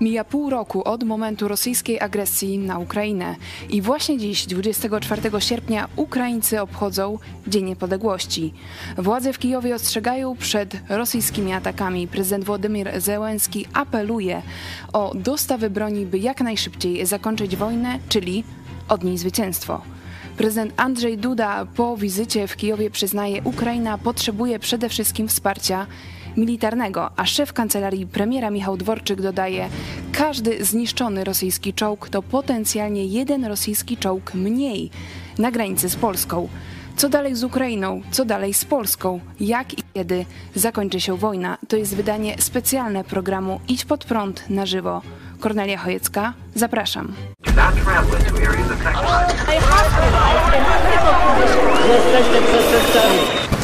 Mija pół roku od momentu rosyjskiej agresji na Ukrainę i właśnie dziś, 24 sierpnia, Ukraińcy obchodzą Dzień Niepodległości. Władze w Kijowie ostrzegają przed rosyjskimi atakami. Prezydent Władimir Zełenski apeluje o dostawy broni, by jak najszybciej zakończyć wojnę, czyli odnieść zwycięstwo. Prezydent Andrzej Duda po wizycie w Kijowie przyznaje, Ukraina potrzebuje przede wszystkim wsparcia militarnego, a szef kancelarii premiera Michał Dworczyk dodaje, każdy zniszczony rosyjski czołg to potencjalnie jeden rosyjski czołg mniej na granicy z Polską. Co dalej z Ukrainą? Co dalej z Polską? Jak i kiedy zakończy się wojna? To jest wydanie specjalne programu Idź pod prąd na żywo. Kornelia Chojecka, zapraszam. Jesteście przestępcami.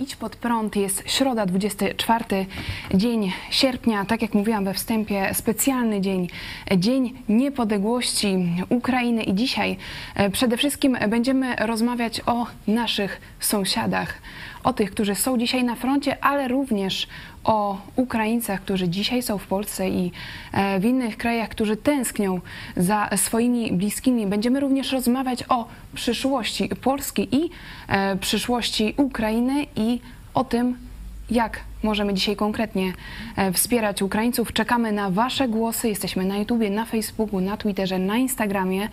Idź Pod Prąd. Jest środa, 24 dzień sierpnia. Tak jak mówiłam we wstępie, specjalny dzień, Dzień Niepodległości Ukrainy. I dzisiaj e, przede wszystkim będziemy rozmawiać o naszych sąsiadach, o tych, którzy są dzisiaj na froncie, ale również o Ukraińcach, którzy dzisiaj są w Polsce i e, w innych krajach, którzy tęsknią za swoimi bliskimi. Będziemy również rozmawiać o przyszłości Polski i e, przyszłości Ukrainy i o tym, jak możemy dzisiaj konkretnie e, wspierać Ukraińców. Czekamy na Wasze głosy. Jesteśmy na YouTubie, na Facebooku, na Twitterze, na Instagramie.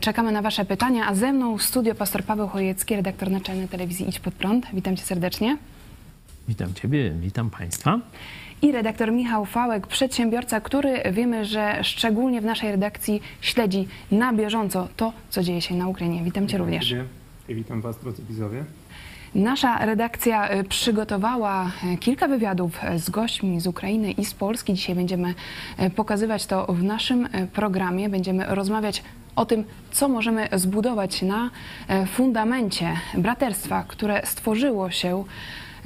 Czekamy na Wasze pytania. A ze mną w studio pastor Paweł Chojecki, redaktor naczelny telewizji Idź Pod Prąd. Witam Cię serdecznie. Witam Ciebie, witam Państwa. I redaktor Michał Fałek, przedsiębiorca, który wiemy, że szczególnie w naszej redakcji śledzi na bieżąco to, co dzieje się na Ukrainie. Witam Cię również. Ciebie I witam Was, drodzy widzowie. Nasza redakcja y, przygotowała y, kilka wywiadów y, z gośćmi z Ukrainy i z Polski. Dzisiaj będziemy pokazywać to w naszym programie. Będziemy rozmawiać o tym, co możemy zbudować na fundamencie braterstwa, które stworzyło się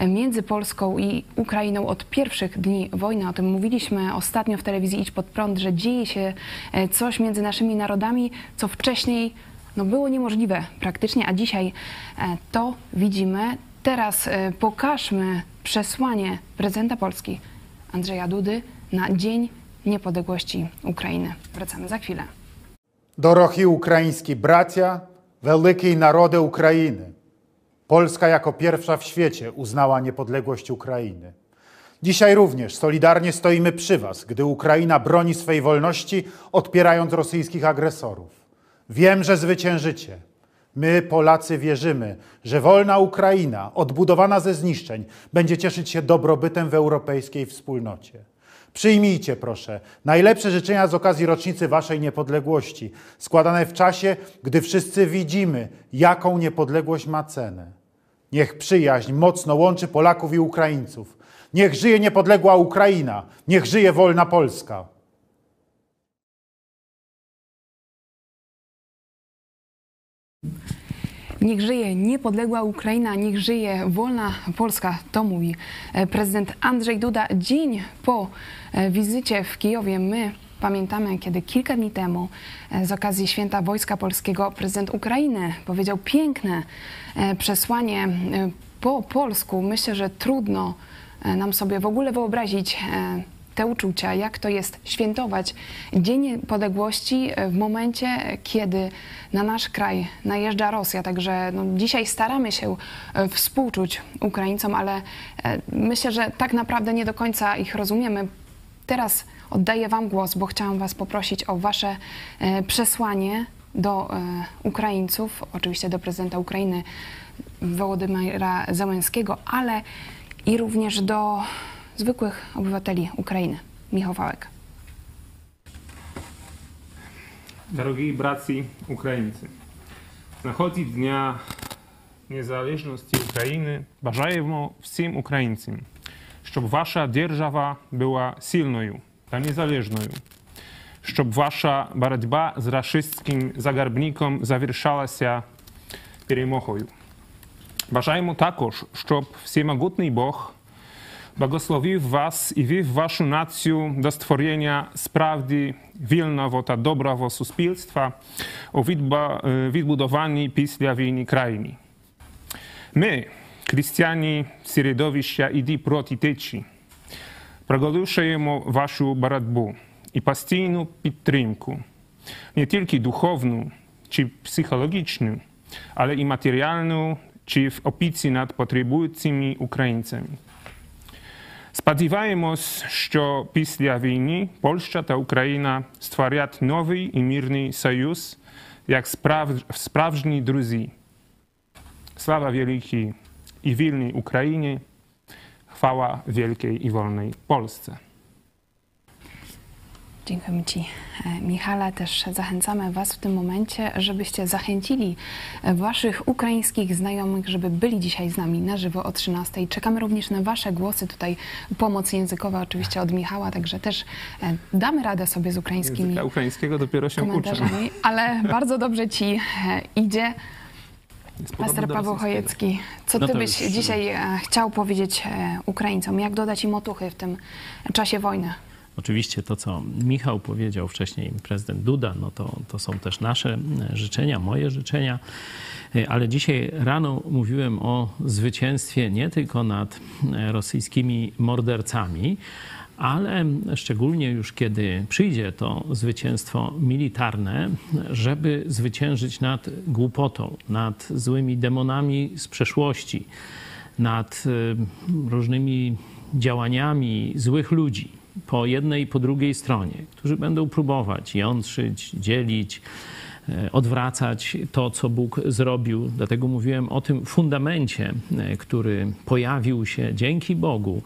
między Polską i Ukrainą od pierwszych dni wojny. O tym mówiliśmy ostatnio w telewizji Idź Pod Prąd, że dzieje się e, coś między naszymi narodami, co wcześniej no, było niemożliwe praktycznie, a dzisiaj e, to widzimy. Teraz e, pokażmy przesłanie prezydenta Polski Andrzeja Dudy na Dzień Niepodległości Ukrainy. Wracamy za chwilę. Дорогі українські браття, великий народи України. Polska jako pierwsza w świecie uznała niepodległość Ukrainy. Dzisiaj również solidarnie stoimy przy Was, gdy Ukraina broni swej wolności, odpierając rosyjskich agresorów. Wiem, że zwyciężycie. My, Polacy, wierzymy, że wolna Ukraina, odbudowana ze zniszczeń, będzie cieszyć się dobrobytem w europejskiej wspólnocie. Przyjmijcie, proszę, najlepsze życzenia z okazji rocznicy Waszej niepodległości, składane w czasie, gdy wszyscy widzimy, jaką niepodległość ma cenę. Niech przyjaźń mocno łączy Polaków i Ukraińców. Niech żyje niepodległa Ukraina, niech żyje wolna Polska. Niech żyje niepodległa Ukraina, niech żyje wolna Polska, to mówi e, prezydent Andrzej Duda. Dzień po e, wizycie w Kijowie my pamiętamy, kiedy kilka dni temu e, z okazji Święta Wojska Polskiego prezydent Ukrainy powiedział piękne przesłanie po polsku. Myślę, że trudno nam sobie w ogóle wyobrazić te uczucia, jak to jest świętować Dzień Niepodległości w momencie, kiedy na nasz kraj najeżdża Rosja. Także no, dzisiaj staramy się e, współczuć Ukraińcom, ale e, myślę, że tak naprawdę nie do końca ich rozumiemy. Teraz oddaję Wam głos, bo chciałam Was poprosić o Wasze e, przesłanie do Ukraińców, oczywiście do prezydenta Ukrainy Wołodymyra Załęskiego, ale i również do zwykłych obywateli Ukrainy. Michał Wałek. Дорогі братці українці, з нагоді Дня Незалежності України бажаємо всім українцям, щоб ваша держава була сильною та незалежною, щоб ваша боротьба з рашистським загарбником завершалася перемогою. Бажаємо також, щоб всемогутний Бог благословив вас і вів вашу націю до створення справді вільного та доброго суспільства у відба- е, відбудованій після війни країні. Ми, християни середовища «Іди проти течії», проголошуємо вашу боротьбу і постійну підтримку, не тільки духовну чи психологічну, але і матеріальну чи в опіці над потребуючими українцями. Сподіваємось, що після війни Польща та Україна створять новий і мирний союз, як справ... справжні друзі. Слава wielkiej i wilnej Ukrainie, Chwała wielkiej i wolnej Polsce. Dziękujemy Ci, e, Michale. Też zachęcamy Was w tym momencie, żebyście zachęcili e, Waszych ukraińskich znajomych, żeby byli dzisiaj z nami na żywo o 13. Czekamy również na Wasze głosy. Tutaj pomoc językowa oczywiście od Michała, także też e, damy radę sobie z ukraińskimi Języka ukraińskiego dopiero się komentarzami, ale bardzo dobrze Ci idzie. Pastor Paweł. Chojecki, co No Ty byś już- dzisiaj e, chciał powiedzieć e, Ukraińcom? Jak dodać im otuchy w tym czasie wojny? Oczywiście to, co Michał powiedział wcześniej, prezydent Duda, no to, to są też nasze e, życzenia, moje życzenia. Ale dzisiaj rano mówiłem o zwycięstwie nie tylko nad rosyjskimi mordercami, ale szczególnie już kiedy przyjdzie to zwycięstwo militarne, żeby zwyciężyć nad głupotą, nad złymi demonami z przeszłości, nad e, różnymi działaniami złych ludzi po jednej i po drugiej stronie, którzy będą próbować jątrzyć, dzielić, odwracać to, co Bóg zrobił. Dlatego mówiłem o tym fundamencie, e, który pojawił się dzięki Bogu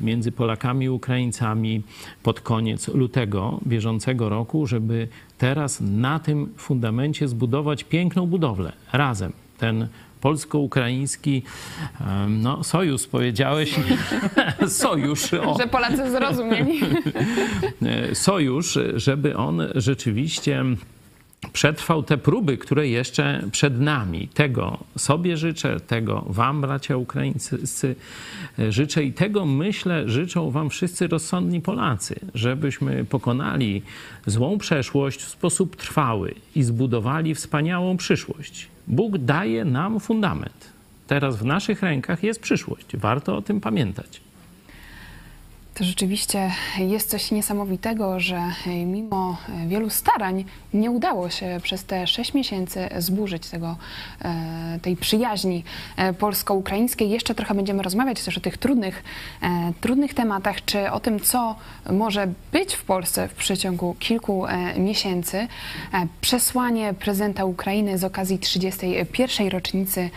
między Polakami i Ukraińcami pod koniec lutego bieżącego roku, żeby teraz na tym fundamencie zbudować piękną budowlę razem. Ten polsko-ukraiński em, no, sojusz, powiedziałeś. sojusz. O. Że Polacy zrozumieli. E, sojusz, żeby on rzeczywiście przetrwał te próby, które jeszcze przed nami. Tego sobie życzę, tego wam, bracia Ukraińcy, e, życzę i tego myślę, życzą wam wszyscy rozsądni Polacy, żebyśmy pokonali złą przeszłość w sposób trwały i zbudowali wspaniałą przyszłość. Bóg daje nam fundament. Teraz w naszych rękach jest przyszłość. Warto o tym pamiętać. To rzeczywiście jest coś niesamowitego, że mimo wielu starań nie udało się przez te sześć miesięcy zburzyć tego, e, tej przyjaźni e, polsko-ukraińskiej. Jeszcze trochę będziemy rozmawiać też o tych trudnych, e, trudnych tematach, czy o tym, co może być w Polsce w przeciągu kilku e, miesięcy. E, Przesłanie prezydenta Ukrainy z okazji 31. rocznicy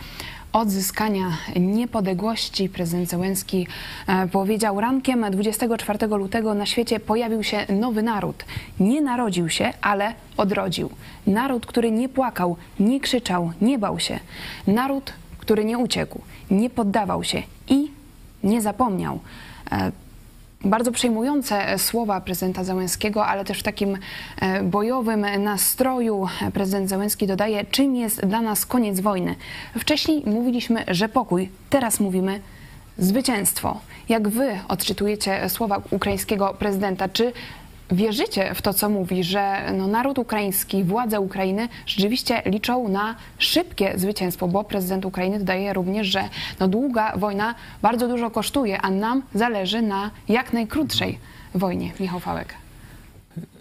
odzyskania niepodległości prezydent Zełenski e, powiedział rankiem 24 lutego na świecie pojawił się nowy naród. Nie narodził się, ale odrodził. Naród, który nie płakał, nie krzyczał, nie bał się. Naród, który nie uciekł, nie poddawał się i nie zapomniał. E, bardzo przejmujące słowa prezydenta Załęskiego, ale też w takim e, bojowym nastroju prezydent Załęski dodaje, czym jest dla nas koniec wojny. Wcześniej mówiliśmy, że pokój, teraz mówimy zwycięstwo. Jak wy odczytujecie słowa ukraińskiego prezydenta? Czy wierzycie w to, co mówi, że no, naród ukraiński, władze Ukrainy rzeczywiście liczą na szybkie zwycięstwo, bo prezydent Ukrainy dodaje również, że no, długa wojna bardzo dużo kosztuje, a nam zależy na jak najkrótszej wojnie. Michał Fałek.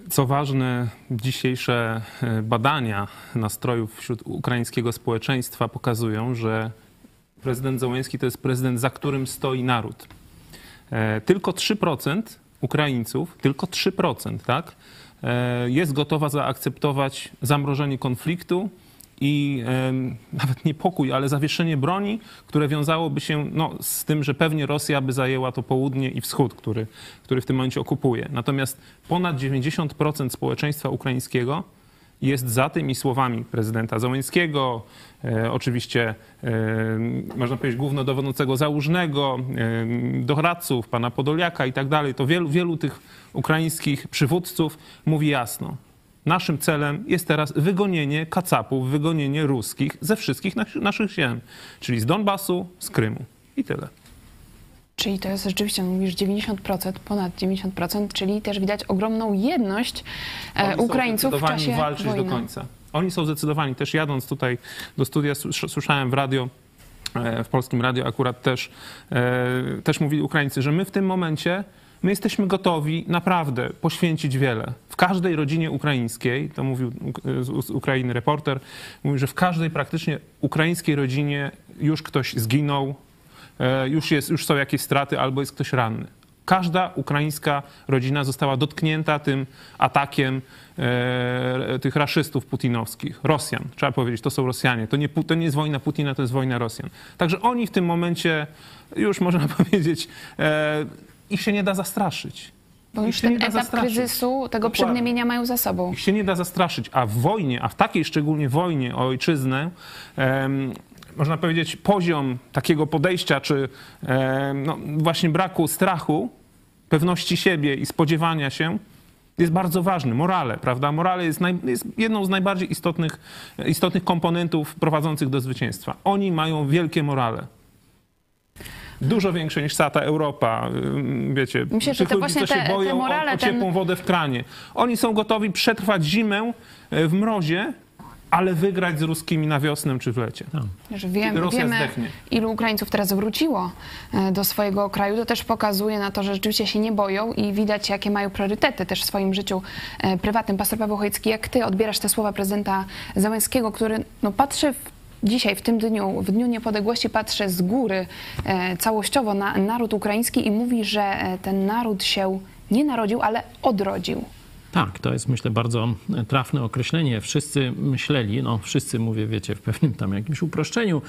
Co ważne, dzisiejsze e, badania nastrojów wśród ukraińskiego społeczeństwa pokazują, że prezydent Zełenski to jest prezydent, za którym stoi naród. E, Tylko 3% Ukraińców, tylko 3%, tak, e, jest gotowa zaakceptować zamrożenie konfliktu i nawet nie pokój, ale zawieszenie broni, które wiązałoby się no, z tym, że pewnie Rosja by zajęła to południe i wschód, który, który w tym momencie okupuje. Natomiast ponad 90% społeczeństwa ukraińskiego jest za tymi słowami prezydenta Załęskiego, e, oczywiście e, można powiedzieć głównodowodzącego Załużnego, e, doradców, pana Podoliaka i tak dalej, to wielu, wielu tych ukraińskich przywódców mówi jasno. Naszym celem jest teraz wygonienie kacapów, wygonienie ruskich ze wszystkich nas- naszych ziem, czyli z Donbasu, z Krymu i tyle. Czyli to jest rzeczywiście, mówisz 90%, ponad 90%, czyli też widać ogromną jedność e, Oni Ukraińców w czasie walczyć wojny. do końca. Oni są zdecydowani. Też jadąc tutaj do studia, słys- słyszałem w radio, e, w polskim radio akurat też, e, też mówili Ukraińcy, że my w tym momencie, my jesteśmy gotowi naprawdę poświęcić wiele. W każdej rodzinie ukraińskiej, to mówił z Ukrainy reporter, mówił, że w każdej praktycznie ukraińskiej rodzinie już ktoś zginął, już, jest, już są jakieś straty albo jest ktoś ranny. Każda ukraińska rodzina została dotknięta tym atakiem e, tych raszystów putinowskich, Rosjan. Trzeba powiedzieć, to są Rosjanie. To nie, to nie jest wojna Putina, to jest wojna Rosjan. Także oni w tym momencie, już można powiedzieć, e, ich się nie da zastraszyć. Bo już ten etap zastraszyć. kryzysu, tego Dokładnie. mają za sobą. Ich się nie da zastraszyć, a w wojnie, a w takiej szczególnie wojnie o ojczyznę, można powiedzieć, poziom takiego podejścia, czy em, no, właśnie braku strachu, pewności siebie i spodziewania się, jest bardzo ważny. Morale, prawda? Morale jest, naj, jest jedną z najbardziej istotnych, istotnych komponentów prowadzących do zwycięstwa. Oni mają wielkie morale. Dużo większe niż cała ta Europa, ym, wiecie. Myślę, że tych te ludzi, właśnie co się te- te boją morale, o, o ten- ciepłą wodę w kranie. Oni są gotowi przetrwać zimę e, w mrozie, ale wygrać z ruskimi na wiosnę czy w lecie. Że wiem, Rosja wiemy, zdechnie. ilu Ukraińców teraz wróciło e, do swojego kraju. To też pokazuje na to, że rzeczywiście się nie boją i widać, jakie mają priorytety też w swoim życiu e, prywatnym. Pastor Paweł Chojecki, jak ty odbierasz te słowa prezydenta Załęskiego, który no, patrzy w, dzisiaj, w tym dniu, w Dniu Niepodległości, patrzy z góry e, całościowo na naród ukraiński i mówi, że e, ten naród się nie narodził, ale odrodził. Tak, to jest myślę bardzo trafne określenie. Wszyscy myśleli, no wszyscy mówię, wiecie, w pewnym tam jakimś uproszczeniu,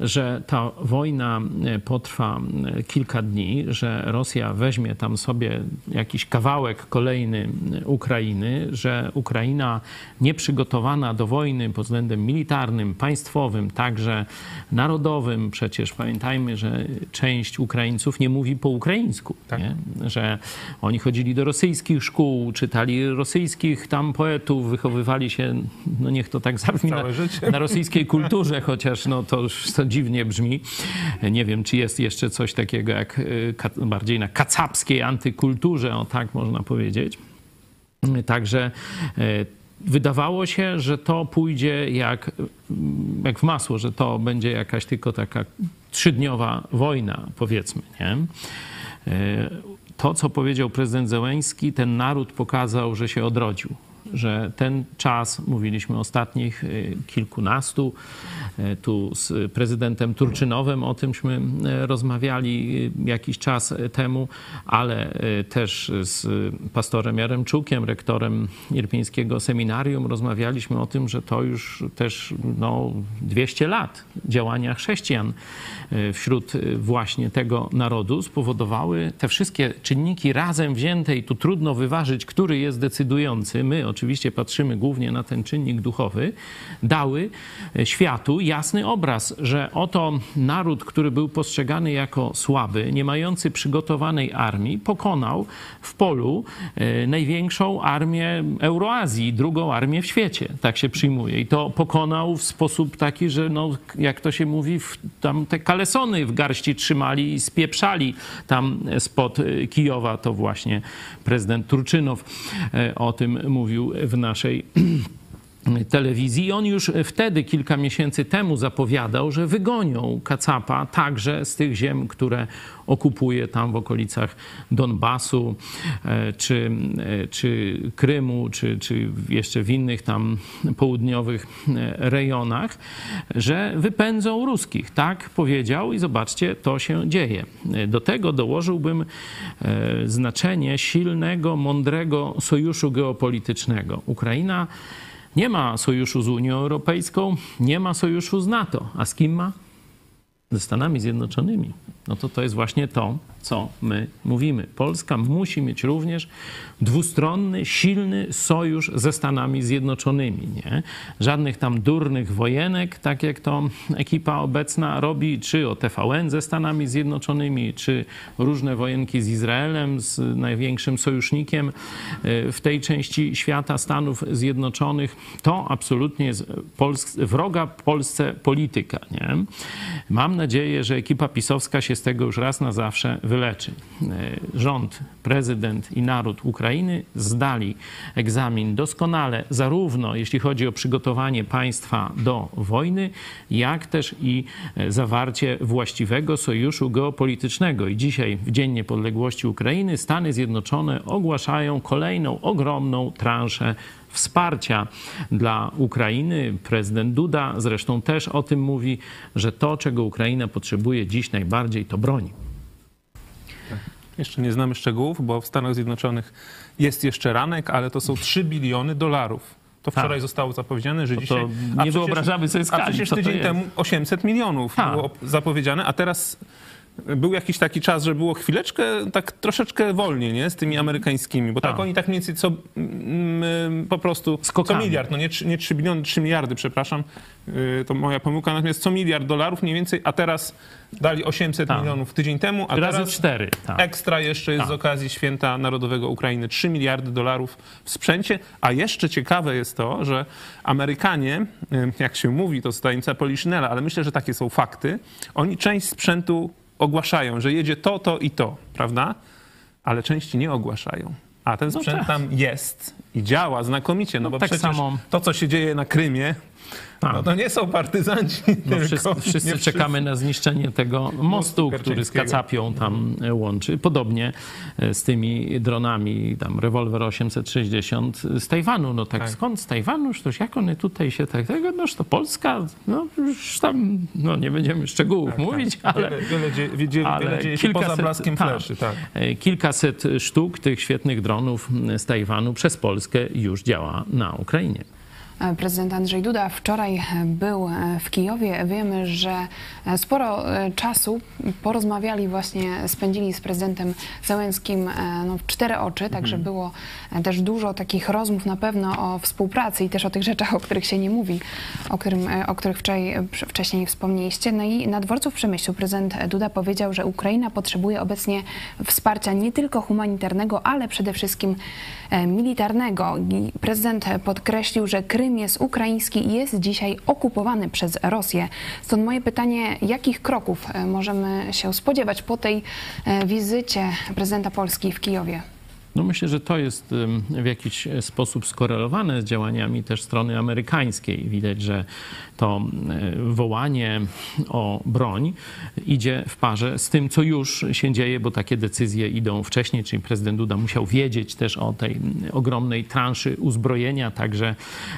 że ta wojna e, potrwa e, kilka dni, że Rosja weźmie tam sobie jakiś kawałek kolejny e, Ukrainy, że Ukraina nieprzygotowana do wojny pod względem militarnym, państwowym, także narodowym. Przecież pamiętajmy, że część Ukraińców nie mówi po ukraińsku, nie? że oni chodzili do rosyjskich szkół, czytali rosyjskich tam poetów, wychowywali się, no niech to tak zabrzmi, na, na rosyjskiej kulturze, chociaż no to już to dziwnie brzmi. Nie wiem, czy jest jeszcze coś takiego jak y, bardziej na kacapskiej antykulturze, o tak można powiedzieć. Także e, wydawało się, że to pójdzie jak, mm, jak w masło, że to będzie jakaś tylko taka trzydniowa wojna, powiedzmy. Nie? To, co powiedział prezydent Zełęński, ten naród pokazał, że się odrodził. Że ten czas, mówiliśmy ostatnich e, kilkunastu, e, tu z prezydentem Turczynowem o tymśmy e, rozmawiali jakiś czas temu, ale też z pastorem Jaremczukiem, rektorem Irpińskiego Seminarium, rozmawialiśmy o tym, że to już też no, 200 lat działania chrześcijan wśród właśnie tego narodu spowodowały te wszystkie czynniki razem wzięte i tu trudno wyważyć, który jest decydujący. My oczywiście patrzymy głównie na ten czynnik duchowy, dały e, światu jasny obraz, że oto naród, który był postrzegany jako słaby, nie mający przygotowanej armii, pokonał w polu e, największą armię Euroazji, drugą armię w świecie. Tak się przyjmuje. I to pokonał w sposób taki, że no, jak to się mówi, tam te kalesony w garści trzymali i spieprzali tam spod e, Kijowa. To właśnie prezydent Turczynow o tym mówił w naszej telewizji. I on już wtedy, kilka miesięcy temu, zapowiadał, że wygonią Kacapa także z tych ziem, które okupuje tam w okolicach Donbasu, e, czy, e, czy Krymu, czy, czy jeszcze w innych tam południowych e, rejonach, że wypędzą ruskich. Tak powiedział i zobaczcie, to się dzieje. Do tego dołożyłbym znaczenie silnego, mądrego sojuszu geopolitycznego. Ukraina nie ma sojuszu z Unią Europejską, nie ma sojuszu z NATO. A z kim ma? ze Stanami Zjednoczonymi, no to to jest właśnie to, co my mówimy. Polska musi mieć również dwustronny, silny sojusz ze Stanami Zjednoczonymi. Nie? Żadnych tam durnych wojenek, tak jak to ekipa obecna robi, czy o TVN ze Stanami Zjednoczonymi, czy różne wojenki z Izraelem, z największym sojusznikiem e, w tej części świata Stanów Zjednoczonych. To absolutnie jest Pols wroga Polsce polityka. Nie? Mam nadzieję, że ekipa pisowska się z tego już raz na zawsze wyleczy. E, rząd, prezydent i naród Ukrainy zdali egzamin doskonale, zarówno jeśli chodzi o przygotowanie państwa do wojny, jak też i e, zawarcie właściwego sojuszu geopolitycznego. I dzisiaj, w Dzień Niepodległości Ukrainy, Stany Zjednoczone ogłaszają kolejną ogromną transzę wsparcia dla Ukrainy. Prezydent Duda zresztą też o tym mówi, że to, czego Ukraina potrzebuje dziś najbardziej, to broń. Jeszcze nie znamy szczegółów, bo w Stanach Zjednoczonych jest jeszcze ranek, ale to są 3 biliony dolarów. To wczoraj Tak. zostało zapowiedziane, że To dzisiaj. nie wyobrażamy sobie A skali, przecież co to tydzień temu 800 milionów Tak. było zapowiedziane, a teraz był jakiś taki czas, że było chwileczkę tak troszeczkę wolniej, nie? Z tymi amerykańskimi, bo tak, Tak. oni tak mniej więcej co mm, po prostu co Skokami. miliard, no nie, nie 3 biliony, 3 miliardy, przepraszam, yy, to moja pomyłka, natomiast co miliard dolarów mniej więcej, a teraz dali 800 Tak. milionów tydzień temu, a Razy teraz cztery. Tak. Ekstra jeszcze jest Tak. z okazji Święta Narodowego Ukrainy 3 miliardy dolarów w sprzęcie, a jeszcze ciekawe jest to, że Amerykanie, y, jak się mówi, to jest tajemnica Poliszynela, ale myślę, że takie są fakty, oni część sprzętu ogłaszają, że jedzie to, to i to, prawda? Ale części nie ogłaszają. A ten sprzęt tak. tam jest i działa znakomicie, no, No bo tak przecież samo- to, co się dzieje na Krymie, Tak. no to nie są partyzanci, No tylko wszyscy, wszyscy czekamy na zniszczenie tego mostu, który z. Kacapią tam e, łączy. Podobnie e, z tymi dronami, tam rewolwer 860 z Tajwanu. No tak, Tak. skąd z Tajwanu? Toś jak one tutaj się tak tego? Noż to Polska, no już tam, no nie będziemy szczegółów mówić, ale... Wiele, wiele, dzie, wiele, ale wiele dzieje się poza blaskiem tak, fleszy, tak. e, Kilkaset sztuk tych świetnych dronów z Tajwanu przez Polskę już działa na Ukrainie. Prezydent Andrzej Duda wczoraj był e, w Kijowie. Wiemy, że e, sporo e, czasu porozmawiali właśnie, spędzili z prezydentem Załęskim e, no, w cztery oczy, także było e, też dużo takich rozmów na pewno o współpracy i też o tych rzeczach, o których się nie mówi, o, którym, o których wczoraj, wcześniej wspomnieliście. No i na dworcu w Przemyślu prezydent Duda powiedział, że Ukraina potrzebuje obecnie wsparcia nie tylko humanitarnego, ale przede wszystkim militarnego. Prezydent podkreślił, że Krym jest ukraiński jest dzisiaj okupowany przez Rosję. Stąd moje pytanie, jakich kroków e, możemy się spodziewać po tej e, wizycie prezydenta Polski w Kijowie? No myślę, że to jest w jakiś sposób skorelowane z działaniami też strony amerykańskiej. Widać, że to wołanie o broń idzie w parze z tym, co już się dzieje, bo takie decyzje idą wcześniej, czyli prezydent Duda musiał wiedzieć też o tej ogromnej transzy uzbrojenia, także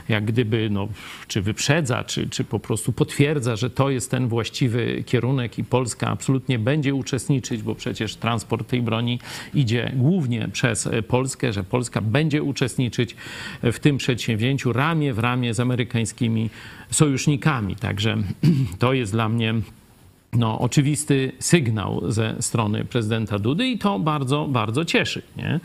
jak gdyby, no, czy wyprzedza, czy, czy po prostu potwierdza, że to jest ten właściwy kierunek i Polska absolutnie będzie uczestniczyć, bo przecież transport tej broni idzie głównie przez e, Polskę, że Polska będzie uczestniczyć w tym przedsięwzięciu ramię w ramię z amerykańskimi sojusznikami. Także to jest dla mnie no, oczywisty sygnał ze strony prezydenta Dudy i to bardzo, bardzo cieszy. Nie?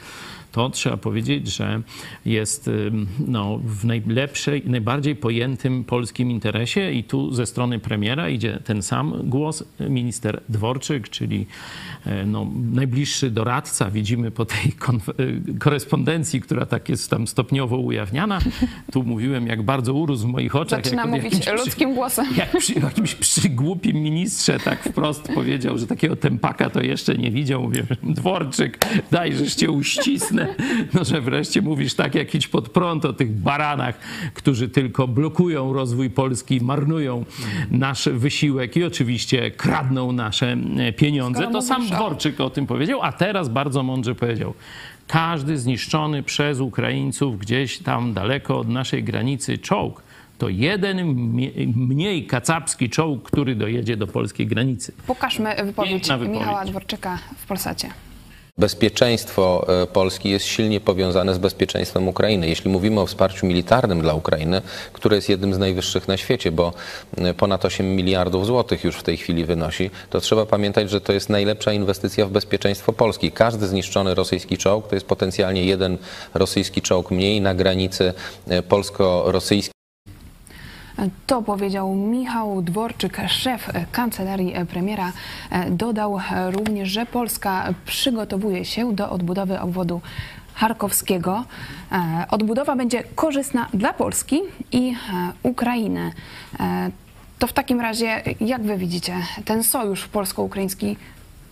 To trzeba powiedzieć, że jest ym, no, w najlepszej, najbardziej pojętym polskim interesie i tu ze strony premiera idzie ten sam głos, minister Dworczyk, czyli e, no, najbliższy doradca, widzimy po tej e, korespondencji, która tak jest tam stopniowo ujawniana. Tu mówiłem, jak bardzo urósł w moich oczach. Zaczyna jak- mówić jakimś ludzkim głosem. jak przy jakimś przygłupim ministrze tak wprost powiedział, że takiego tempaka to jeszcze nie widział. Mówię, Dworczyk, daj, żeż cię uścisnę. No, że wreszcie mówisz tak jak idź pod prąd o tych baranach, którzy tylko blokują rozwój Polski, marnują nasz wysiłek i oczywiście kradną nasze e, pieniądze. To sam Dworczyk o tym powiedział, a teraz bardzo mądrze powiedział. Każdy zniszczony przez Ukraińców gdzieś tam daleko od naszej granicy czołg to jeden mniej kacapski czołg, który dojedzie do polskiej granicy. Pokażmy wypowiedź, Piękna wypowiedź. Michała Dworczyka w Polsacie. Bezpieczeństwo e, Polski jest silnie powiązane z bezpieczeństwem Ukrainy. Jeśli mówimy o wsparciu militarnym dla Ukrainy, które jest jednym z najwyższych na świecie, bo e, ponad 8 miliardów złotych już w tej chwili wynosi, to trzeba pamiętać, że to jest najlepsza inwestycja w bezpieczeństwo Polski. Każdy zniszczony rosyjski czołg to jest potencjalnie jeden rosyjski czołg mniej na granicy e, polsko-rosyjskiej. To powiedział Michał Dworczyk, szef kancelarii premiera. Dodał również, że Polska przygotowuje się do odbudowy obwodu charkowskiego. Odbudowa będzie korzystna dla Polski i Ukrainy. To w takim razie, jak wy widzicie ten sojusz polsko-ukraiński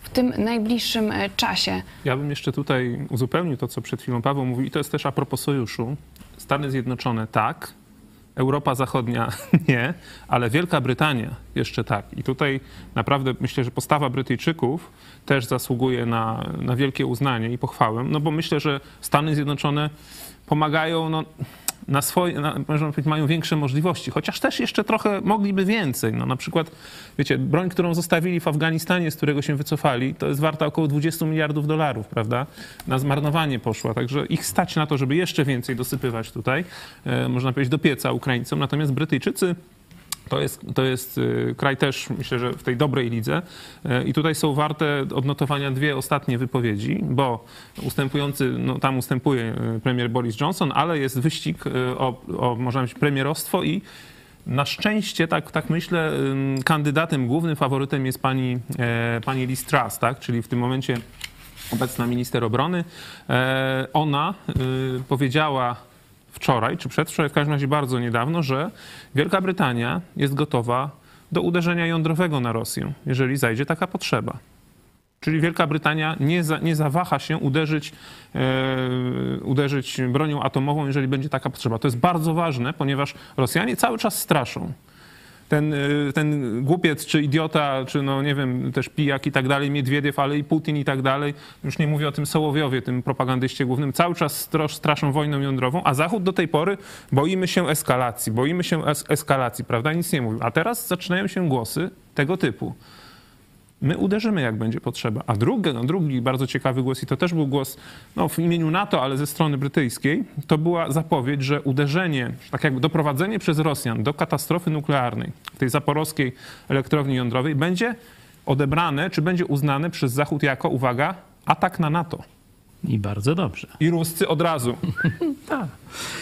w tym najbliższym czasie? Ja bym jeszcze tutaj uzupełnił to, co przed chwilą Paweł mówił, i to jest też a propos sojuszu. Stany Zjednoczone tak, Europa Zachodnia nie, ale Wielka Brytania jeszcze tak. I tutaj naprawdę myślę, że postawa Brytyjczyków też zasługuje na, na wielkie uznanie i pochwałę, no bo myślę, że Stany Zjednoczone pomagają no, na swoje, na, można powiedzieć, mają większe możliwości, chociaż też jeszcze trochę mogliby więcej. No, na przykład, wiecie, broń, którą zostawili w Afganistanie, z którego się wycofali, to jest warta około 20 miliardów dolarów, prawda? Na zmarnowanie poszła, także ich stać na to, żeby jeszcze więcej dosypywać tutaj, e, można powiedzieć, do pieca Ukraińcom. Natomiast Brytyjczycy to jest, to jest y, kraj też, myślę, że w tej dobrej lidze. Y, I tutaj są warte odnotowania dwie ostatnie wypowiedzi, bo ustępujący, no tam ustępuje y, premier Boris Johnson, ale jest wyścig o, o można powiedzieć, premierostwo i na szczęście, tak, tak myślę, kandydatem głównym, faworytem jest pani, e, pani Liz Truss, tak? czyli w tym momencie obecna minister obrony. E, ona powiedziała wczoraj czy przedwczoraj, w każdym razie bardzo niedawno, że Wielka Brytania jest gotowa do uderzenia jądrowego na Rosję, jeżeli zajdzie taka potrzeba. Czyli Wielka Brytania nie, za, nie zawaha się uderzyć, e, uderzyć bronią atomową, jeżeli będzie taka potrzeba. To jest bardzo ważne, ponieważ Rosjanie cały czas straszą ten, y, ten głupiec, czy idiota, czy no nie wiem, też pijak i tak dalej, Miedwiediew, ale i Putin i tak dalej, już nie mówię o tym Sołowiowie, tym propagandyście głównym, cały czas straszą wojną jądrową, a Zachód do tej pory boimy się eskalacji, boimy się es eskalacji, prawda, nic nie mówił. A teraz zaczynają się głosy tego typu my uderzymy, jak będzie potrzeba. A drugi, no, drugi bardzo ciekawy głos, i to też był głos no, w imieniu NATO, ale ze strony brytyjskiej, to była zapowiedź, że uderzenie, tak jakby doprowadzenie przez Rosjan do katastrofy nuklearnej tej zaporowskiej elektrowni jądrowej będzie odebrane, czy będzie uznane przez Zachód jako, uwaga, atak na NATO. I bardzo dobrze. I Ruscy od razu. tak.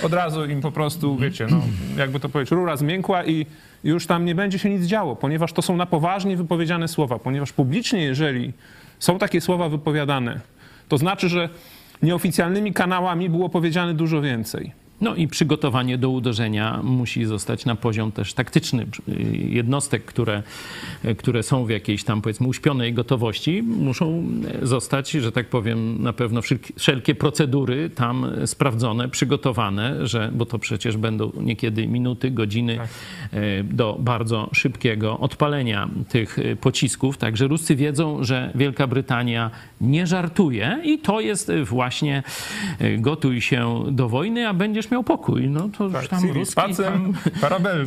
Od razu im po prostu, wiecie, no, jakby to powiedzieć, rura zmiękła i już tam nie będzie się nic działo, ponieważ to są na poważnie wypowiedziane słowa. Ponieważ publicznie, jeżeli są takie słowa wypowiadane, to znaczy, że nieoficjalnymi kanałami było powiedziane dużo więcej. No i przygotowanie do uderzenia musi zostać na poziom też taktyczny. Jednostek, które, które są w jakiejś tam powiedzmy uśpionej gotowości, muszą zostać, że tak powiem, na pewno wszelkie procedury tam sprawdzone, przygotowane, że, bo to przecież będą niekiedy minuty, godziny tak. E, do bardzo szybkiego odpalenia tych pocisków. Także Ruscy wiedzą, że Wielka Brytania nie żartuje i to jest właśnie e, gotuj się do wojny, a będziesz miał pokój. No to tak, już tam ruski, tam,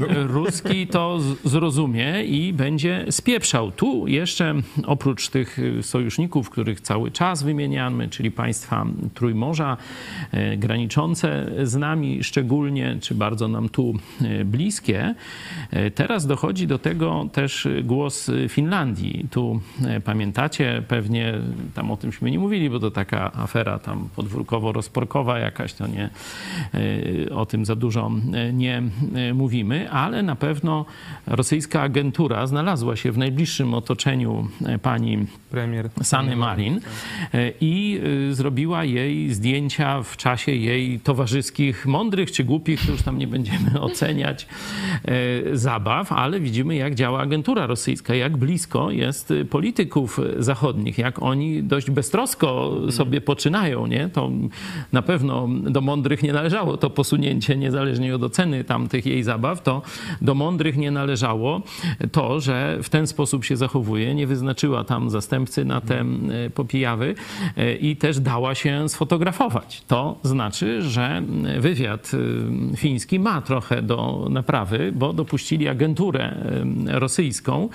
ruski to zrozumie i będzie spieprzał. Tu jeszcze oprócz tych sojuszników, których cały czas wymieniamy, czyli państwa Trójmorza, e, graniczące z nami szczególnie, czy bardzo nam tu e, bliskie, e, teraz dochodzi do tego też głos Finlandii. Tu pamiętacie pewnie, tam o tymśmy nie mówili, bo to taka afera tam podwórkowo-rozporkowa jakaś, to nie o tym za dużo e, nie e, mówimy, ale na pewno rosyjska agentura znalazła się w najbliższym otoczeniu e, pani premier Sany Marin i zrobiła jej zdjęcia w czasie jej towarzyskich, mądrych czy głupich, to już tam nie będziemy oceniać zabaw, ale widzimy jak działa agentura rosyjska, jak blisko jest polityków zachodnich, jak oni dość beztrosko sobie poczynają, nie? To na pewno do mądrych nie należało to posunięcie, niezależnie od oceny tamtych jej zabaw, to do mądrych nie należało to, że w ten sposób się zachowuje, nie wyznaczyła tam zastępcy na te popijawy i też dała się sfotografować. To znaczy, że wywiad fiński ma trochę do naprawy, bo dopuścili agenturę rosyjską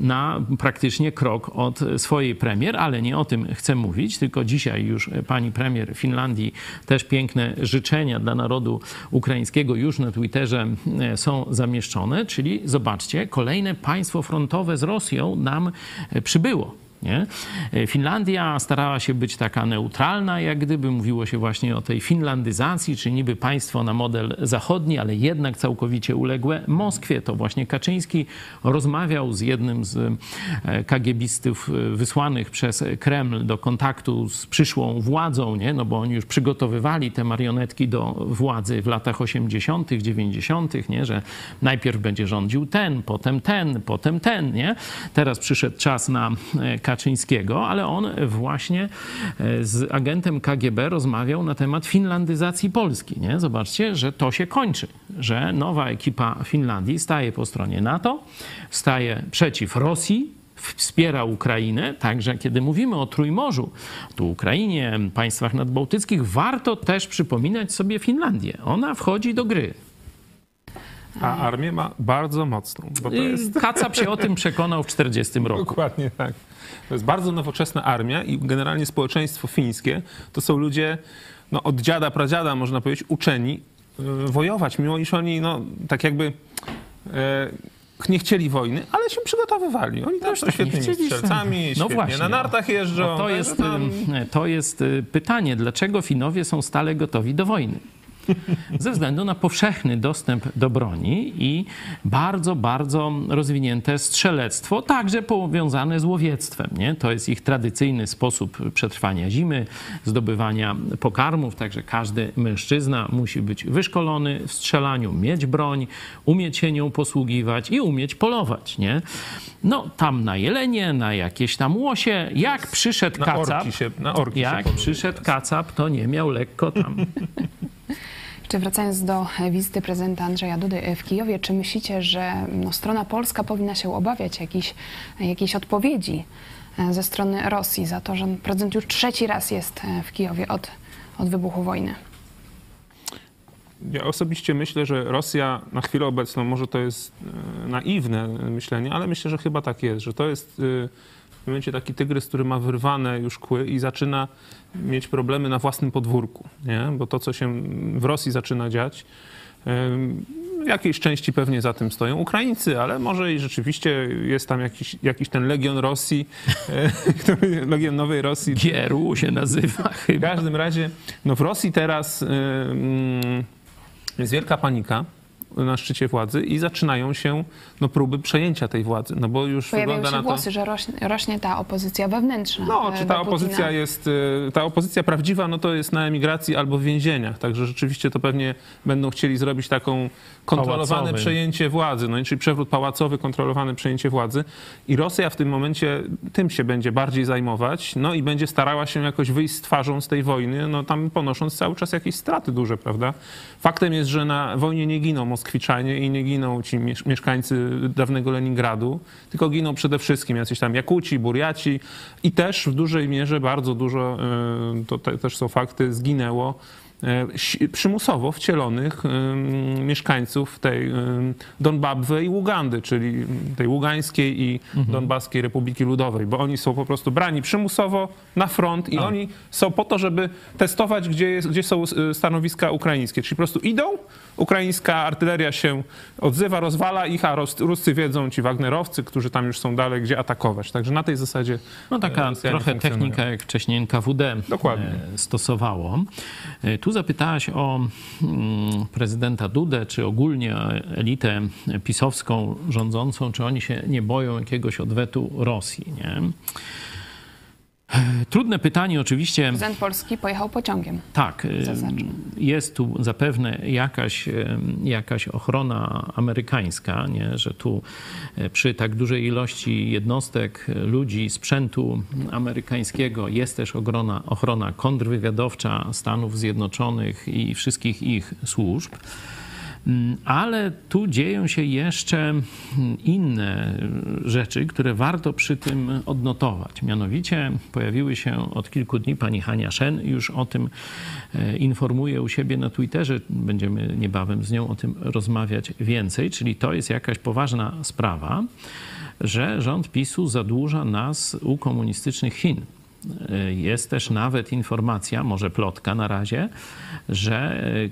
na praktycznie krok od swojej premier, ale nie o tym chcę mówić, tylko dzisiaj już pani premier Finlandii też piękne życzenia dla narodu ukraińskiego już na Twitterze e, są zamieszczone, czyli zobaczcie, kolejne państwo frontowe z Rosją nam e, przybyło. Nie? E, Finlandia starała się być taka neutralna, jak gdyby mówiło się właśnie o tej finlandyzacji, czy niby państwo na model zachodni, ale jednak całkowicie uległe Moskwie. To właśnie Kaczyński rozmawiał z jednym z e, kagiebistów e, wysłanych przez Kreml do kontaktu z przyszłą władzą, nie? no bo oni już przygotowywali te marionetki do władzy w latach 80., 90., nie? że najpierw będzie rządził ten, potem ten, potem ten. Nie? Teraz przyszedł czas na Kaczyńskiego, ale on właśnie e, z agentem KGB rozmawiał na temat finlandyzacji Polski. Nie? Zobaczcie, że to się kończy, że nowa ekipa Finlandii staje po stronie NATO, staje przeciw Rosji, wspiera Ukrainę. Także kiedy mówimy o Trójmorzu, tu Ukrainie, państwach nadbałtyckich, warto też przypominać sobie Finlandię. Ona wchodzi do gry. A armię ma bardzo mocną. Bo to jest... Kacap się o tym przekonał w 40 roku. Dokładnie tak. To jest bardzo nowoczesna armia i generalnie społeczeństwo fińskie to są ludzie no, od dziada, pradziada, można powiedzieć, uczeni yy, wojować, mimo iż oni, no, tak jakby yy, nie chcieli wojny, ale się przygotowywali. Oni też są tak, świetnymi strzelcami, No świetnie właśnie, na nartach jeżdżą. No to, jest, tam- to jest pytanie, dlaczego Finowie są stale gotowi do wojny? Ze względu na powszechny dostęp do broni i bardzo, bardzo rozwinięte strzelectwo, także powiązane z łowiectwem. Nie? To jest ich tradycyjny sposób przetrwania zimy, zdobywania pokarmów, także każdy mężczyzna musi być wyszkolony w strzelaniu, mieć broń, umieć się nią posługiwać i umieć polować. Nie? No tam na jelenie, na jakieś tam łosie, jak przyszedł Na kacap, orki się- na orki jak przyszedł kacap, to nie miał lekko tam. Jeszcze wracając do e, wizyty prezydenta Andrzeja Dudy e, w Kijowie, czy myślicie, że no, strona polska powinna się obawiać jakiejś, jakiejś odpowiedzi e, ze strony Rosji za to, że prezydent już trzeci raz jest e, w Kijowie od, od wybuchu wojny? Ja osobiście myślę, że Rosja na chwilę obecną, może to jest e, naiwne myślenie, ale myślę, że chyba tak jest, że to jest e, w momencie taki tygrys, który ma wyrwane już kły i zaczyna mieć problemy na własnym podwórku, nie? bo to, co się w Rosji zaczyna dziać, w jakiejś części pewnie za tym stoją Ukraińcy, ale może i rzeczywiście jest tam jakiś, jakiś ten Legion Rosji, e, który, Legion Nowej Rosji, GRU się nazywa w chyba. każdym razie, no w Rosji teraz jest wielka panika na szczycie władzy i zaczynają się no, próby przejęcia tej władzy, no bo już Pojawiają wygląda się na to... głosy, że rośnie, rośnie ta opozycja wewnętrzna. No, e, czy do ta Putina. opozycja jest, y, ta opozycja prawdziwa, no to jest na emigracji albo w więzieniach, także rzeczywiście to pewnie będą chcieli zrobić taką kontrolowane przejęcie władzy, no czyli przewrót pałacowy, kontrolowane przejęcie władzy i Rosja w tym momencie tym się będzie bardziej zajmować, no i będzie starała się jakoś wyjść z twarzą z tej wojny, no tam ponosząc cały czas jakieś straty duże, prawda? Faktem jest, że na wojnie nie giną Moskwiczanie i nie giną ci miesz- mieszkańcy dawnego Leningradu, tylko giną przede wszystkim jacyś tam Jakuci, Burjaci i też w dużej mierze, bardzo dużo, y, to te, też są fakty, zginęło przymusowo wcielonych mieszkańców tej Donbabwy i Ugandy, czyli tej Ługańskiej i Donbaskiej Republiki Ludowej, bo oni są po prostu brani przymusowo na front i oni są po to, żeby testować, gdzie, jest, gdzie są y, stanowiska ukraińskie. Czyli po prostu idą, ukraińska artyleria się odzywa, rozwala ich, a Ruscy wiedzą, ci Wagnerowcy, którzy tam już są dalej, gdzie atakować. Także na tej zasadzie No taka Rosjanie trochę technika, jak wcześniej NKWD Dokładnie. e, stosowało. E, Tu zapytałaś o mm, prezydenta Dudę, czy ogólnie elitę pisowską rządzącą, czy oni się nie boją jakiegoś odwetu Rosji, nie? Trudne pytanie oczywiście. Prezydent Polski pojechał pociągiem. Tak, y, Zaznaczam. jest tu zapewne jakaś, jakaś ochrona amerykańska, nie? że tu y, przy tak dużej ilości jednostek, y, ludzi, sprzętu amerykańskiego jest też ochrona, ochrona kontrwywiadowcza Stanów Zjednoczonych i wszystkich ich służb. Mm, Ale tu dzieją się jeszcze mm, inne rzeczy, które warto przy tym odnotować. Mianowicie pojawiły się od kilku dni, pani Hania Szen już o tym e, informuje u siebie na Twitterze. Będziemy niebawem z nią o tym rozmawiać więcej, czyli to jest jakaś poważna sprawa, że rząd PiSu zadłuża nas u komunistycznych Chin. E, Jest też nawet informacja, może plotka na razie, że e, e,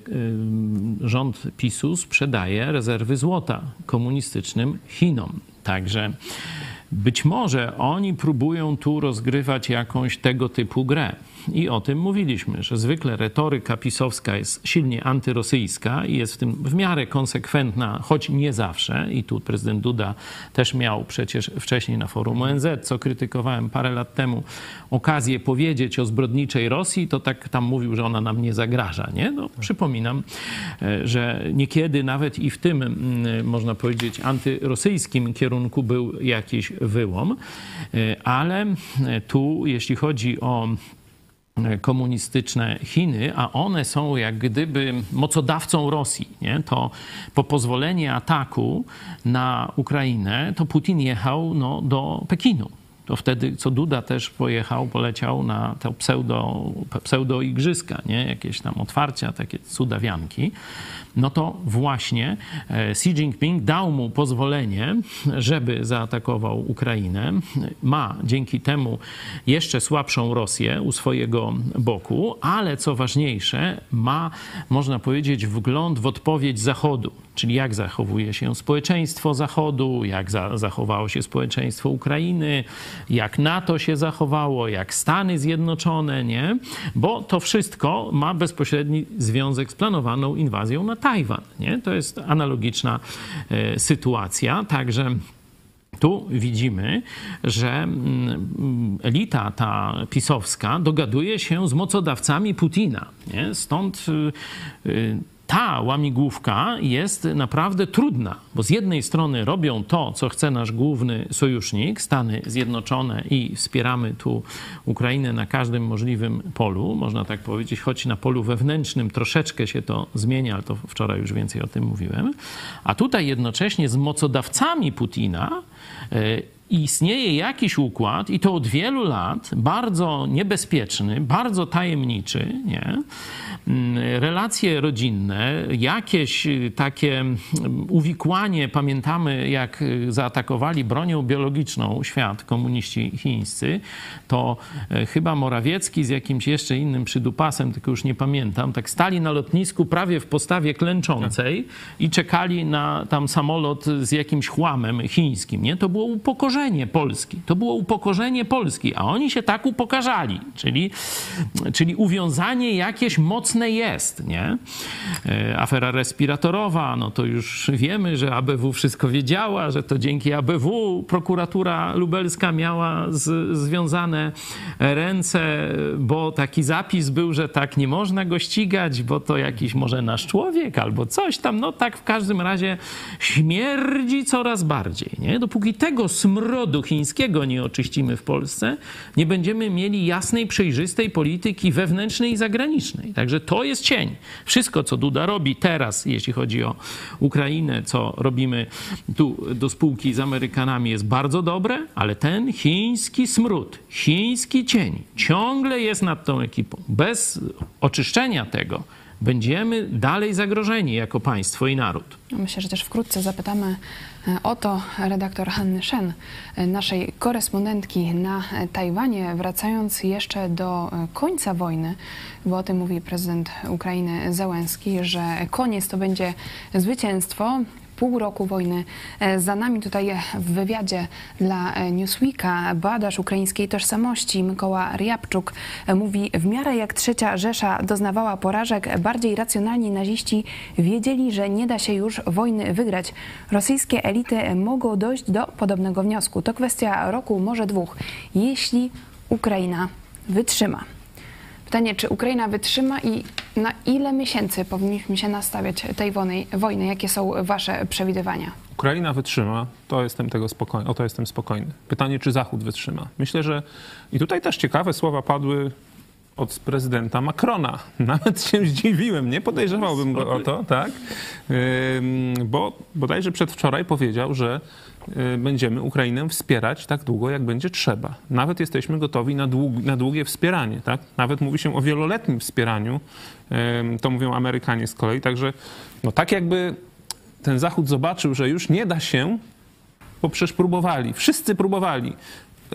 rząd PiSu sprzedaje rezerwy złota komunistycznym Chinom. Także być może oni próbują tu rozgrywać jakąś tego typu grę. I o tym mówiliśmy, że zwykle retoryka pisowska jest silnie antyrosyjska i jest w tym w miarę konsekwentna, choć nie zawsze. I tu prezydent Duda też miał przecież wcześniej na forum ONZ, co krytykowałem parę lat temu, okazję powiedzieć o zbrodniczej Rosji, to tak tam mówił, że ona nam nie zagraża. Nie? No, przypominam, e, że niekiedy nawet i w tym, mm, można powiedzieć, antyrosyjskim kierunku był jakiś wyłom, E, ale e, tu, jeśli chodzi o komunistyczne Chiny, a one są jak gdyby mocodawcą Rosji, nie? to po pozwolenie ataku na Ukrainę, to Putin jechał no, do Pekinu. To wtedy, co Duda też pojechał, poleciał na te pseudo, pseudo igrzyska, nie? jakieś tam otwarcia, takie cudawianki. No to właśnie e, Xi Jinping dał mu pozwolenie, żeby zaatakował Ukrainę. Ma dzięki temu jeszcze słabszą Rosję u swojego boku, ale co ważniejsze, ma, można powiedzieć, wgląd w odpowiedź Zachodu czyli jak zachowuje się społeczeństwo Zachodu, jak za, zachowało się społeczeństwo Ukrainy, jak NATO się zachowało, jak Stany Zjednoczone, nie? Bo to wszystko ma bezpośredni związek z planowaną inwazją na Tajwan, nie? To jest analogiczna e, sytuacja, także tu widzimy, że mm, elita ta pisowska dogaduje się z mocodawcami Putina. Nie? Stąd y, y, ta łamigłówka jest naprawdę trudna, bo z jednej strony robią to, co chce nasz główny sojusznik, Stany Zjednoczone i wspieramy tu Ukrainę na każdym możliwym polu, można tak powiedzieć, choć na polu wewnętrznym troszeczkę się to zmienia, ale to wczoraj już więcej o tym mówiłem, a tutaj jednocześnie z mocodawcami Putina e, istnieje jakiś układ i to od wielu lat, bardzo niebezpieczny, bardzo tajemniczy, nie? Mm, relacje rodzinne, jakieś y, takie mm, uwikłanie, pamiętamy jak y, zaatakowali bronią biologiczną świat komuniści chińscy, to e, chyba Morawiecki z jakimś jeszcze innym przydupasem, tylko już nie pamiętam, tak stali na lotnisku prawie w postawie klęczącej i czekali na tam samolot z jakimś chłamem chińskim, nie? To było upokorzenie Polski. To było upokorzenie Polski, a oni się tak upokarzali, czyli, czyli uwiązanie jakieś mocne jest, nie? E, Afera respiratorowa, no to już wiemy, że ABW wszystko wiedziała, że to dzięki ABW prokuratura lubelska miała z, związane ręce, bo taki zapis był, że tak nie można go ścigać, bo to jakiś może nasz człowiek albo coś tam, no tak w każdym razie śmierdzi coraz bardziej, nie? Dopóki tego smrodu chińskiego nie oczyścimy w Polsce, nie będziemy mieli jasnej, przejrzystej polityki wewnętrznej i zagranicznej. Także to jest cień. Wszystko, co Duda robi teraz, jeśli chodzi o Ukrainę, co robimy tu do spółki z Amerykanami, jest bardzo dobre, ale ten chiński smród, chiński cień ciągle jest nad tą ekipą. Bez oczyszczenia tego będziemy dalej zagrożeni jako państwo i naród. Myślę, że też wkrótce zapytamy e, o to redaktor Hanny Shen, e, naszej korespondentki na e, Tajwanie, wracając jeszcze do końca wojny, bo o tym mówi prezydent Ukrainy Załęski, że koniec to będzie zwycięstwo. Pół roku wojny e, za nami. Tutaj w wywiadzie dla e, Newsweeka badacz ukraińskiej tożsamości Mykoła Riabczuk e, mówi, w miarę jak trzecia Rzesza doznawała porażek, bardziej racjonalni naziści wiedzieli, że nie da się już wojny wygrać. Rosyjskie elity mogą dojść do podobnego wniosku. To kwestia roku, może dwóch, jeśli Ukraina wytrzyma. Pytanie, czy Ukraina wytrzyma i na ile miesięcy powinniśmy się nastawiać tej wojny? Jakie są Wasze przewidywania? Ukraina wytrzyma, to jestem tego spokojny, o to jestem spokojny. Pytanie, czy Zachód wytrzyma. Myślę, że i tutaj też ciekawe słowa padły od prezydenta Macrona. Nawet się zdziwiłem, nie podejrzewałbym go o to, tak? Bo bodajże przedwczoraj powiedział, że będziemy Ukrainę wspierać tak długo, jak będzie trzeba. Nawet jesteśmy gotowi na, dług, na długie wspieranie, tak? Nawet mówi się o wieloletnim wspieraniu, to mówią Amerykanie z kolei, także no tak jakby ten Zachód zobaczył, że już nie da się, bo przecież próbowali, wszyscy próbowali.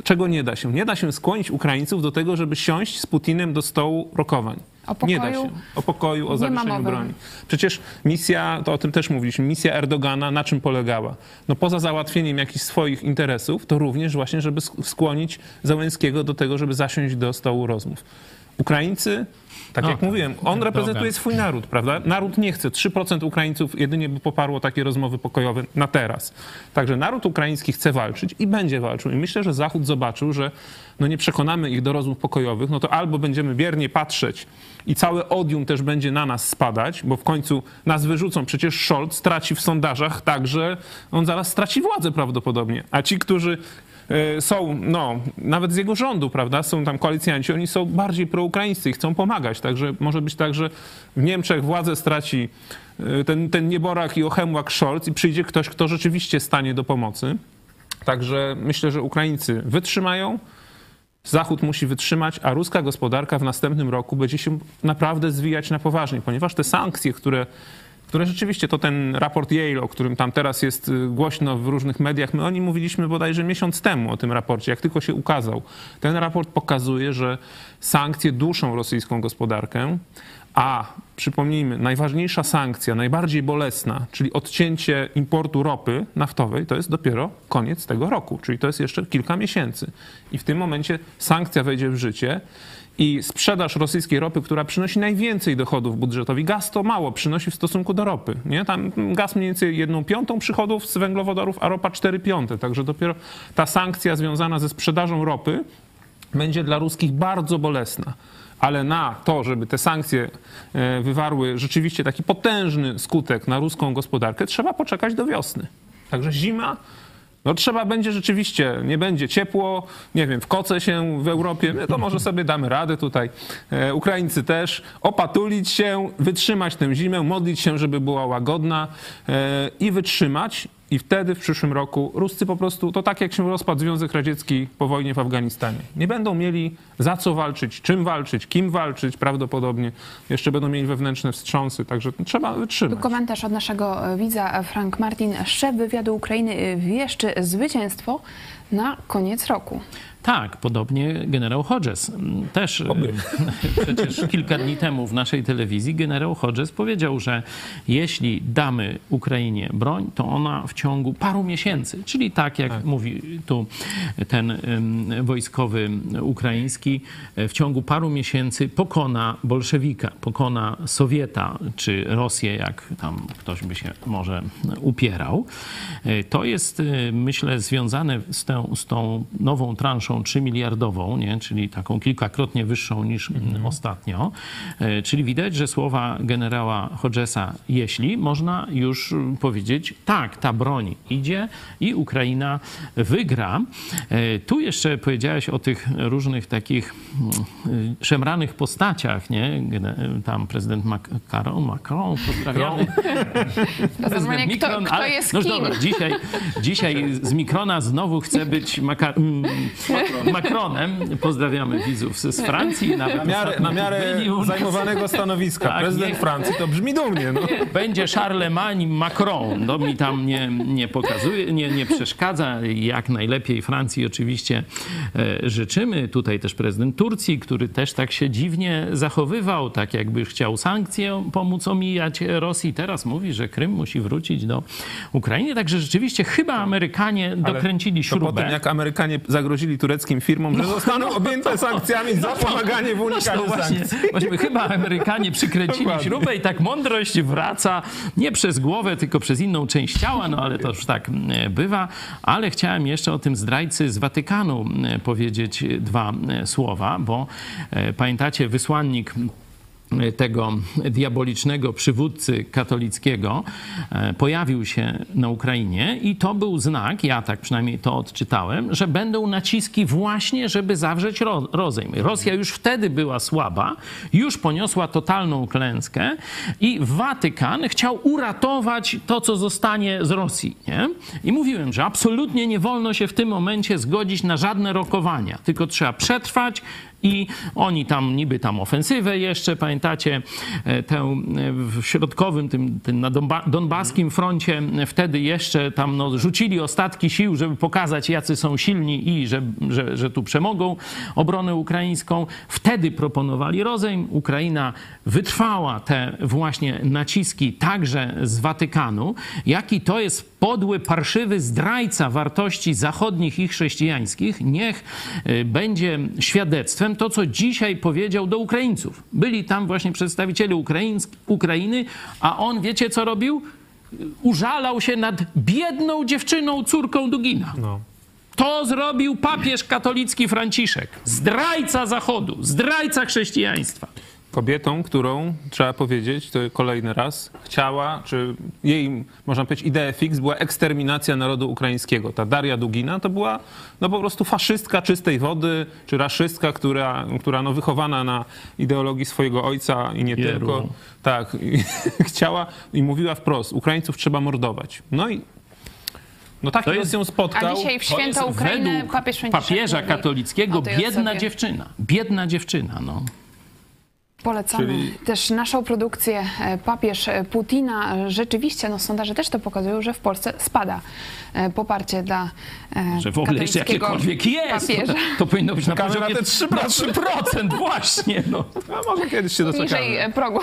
Czego nie da się? Nie da się skłonić Ukraińców do tego, żeby siąść z Putinem do stołu rokowań. O nie da pokoju się. O pokoju, o zawieszeniu broni. Przecież misja, to o tym też mówiliśmy, misja Erdogana na czym polegała? No poza załatwieniem jakichś swoich interesów, to również właśnie, żeby sk- skłonić Załęskiego do tego, żeby zasiąść do stołu rozmów. Ukraińcy, tak No jak mówiłem, on reprezentuje swój naród, prawda? Naród nie chce. 3% Ukraińców jedynie by poparło takie rozmowy pokojowe na teraz. Także naród ukraiński chce walczyć i będzie walczył. I myślę, że Zachód zobaczył, że no nie przekonamy ich do rozmów pokojowych, no to albo będziemy biernie patrzeć i całe odium też będzie na nas spadać, bo w końcu nas wyrzucą. Przecież Scholz straci w sondażach tak, że on zaraz straci władzę prawdopodobnie. A ci, którzy są, no, nawet z jego rządu, prawda, są tam koalicjanci, oni są bardziej proukraińscy i chcą pomagać. Także może być tak, że w Niemczech władzę straci e, ten, ten nieborak i ochemłak Scholz i przyjdzie ktoś, kto rzeczywiście stanie do pomocy. Także myślę, że Ukraińcy wytrzymają, Zachód musi wytrzymać, a ruska gospodarka w następnym roku będzie się naprawdę zwijać na poważnie, ponieważ te sankcje, które, które rzeczywiście to ten raport Yale, o którym tam teraz jest y, głośno w różnych mediach, my o nim mówiliśmy bodajże miesiąc temu o tym raporcie, jak tylko się ukazał. Ten raport pokazuje, że sankcje duszą rosyjską gospodarkę, a przypomnijmy, najważniejsza sankcja, najbardziej bolesna, czyli odcięcie importu ropy naftowej, to jest dopiero koniec tego roku, czyli to jest jeszcze kilka miesięcy. I w tym momencie sankcja wejdzie w życie i sprzedaż rosyjskiej ropy, która przynosi najwięcej dochodów budżetowi, gaz to mało przynosi w stosunku do ropy. Nie? Tam gaz mniej więcej jedną piątą przychodów z węglowodorów, a ropa cztery piąte. Także dopiero ta sankcja związana ze sprzedażą ropy będzie dla ruskich bardzo bolesna. Ale na to, żeby te sankcje e, wywarły rzeczywiście taki potężny skutek na ruską gospodarkę, trzeba poczekać do wiosny. Także zima, no trzeba będzie rzeczywiście, nie będzie ciepło, nie wiem, w koce się w Europie, my to może sobie damy radę tutaj, e, Ukraińcy też, opatulić się, wytrzymać tę zimę, modlić się, żeby była łagodna e, i wytrzymać. I wtedy w przyszłym roku Ruscy po prostu, to tak jak się rozpadł Związek Radziecki po wojnie w Afganistanie. Nie będą mieli za co walczyć, czym walczyć, kim walczyć prawdopodobnie. Jeszcze będą mieli wewnętrzne wstrząsy, także trzeba wytrzymać. komentarz od naszego e, widza Frank Martin. Szef wywiadu Ukrainy e, wieszczy zwycięstwo na koniec roku. Tak, podobnie generał Hodges. Też e, przecież kilka dni temu w naszej telewizji generał Hodges powiedział, że jeśli damy Ukrainie broń, to ona w ciągu paru miesięcy, czyli tak jak mówi tu ten wojskowy ukraiński, e, w ciągu paru miesięcy pokona bolszewika, pokona Sowieta czy Rosję, jak tam ktoś by się może upierał. E, To jest, myślę, związane z tą, z tą nową transzą 3 miliardową, nie? czyli taką kilkakrotnie wyższą niż mm, ostatnio. E, Czyli widać, że słowa generała Hodgesa, jeśli można już mm, powiedzieć, tak, ta broń idzie i Ukraina wygra. E, Tu jeszcze powiedziałeś o tych różnych takich mm, y, szemranych postaciach, nie? Tam prezydent Macron, Macron pozdrawiamy. Kto, Mikron, kto ale- jest no dobra, dzisiaj, dzisiaj z Mikrona znowu chce być maka, Macronem. Pozdrawiamy widzów z Francji. Nawet Na miarę, na miarę zajmowanego stanowiska. Tak, Prezydent nie- Francji to brzmi dumnie. No. Będzie Charlemagne Macron. No mi tam nie, nie pokazuje, nie, nie przeszkadza. Jak najlepiej Francji oczywiście e, życzymy. Tutaj też prezydent Turcji, który też tak się dziwnie zachowywał, tak jakby chciał sankcje pomóc omijać Rosji. Teraz mówi, że Krym musi wrócić do Ukrainy. Także rzeczywiście chyba Amerykanie dokręcili To po śrubę. tym, jak Amerykanie zagrozili Tureckiej tureckim firmom, że zostaną objęte sankcjami za pomaganie w No unikaniu właśnie, sankcji. właśnie chyba Amerykanie przykręcili Dokładnie. śrubę i tak mądrość wraca nie przez głowę, tylko przez inną część ciała, no ale to już tak e, bywa. Ale chciałem jeszcze o tym zdrajcy z Watykanu e, powiedzieć dwa e, słowa, bo pamiętacie, wysłannik tego diabolicznego przywódcy katolickiego e, pojawił się na Ukrainie i to był znak, ja tak przynajmniej to odczytałem, że będą naciski właśnie, żeby zawrzeć ro rozejm. Rosja już wtedy była słaba, już poniosła totalną klęskę i Watykan chciał uratować to, co zostanie z Rosji. Nie? I mówiłem, że absolutnie nie wolno się w tym momencie zgodzić na żadne rokowania, tylko trzeba przetrwać, i oni tam niby tam ofensywę jeszcze, pamiętacie, e, tę e, w środkowym, tym, tym na Donba Donbaskim froncie, e, wtedy jeszcze tam no, rzucili ostatki sił, żeby pokazać, jacy są silni i że, że, że tu przemogą obronę ukraińską. Wtedy proponowali rozejm. Ukraina wytrwała te właśnie naciski także z Watykanu. Jaki to jest podły, parszywy zdrajca wartości zachodnich i chrześcijańskich, niech będzie świadectwem to, co dzisiaj powiedział do Ukraińców. Byli tam właśnie przedstawiciele Ukraińsk- Ukrainy, a on, wiecie co robił? Użalał się nad biedną dziewczyną, córką Dugina. No. To zrobił papież katolicki Franciszek. Zdrajca Zachodu, zdrajca chrześcijaństwa. Kobietą, którą, trzeba powiedzieć, to kolejny raz, chciała, czy jej, można powiedzieć, idea fix była eksterminacja narodu ukraińskiego. Ta Daria Dugina to była no po prostu faszystka czystej wody, czy raszystka, która, która no wychowana na ideologii swojego ojca i nie Jeru. tylko. Tak, i chciała i mówiła wprost, Ukraińców trzeba mordować. No i no taki To jest- ją spotkał. A dzisiaj w To święto Ukrainy papież papieża katolickiego biedna osobie. dziewczyna. Biedna dziewczyna, no. Polecamy Czyli- też naszą produkcję e, Papież e, Putina. Rzeczywiście, no sondaże też to pokazują, że w Polsce spada e, poparcie dla Że w ogóle jeszcze jakiekolwiek jest. To, papieża. to powinno być na poziomie na te 3%. na 3% właśnie, no. A może kiedyś się Niżej doczekamy. e, progu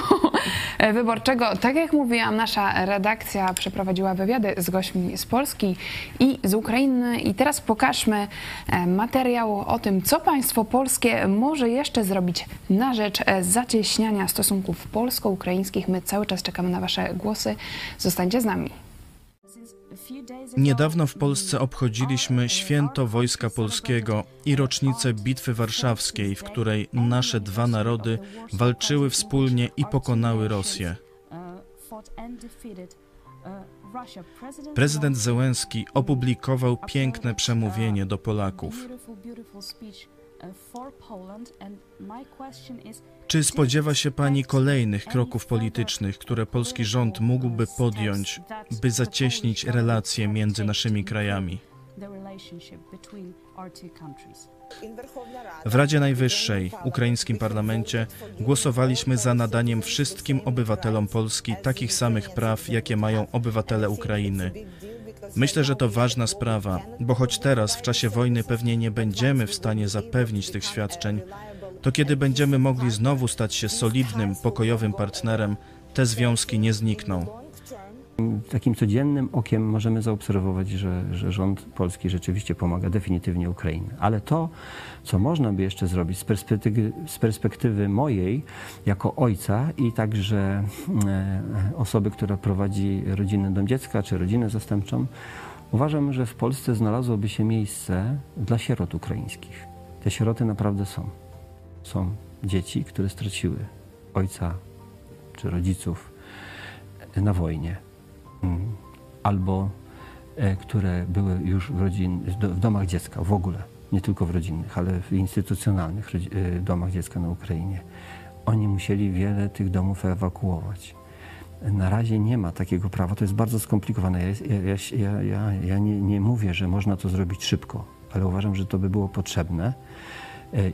wyborczego. Tak jak mówiłam, nasza redakcja przeprowadziła wywiady z gośćmi z Polski i z Ukrainy. I teraz pokażmy materiał o tym, co państwo polskie może jeszcze zrobić na rzecz e, zacieśniania stosunków polsko-ukraińskich. My cały czas czekamy na wasze głosy. Zostańcie z nami. Niedawno w Polsce obchodziliśmy święto Wojska Polskiego i rocznicę Bitwy Warszawskiej, w której nasze dwa narody walczyły wspólnie i pokonały Rosję. Prezydent Zełenski opublikował piękne przemówienie do Polaków. Czy spodziewa się Pani kolejnych kroków politycznych, które polski rząd mógłby podjąć, by zacieśnić relacje między naszymi krajami? W Radzie Najwyższej, ukraińskim parlamencie, głosowaliśmy za nadaniem wszystkim obywatelom Polski takich samych praw, jakie mają obywatele Ukrainy. Myślę, że to ważna sprawa, bo choć teraz, w czasie wojny, pewnie nie będziemy w stanie zapewnić tych świadczeń, to kiedy będziemy mogli znowu stać się solidnym, pokojowym partnerem, te związki nie znikną. Takim codziennym okiem możemy zaobserwować, że, że rząd polski rzeczywiście pomaga definitywnie Ukrainie. Ale to, co można by jeszcze zrobić z perspektywy, z perspektywy mojej, jako ojca i także e, osoby, która prowadzi rodzinny dom dziecka czy rodzinę zastępczą, uważam, że w Polsce znalazłoby się miejsce dla sierot ukraińskich. Te sieroty naprawdę są. Są dzieci, które straciły ojca czy rodziców na wojnie. Albo e, które były już w, rodzin, w do- w domach dziecka w ogóle, nie tylko w rodzinnych, ale w instytucjonalnych e, domach dziecka na Ukrainie. Oni musieli wiele tych domów ewakuować. Na razie nie ma takiego prawa, to jest bardzo skomplikowane. Ja, ja, ja, ja, nie, nie mówię, że można to zrobić szybko, ale uważam, że to by było potrzebne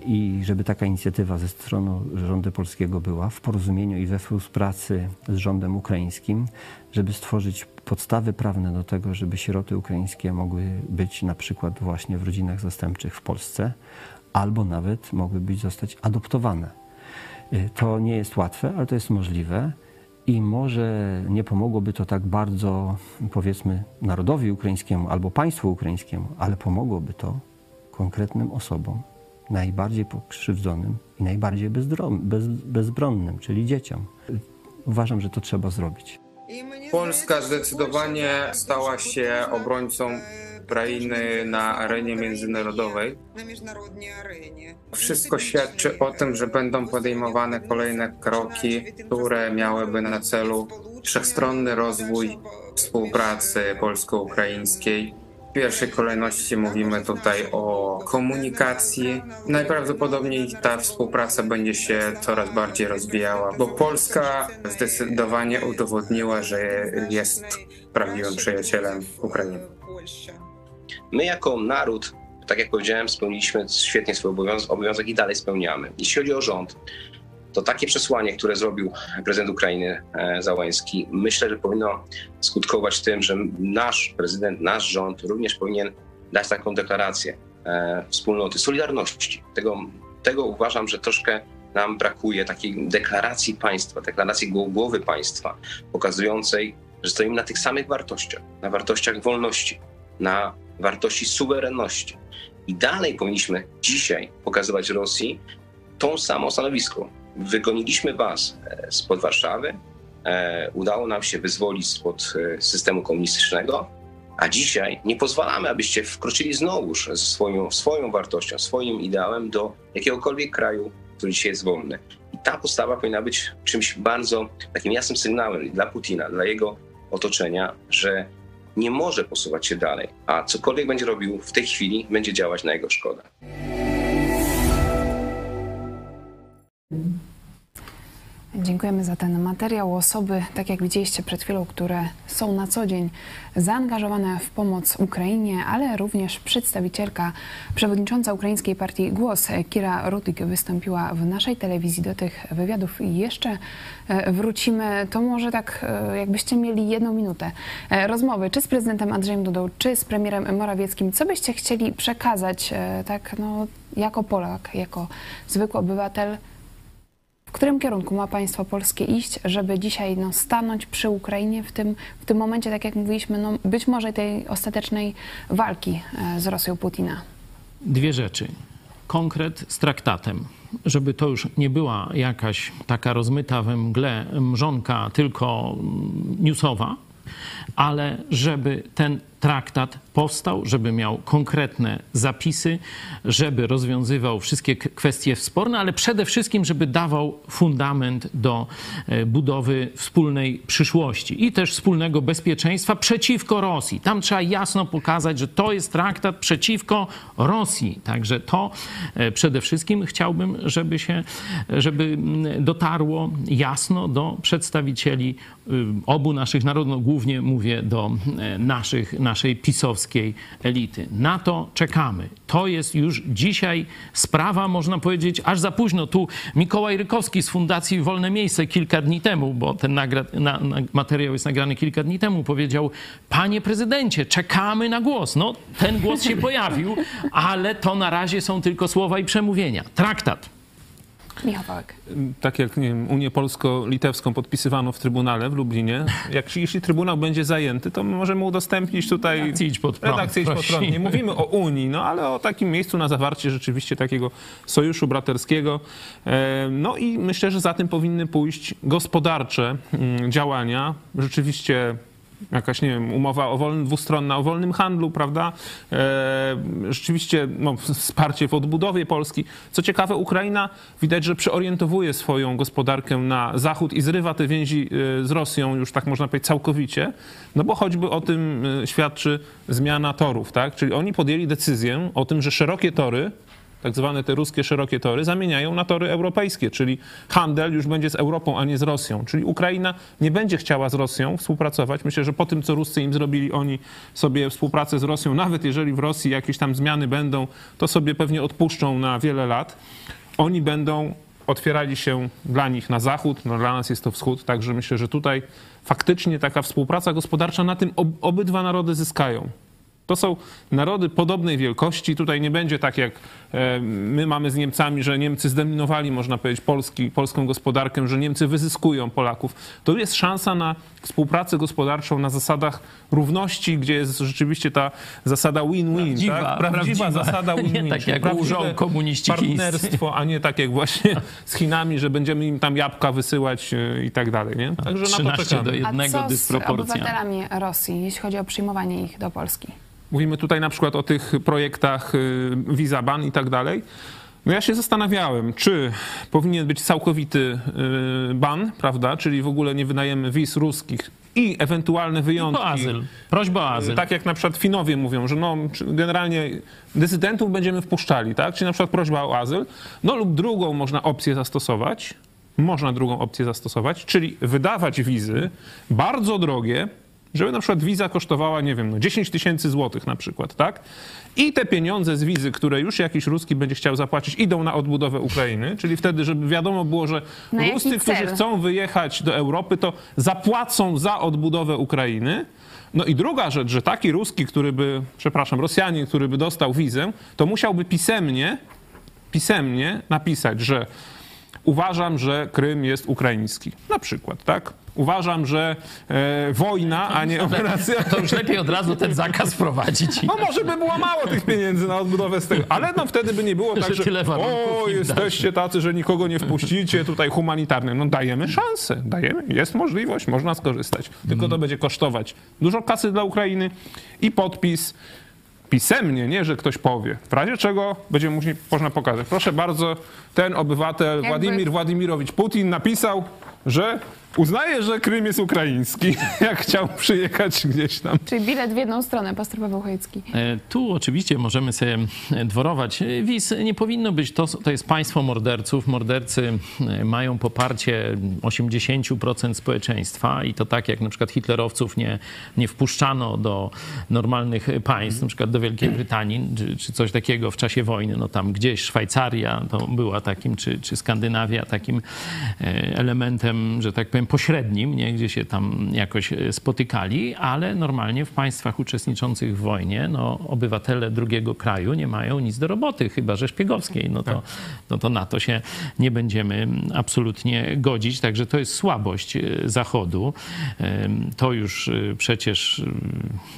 i żeby taka inicjatywa ze strony rządu polskiego była w porozumieniu i we współpracy z rządem ukraińskim, żeby stworzyć podstawy prawne do tego, żeby sieroty ukraińskie mogły być na przykład właśnie w rodzinach zastępczych w Polsce, albo nawet mogły być zostać adoptowane. Y, To nie jest łatwe, ale to jest możliwe i może nie pomogłoby to tak bardzo, powiedzmy, narodowi ukraińskiemu albo państwu ukraińskiemu, ale pomogłoby to konkretnym osobom, najbardziej pokrzywdzonym i najbardziej bez, bezbronnym, czyli dzieciom. Uważam, że to trzeba zrobić. Polska zdecydowanie stała się obrońcą Ukrainy na arenie międzynarodowej. Wszystko świadczy o tym, że będą podejmowane kolejne kroki, które miałyby na celu wszechstronny rozwój współpracy polsko-ukraińskiej. Pierwszej kolejności mówimy tutaj o komunikacji. Najprawdopodobniej ta współpraca będzie się coraz bardziej rozwijała, bo Polska zdecydowanie udowodniła, że jest prawdziwym przyjacielem Ukrainy. My jako naród, tak jak powiedziałem, spełniliśmy świetnie swój obowiązek, obowiązek i dalej spełniamy. Jeśli chodzi o rząd, to takie przesłanie, które zrobił prezydent Ukrainy e, Załański, myślę, że powinno skutkować tym, że nasz prezydent, nasz rząd również powinien dać taką deklarację e, wspólnoty, solidarności. Tego, tego uważam, że troszkę nam brakuje takiej deklaracji państwa, deklaracji głowy państwa, pokazującej, że stoimy na tych samych wartościach, na wartościach wolności, na wartości suwerenności. I dalej powinniśmy dzisiaj pokazywać Rosji tą samą stanowisko. Wygoniliśmy was e, spod Warszawy, e, udało nam się wyzwolić spod e, systemu komunistycznego, a dzisiaj nie pozwalamy, abyście wkroczyli znowuż ze swoją, swoją wartością, swoim ideałem do jakiegokolwiek kraju, który dzisiaj jest wolny. I ta postawa powinna być czymś bardzo takim jasnym sygnałem dla Putina, dla jego otoczenia, że nie może posuwać się dalej, a cokolwiek będzie robił w tej chwili, będzie działać na jego szkodę. Dziękujemy za ten materiał. Osoby, tak jak widzieliście przed chwilą, które są na co dzień zaangażowane w pomoc Ukrainie, ale również przedstawicielka, przewodnicząca ukraińskiej partii Głos, Kira Rudik, wystąpiła w naszej telewizji. Do tych wywiadów jeszcze e, wrócimy. To może tak, e, jakbyście mieli jedną minutę e, rozmowy, czy z prezydentem Andrzejem Dudą, czy z premierem Morawieckim. Co byście chcieli przekazać, tak, no, jako Polak, jako zwykły obywatel, w którym kierunku ma państwo polskie iść, żeby dzisiaj no, stanąć przy Ukrainie w tym, w tym momencie, tak jak mówiliśmy, no, być może tej ostatecznej walki e, z Rosją Putina? Dwie rzeczy. Konkret z traktatem, żeby to już nie była jakaś taka rozmyta we mgle mrzonka, tylko newsowa, ale żeby ten traktat powstał, żeby miał konkretne zapisy, żeby rozwiązywał wszystkie kwestie sporne, ale przede wszystkim, żeby dawał fundament do e, budowy wspólnej przyszłości i też wspólnego bezpieczeństwa przeciwko Rosji. Tam trzeba jasno pokazać, że to jest traktat przeciwko Rosji. Także to e, przede wszystkim chciałbym, żeby się, żeby dotarło jasno do przedstawicieli y, obu naszych narodów, no, głównie mówię do e, naszych, naszej pisowskiej elity. Na to czekamy. To jest już dzisiaj sprawa, można powiedzieć, aż za późno. Tu Mikołaj Rykowski z Fundacji Wolne Miejsce kilka dni temu, bo ten nagra, na, na, materiał jest nagrany kilka dni temu, powiedział: Panie prezydencie, czekamy na głos. No, ten głos się pojawił, ale to na razie są tylko słowa i przemówienia. Traktat Michał. Tak jak nie wiem, Unię Polsko-Litewską podpisywano w Trybunale w Lublinie. Jak, jeśli Trybunał będzie zajęty, to możemy udostępnić tutaj redakcję idź pod prąd. Redakcję idź pod prąd. Nie mówimy o Unii, no ale o takim miejscu na zawarcie rzeczywiście takiego sojuszu braterskiego. E, no i myślę, że za tym powinny pójść gospodarcze mm, działania. Rzeczywiście jakaś, nie wiem, umowa o wolnym, dwustronna o wolnym handlu, prawda? E, rzeczywiście no, wsparcie w odbudowie Polski. Co ciekawe, Ukraina widać, że przeorientowuje swoją gospodarkę na zachód i zrywa te więzi e, z Rosją już tak można powiedzieć całkowicie, no bo choćby o tym e, świadczy zmiana torów, tak? Czyli oni podjęli decyzję o tym, że szerokie tory tak zwane te ruskie szerokie tory, zamieniają na tory europejskie, czyli handel już będzie z Europą, a nie z Rosją. Czyli Ukraina nie będzie chciała z Rosją współpracować. Myślę, że po tym, co Ruscy im zrobili, oni sobie współpracę z Rosją, nawet jeżeli w Rosji jakieś tam zmiany będą, to sobie pewnie odpuszczą na wiele lat. Oni będą otwierali się dla nich na zachód, no dla nas jest to wschód, także myślę, że tutaj faktycznie taka współpraca gospodarcza na tym ob obydwa narody zyskają. To są narody podobnej wielkości. Tutaj nie będzie tak, jak e, my mamy z Niemcami, że Niemcy zdominowali, można powiedzieć, Polski, polską gospodarkę, że Niemcy wyzyskują Polaków. To jest szansa na współpracę gospodarczą na zasadach równości, gdzie jest rzeczywiście ta zasada win-win. Prawdziwa, tak? Prawdziwa, prawdziwa. zasada Nie win-win. tak jak łżą komuniści. Partnerstwo, a nie tak jak właśnie z Chinami, że będziemy im tam jabłka wysyłać e, i tak dalej. Nie? Także na to 13 czekamy. do A jednego co z dysproporcja. obywatelami Rosji, jeśli chodzi o przyjmowanie ich do Polski? Mówimy tutaj na przykład o tych projektach y, Visa Ban i tak dalej. No ja się zastanawiałem, czy powinien być całkowity y, ban, prawda, czyli w ogóle nie wydajemy wiz ruskich i ewentualne wyjątki. O azyl. Prośba o azyl. Tak jak na przykład Finowie mówią, że no, generalnie dysydentów będziemy wpuszczali, tak? Czyli na przykład prośba o azyl. No lub drugą można opcję zastosować, można drugą opcję zastosować, czyli wydawać wizy bardzo drogie, żeby na przykład wiza kosztowała, nie wiem, no 10 tysięcy złotych na przykład, tak? I te pieniądze z wizy, które już jakiś Ruski będzie chciał zapłacić, idą na odbudowę Ukrainy, czyli wtedy, żeby wiadomo było, że Na Ruscy, którzy chcą wyjechać do Europy, to zapłacą za odbudowę Ukrainy. No i druga rzecz, że taki Ruski, który by, przepraszam, Rosjanin, który by dostał wizę, to musiałby pisemnie, pisemnie napisać, że uważam, że Krym jest ukraiński. Na przykład, tak? Uważam, że e, wojna, a nie operacja... To już lepiej od razu ten zakaz wprowadzić. No może by było mało tych pieniędzy na odbudowę z tego, ale no wtedy by nie było tak, Że że o, jesteście tacy, że nikogo nie wpuścicie, tutaj humanitarne. No dajemy szansę, dajemy, jest możliwość, można skorzystać. Tylko to będzie kosztować dużo kasy dla Ukrainy i podpis pisemnie, nie, że ktoś powie. W razie czego będzie musi, można pokazać. Proszę bardzo, ten obywatel Władimir Władimirowicz Putin napisał, że uznaje, że Krym jest ukraiński, jak chciał przyjechać gdzieś tam. Czyli bilet w jedną stronę, pastor Paweł Chojecki. E, Tu oczywiście możemy sobie dworować. E, WIS nie powinno być, to, to jest państwo morderców. Mordercy e, mają poparcie 80% społeczeństwa i to tak jak na przykład hitlerowców nie, nie wpuszczano do normalnych państw, na przykład do Wielkiej Brytanii czy, czy coś takiego w czasie wojny. No tam gdzieś Szwajcaria to była takim, czy, czy Skandynawia takim elementem, że tak powiem, pośrednim, nie? gdzie się tam jakoś e, spotykali, ale normalnie w państwach uczestniczących w wojnie no, obywatele drugiego kraju nie mają nic do roboty, chyba że szpiegowskiej. No to, no to na to się nie będziemy absolutnie godzić. Także to jest słabość e, Zachodu. To już e, przecież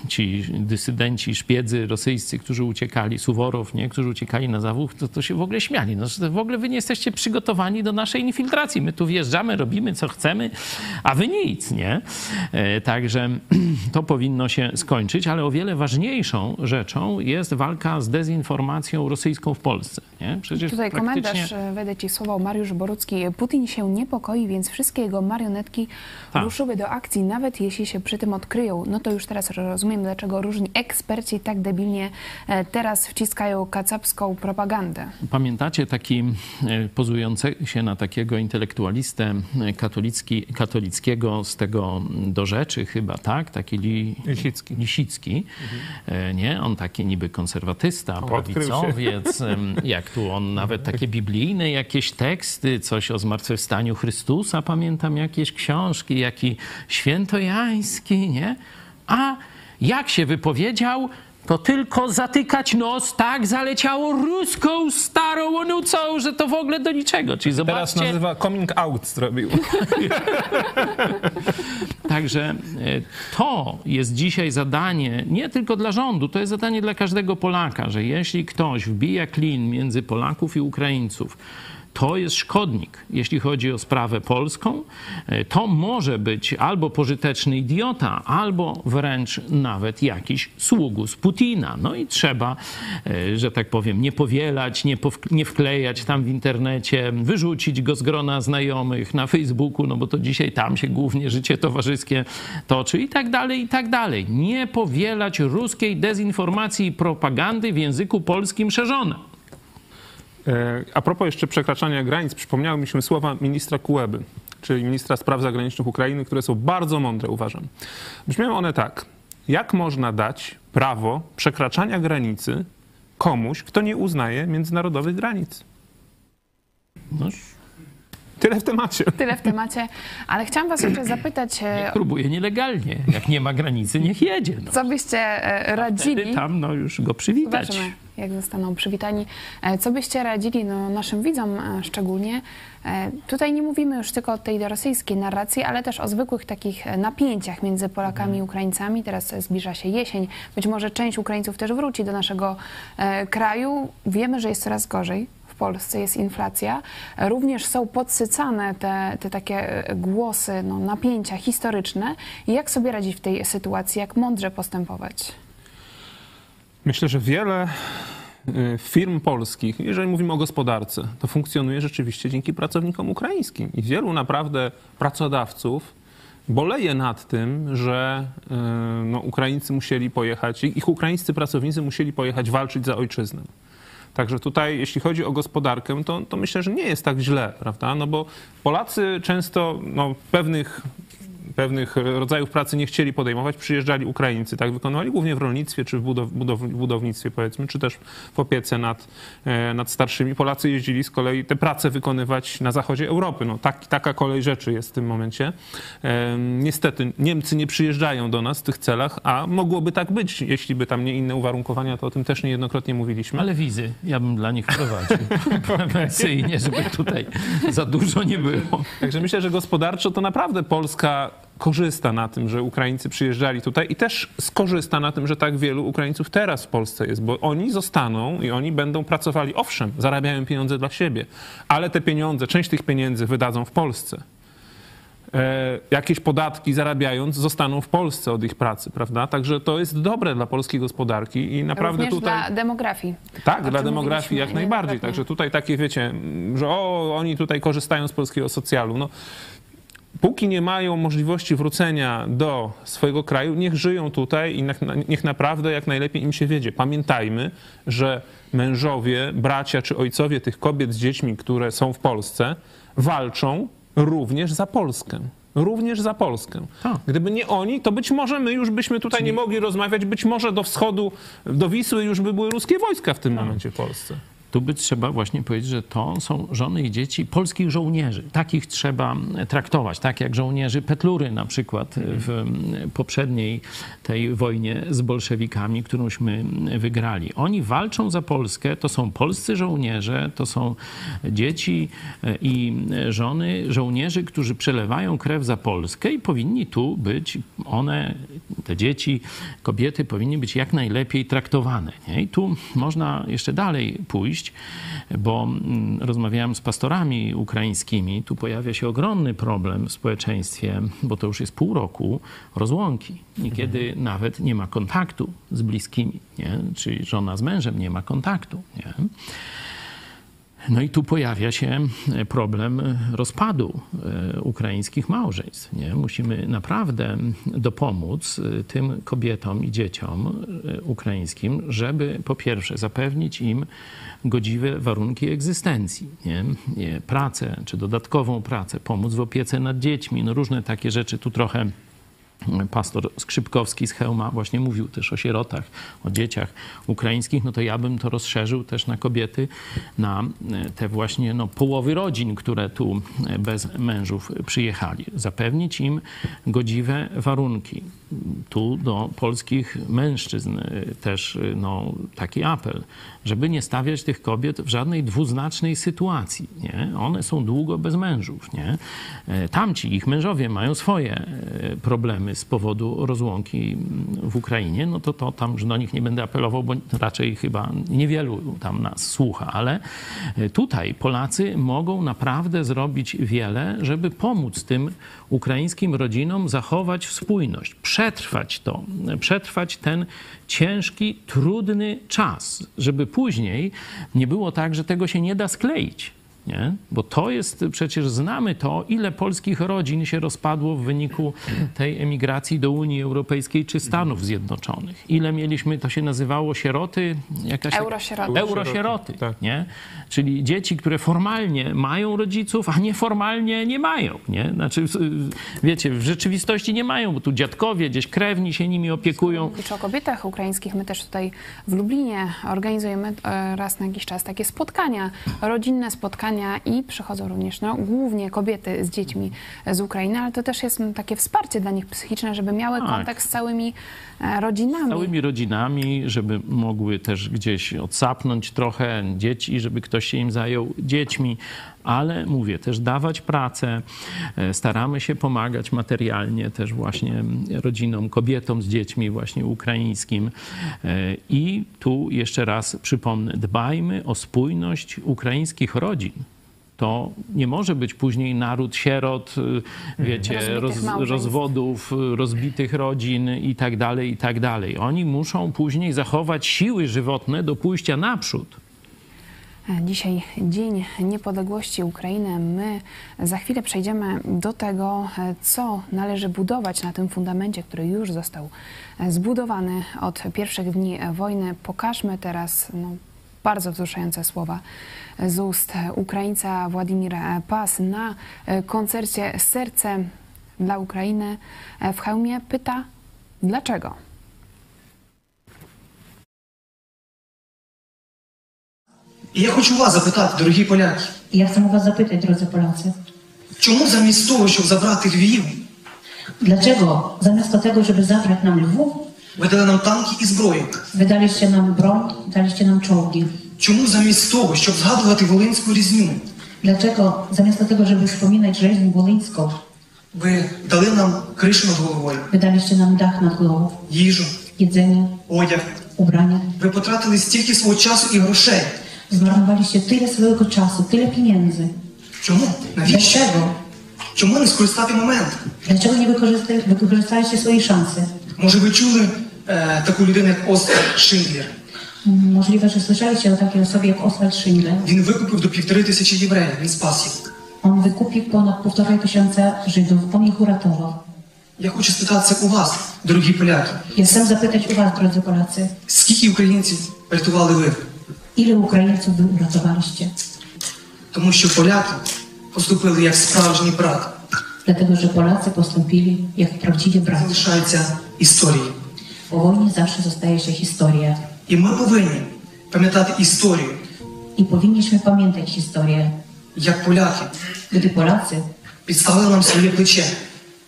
ci dysydenci, szpiedzy rosyjscy, którzy uciekali, Suworow, nie? którzy uciekali na Zawód, to, to się w ogóle śmiali. No, w ogóle wy nie jesteście przygotowani do naszej infiltracji. My tu wjeżdżamy, robimy co chcemy, a wy nic, nie? E, Także to powinno się skończyć, ale o wiele ważniejszą rzeczą jest walka z dezinformacją rosyjską w Polsce. Nie? Przecież Tutaj praktycznie... komentarz, wejdę ci słowo, Mariusz Borucki. Putin się niepokoi, więc wszystkie jego marionetki Tak. ruszyły do akcji, nawet jeśli się przy tym odkryją. No to już teraz rozumiem, dlaczego różni eksperci tak debilnie e, teraz wciskają kacapską propagandę. Pamiętacie taki e, pozujący się na takiego intelektualistę katolicki, katolickiego z tego do rzeczy chyba, tak? Taki li, Lisicki. Lisicki. E, Nie? On taki niby konserwatysta, prawicowiec. Jak tu on nawet takie biblijne jakieś teksty, coś o zmartwychwstaniu Chrystusa, pamiętam jakieś książki, jaki świętojański, nie? A jak się wypowiedział, to tylko zatykać nos, tak zaleciało ruską starą onucą, że to w ogóle do niczego. Czyli Teraz zobaczcie, nazywa coming out zrobił. Także e, to jest dzisiaj zadanie nie tylko dla rządu, to jest zadanie dla każdego Polaka, że jeśli ktoś wbija klin między Polaków i Ukraińców, to jest szkodnik, jeśli chodzi o sprawę polską. E, To może być albo pożyteczny idiota, albo wręcz nawet jakiś sługus Putina. No i trzeba, e, że tak powiem, nie powielać, nie, nie wklejać tam w internecie, wyrzucić go z grona znajomych na Facebooku, no bo to dzisiaj tam się głównie życie towarzyskie toczy i tak dalej, i tak dalej. Nie powielać ruskiej dezinformacji i propagandy w języku polskim szerzone. E, A propos jeszcze przekraczania granic, przypomniały mi się słowa ministra Kułeby, czyli ministra spraw zagranicznych Ukrainy, które są bardzo mądre, uważam. Brzmią one tak. Jak można dać prawo przekraczania granicy komuś, kto nie uznaje międzynarodowych granic? No, Tyle w temacie. Tyle w temacie, ale chciałam was jeszcze zapytać, e, Próbuje nielegalnie. Jak nie ma granicy, niech jedzie. No. co byście e, Wtedy radzili? tam no, już go przywitać. Zobaczymy, jak zostaną przywitani. E, Co byście radzili no, naszym widzom szczególnie? Tutaj nie mówimy już tylko o tej rosyjskiej narracji, ale też o zwykłych takich napięciach między Polakami i Ukraińcami. Teraz zbliża się jesień. Być może część Ukraińców też wróci do naszego kraju. Wiemy, że jest coraz gorzej. Polsce jest inflacja. E, Również są podsycane te, te takie e, głosy, no, napięcia historyczne. Jak sobie radzić w tej sytuacji? Jak mądrze postępować? Myślę, że wiele y, firm polskich, jeżeli mówimy o gospodarce, to funkcjonuje rzeczywiście dzięki pracownikom ukraińskim. I wielu naprawdę pracodawców boleje nad tym, że y, no, Ukraińcy musieli pojechać, ich ukraińscy pracownicy musieli pojechać walczyć za ojczyznę. Także tutaj, jeśli chodzi o gospodarkę, to, to myślę, że nie jest tak źle, prawda? No bo Polacy często no, pewnych pewnych rodzajów pracy nie chcieli podejmować, przyjeżdżali Ukraińcy, tak wykonywali głównie w rolnictwie czy w budow, budow, budownictwie powiedzmy, czy też w opiece nad, e, nad starszymi. Polacy jeździli z kolei te prace wykonywać na zachodzie Europy. No, tak, taka kolej rzeczy jest w tym momencie. E, niestety Niemcy nie przyjeżdżają do nas w tych celach, a mogłoby tak być, jeśli by tam nie inne uwarunkowania, to o tym też niejednokrotnie mówiliśmy. Ale wizy ja bym dla nich wprowadził prewencyjnie, żeby tutaj za dużo nie było. Także myślę, że gospodarczo to naprawdę Polska korzysta na tym, że Ukraińcy przyjeżdżali tutaj i też skorzysta na tym, że tak wielu Ukraińców teraz w Polsce jest, bo oni zostaną i oni będą pracowali, owszem, zarabiają pieniądze dla siebie, ale te pieniądze, część tych pieniędzy wydadzą w Polsce. E, jakieś podatki zarabiając zostaną w Polsce od ich pracy, prawda? Także to jest dobre dla polskiej gospodarki i naprawdę Również tutaj... dla demografii. Tak, O dla demografii jak najbardziej. Także tutaj takie, wiecie, że o, oni tutaj korzystają z polskiego socjalu. No, póki nie mają możliwości wrócenia do swojego kraju, niech żyją tutaj i niech, naprawdę jak najlepiej im się wiedzie. Pamiętajmy, że mężowie, bracia czy ojcowie tych kobiet z dziećmi, które są w Polsce, walczą również za Polskę. Również za Polskę. Tak. Gdyby nie oni, to być może my już byśmy tutaj nie mogli rozmawiać. Być może do wschodu, do Wisły już by były ruskie wojska w tym momencie w Polsce. Tu by trzeba właśnie powiedzieć, że to są żony i dzieci polskich żołnierzy. Takich trzeba traktować, tak jak żołnierzy Petlury na przykład w poprzedniej tej wojnie z bolszewikami, którąśmy wygrali. Oni walczą za Polskę, to są polscy żołnierze, to są dzieci i żony żołnierzy, którzy przelewają krew za Polskę i powinni tu być, one, te dzieci, kobiety powinny być jak najlepiej traktowane. Nie? I tu można jeszcze dalej pójść, bo mm, rozmawiałem z pastorami ukraińskimi. Tu pojawia się ogromny problem w społeczeństwie, bo to już jest pół roku rozłąki. Niekiedy nawet nie ma kontaktu z bliskimi, nie? czyli żona z mężem nie ma kontaktu. Nie? No i tu pojawia się problem rozpadu e, ukraińskich małżeństw. Nie? Musimy naprawdę dopomóc e, tym kobietom i dzieciom e, ukraińskim, żeby po pierwsze zapewnić im godziwe warunki egzystencji? Nie, pracę czy dodatkową pracę, pomóc w opiece nad dziećmi, no różne takie rzeczy. Tu trochę pastor Skrzypkowski z Chełma właśnie mówił też o sierotach, o dzieciach ukraińskich, no to ja bym to rozszerzył też na kobiety, na te właśnie no, połowy rodzin, które tu bez mężów przyjechali. Zapewnić im godziwe warunki. Tu do polskich mężczyzn też no, taki apel, żeby nie stawiać tych kobiet w żadnej dwuznacznej sytuacji. Nie? One są długo bez mężów. Nie? Tamci, ich mężowie mają swoje problemy z powodu rozłąki w Ukrainie, no to, to tam już do nich nie będę apelował, bo raczej chyba niewielu tam nas słucha, ale tutaj Polacy mogą naprawdę zrobić wiele, żeby pomóc tym ukraińskim rodzinom zachować spójność, przetrwać to, przetrwać ten ciężki, trudny czas, żeby później nie było tak, że tego się nie da skleić. Nie? Bo to jest, przecież znamy to, ile polskich rodzin się rozpadło w wyniku tej emigracji do Unii Europejskiej czy Stanów Zjednoczonych. Ile mieliśmy, to się nazywało sieroty? Jakaś Eurosieroty. Eurosieroty, Tak. nie? Czyli dzieci, które formalnie mają rodziców, a nieformalnie nie mają, nie? Znaczy, wiecie, w rzeczywistości nie mają, bo tu dziadkowie, gdzieś krewni się nimi opiekują. Mówić o kobietach ukraińskich. My też tutaj w Lublinie organizujemy e, raz na jakiś czas takie spotkania, rodzinne spotkania i przychodzą również no, głównie kobiety z dziećmi z Ukrainy, ale to też jest takie wsparcie dla nich psychiczne, żeby miały Tak. kontakt z całymi rodzinami. całymi rodzinami, żeby mogły też gdzieś odsapnąć trochę dzieci, żeby ktoś się im zajął dziećmi, ale mówię, też dawać pracę, e, staramy się pomagać materialnie też właśnie rodzinom, kobietom z dziećmi właśnie ukraińskim E, i tu jeszcze raz przypomnę, dbajmy o spójność ukraińskich rodzin. To nie może być później naród sierot, y, wiecie, Rozbitych roz, rozwodów, y, rozbitych rodzin i tak dalej, i tak dalej. Oni muszą później zachować siły żywotne do pójścia naprzód. Dzisiaj Dzień Niepodległości Ukrainy. My za chwilę przejdziemy do tego, co należy budować na tym fundamencie, który już został zbudowany od pierwszych dni wojny. Pokażmy teraz no, bardzo wzruszające słowa z ust Ukraińca Władimira Pas na e, koncercie Serce dla Ukrainy w Chełmie. Pyta, dlaczego? І я хочу вас запитати, дорогі поляки, Я chcę was zapytać, drodzy Polacy, чому замість того, щоб забрати Львів, dlaczego zamiast tego, żeby zabrać nam Lwów, ви дали нам танки і зброю? wydaliście nam broń, daliście nam czołgi? Чому замість того, щоб згадувати Волинську різню, Dlaczego zamiast tego, żeby wspominać rzeźnię wolyńską, ви дали нам кришу над головою, wydaliście nam dach nad głową, їжу, jedzenie, одяг? ubrania? Ви потратили стільки свого часу і грошей. Zmarnowaliście tyle swojego czasu, tyle pieniędzy. Чому? Навіщо? Dlaczego? Чому не скористати момент? Dlaczego nie wykorzysta- wykorzystaliście swojej szansy? Може, ви чули е, таку людину, як Оскар Шиндлер? Mm, Możliwe, że słyszeliście o takiej osobie jak Oswald Schindler. Він викупив до півтори тисячі євреїв, він спас їх. On wykupił ponad półtorej tysiąca Żydów. On ich uratował. Я хочу спитатися у вас, дорогі поляки, Ja chcę zapytać u was, drodzy Polacy, скільки українців врятували ви? ile Ukraińców wy uratowaliście? Тому що поляки поступили як справжній брат. Dlatego, że Polacy postąpili jak prawdziwi bracia. Залишається історією. Po wojnie zawsze zostaje się historia. І ми повинні пам'ятати історію, I powinniśmy pamiętać historię, як поляки gdy Polacy підставили нам своє плече,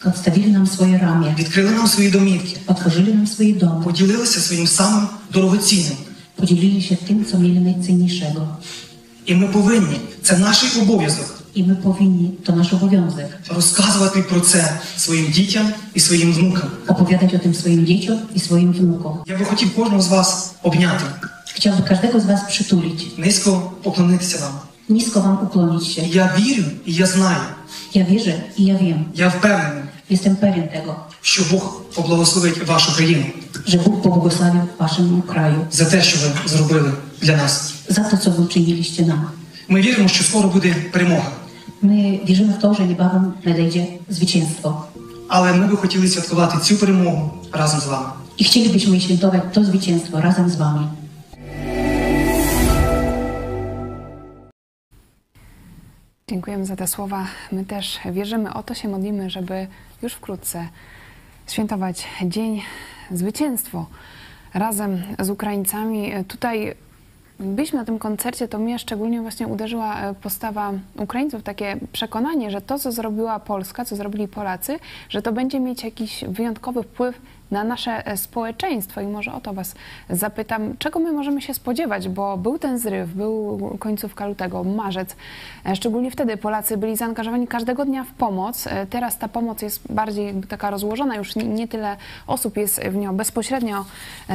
odstawili nam swoje ramię, відкрили нам свої домівки, otworzyli nam swoje domy, поділилися своїм самим дорогоцінним. się tym, co mieli najcenniejszego. І ми повинні, це наш обов'язок, і ми повинні то наш обов'язок розказувати про це своїм дітям і своїм внукам. Оповідати тим своїм дітям і своїм внукам. Я би хотів кожного з вас обняти. Хотів би кожного з вас притулити. Низько поклонитися вам. Низько вам уклонитися. Я вірю і я знаю. Я вірю і я вім. Я впевнений. Jestem pewien tego. Що Бог поблагословить вашу країну. Że Bóg pobłogosławił waszemu kraju. За те, що ви зробили для нас. За те, що ви вчинилиście нам. Ми віримо, що скоро буде перемога. My wierzymy w to, że niebawem nadejdzie zwycięstwo. Але ми би хотіли святкувати цю перемогу разом з вами. I chcielibyśmy świętować to zwycięstwo razem z wami. Dziękujemy za te słowa. My też wierzymy, o to się modlimy, żeby już wkrótce świętować Dzień Zwycięstwo razem z Ukraińcami. Tutaj byliśmy na tym koncercie, to mnie szczególnie właśnie uderzyła e, postawa Ukraińców, takie przekonanie, że to, co zrobiła Polska, co zrobili Polacy, że to będzie mieć jakiś wyjątkowy wpływ na nasze e, społeczeństwo. I może o to Was zapytam, czego my możemy się spodziewać, bo był ten zryw, był końcówka lutego, marzec. E, Szczególnie wtedy Polacy byli zaangażowani każdego dnia w pomoc. Teraz ta pomoc jest bardziej taka rozłożona, już nie, tyle osób jest w nią bezpośrednio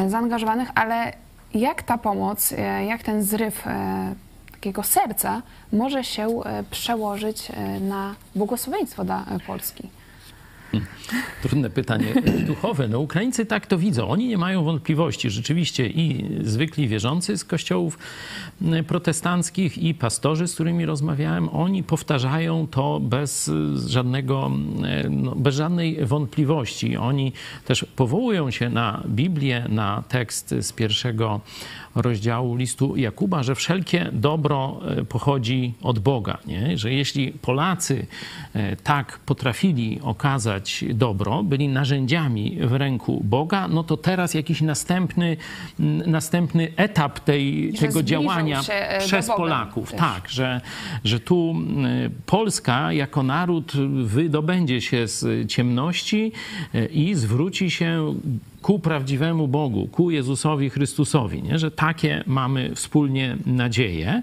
zaangażowanych, ale jak ta pomoc, e, jak ten zryw e, takiego serca może się e, przełożyć na błogosławieństwo dla Polski? Trudne pytanie duchowe. No, Ukraińcy tak to widzą. Oni nie mają wątpliwości. Rzeczywiście i zwykli wierzący z kościołów protestanckich i pastorzy, z którymi rozmawiałem, oni powtarzają to bez żadnego, no, bez żadnej wątpliwości. Oni też powołują się na Biblię, na tekst z pierwszego rozdziału listu Jakuba, że wszelkie dobro e, pochodzi od Boga. Nie? Że jeśli Polacy e, tak potrafili okazać dobro, byli narzędziami w ręku Boga, no to teraz jakiś następny, następny etap tej, Że tego działania e, przez Polaków. też. Tak, że, że tu Polska jako naród wydobędzie się z ciemności y, i zwróci się ku prawdziwemu Bogu, ku Jezusowi Chrystusowi, nie? że takie mamy wspólnie nadzieję.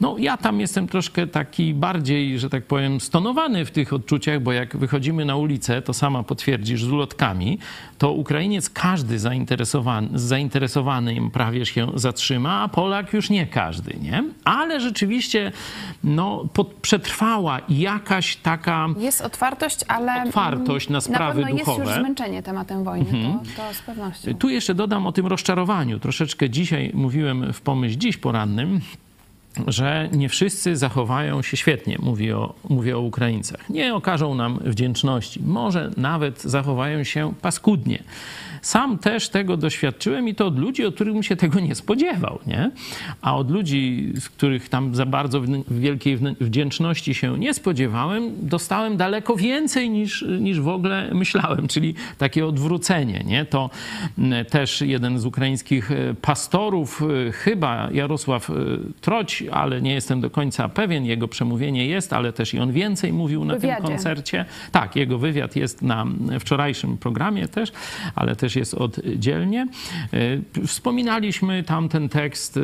No, ja tam jestem troszkę taki bardziej, że tak powiem, stonowany w tych odczuciach, bo jak wychodzimy na ulicę, to sama potwierdzisz z ulotkami, to Ukrainiec każdy zainteresowany, zainteresowany im prawie się zatrzyma, a Polak już nie każdy, nie? Ale rzeczywiście, no, pod, przetrwała jakaś taka Jest otwartość, ale Otwartość na sprawy na pewno jest duchowe. już zmęczenie tematem wojny, Mhm. to, to z pewnością. Tu jeszcze dodam o tym rozczarowaniu. Troszeczkę dzisiaj mówiłem w pomyśl dziś porannym, że nie wszyscy zachowają się świetnie, mówię o, o Ukraińcach. Nie okażą nam wdzięczności, może nawet zachowają się paskudnie. Sam też tego doświadczyłem i to od ludzi, od których bym się tego nie spodziewał, nie? A od ludzi, z których tam za bardzo wielkiej wd- wdzięczności się nie spodziewałem, dostałem daleko więcej niż, niż w ogóle myślałem, czyli takie odwrócenie, nie? To też jeden z ukraińskich e, pastorów, e, chyba Jarosław e, Troć, ale nie jestem do końca pewien, jego przemówienie jest, ale też i on więcej mówił na tym Wywiadzie. koncercie. Tak, jego wywiad jest na wczorajszym programie też, ale też jest oddzielnie. E, Wspominaliśmy tam ten tekst,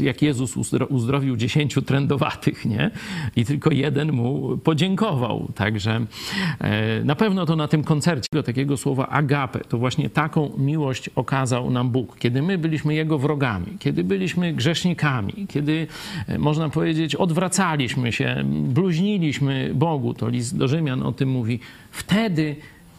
e, jak Jezus uzdro- uzdrowił dziesięciu trędowatych, nie? I tylko jeden mu podziękował. Także e, na pewno to na tym koncercie tego takiego słowa agape, to właśnie taką miłość okazał nam Bóg. Kiedy my byliśmy Jego wrogami, kiedy byliśmy grzesznikami, kiedy można powiedzieć odwracaliśmy się, bluźniliśmy Bogu, to list do Rzymian o tym mówi, wtedy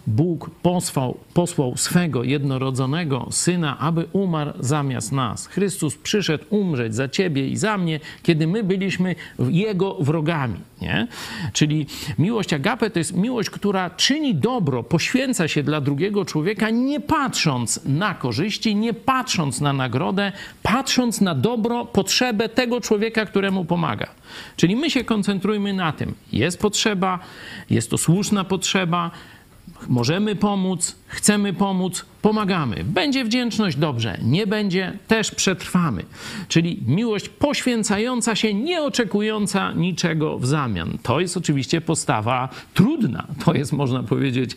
Bóg posłał, posłał swego jednorodzonego syna, aby umarł zamiast nas. Chrystus przyszedł umrzeć za ciebie i za mnie, kiedy my byliśmy jego wrogami. Nie? Czyli miłość agape to jest miłość, która czyni dobro, poświęca się dla drugiego człowieka, nie patrząc na korzyści, nie patrząc na nagrodę, patrząc na dobro, potrzebę tego człowieka, któremu pomaga. Czyli my się koncentrujmy na tym. Jest potrzeba, jest to słuszna potrzeba, Możemy pomóc, chcemy pomóc, pomagamy. Będzie wdzięczność, dobrze. Nie będzie, też przetrwamy. Czyli miłość poświęcająca się, nie oczekująca niczego w zamian. To jest oczywiście postawa trudna. To jest, można powiedzieć,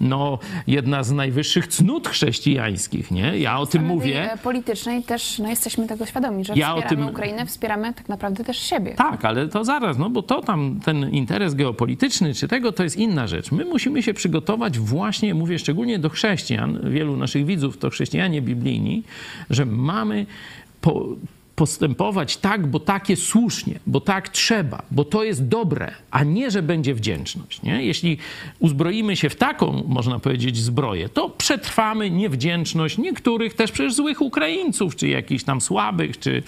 no, jedna z najwyższych cnót chrześcijańskich. Nie? Ja o tym mówię. politycznej też no, jesteśmy tego świadomi, że Ja wspieramy tym- Ukrainę, wspieramy tak naprawdę też siebie. Tak, ale to zaraz, no bo to tam ten interes geopolityczny czy tego to jest inna rzecz. My musimy się przygotować właśnie, mówię szczególnie do chrześcijan, wielu naszych widzów to chrześcijanie biblijni, że mamy po, postępować tak, bo tak jest słusznie, bo tak trzeba, bo to jest dobre, a nie, że będzie wdzięczność. Nie? Jeśli uzbroimy się w taką, można powiedzieć, zbroję, to przetrwamy niewdzięczność niektórych też przecież złych Ukraińców, czy jakichś tam słabych, czy,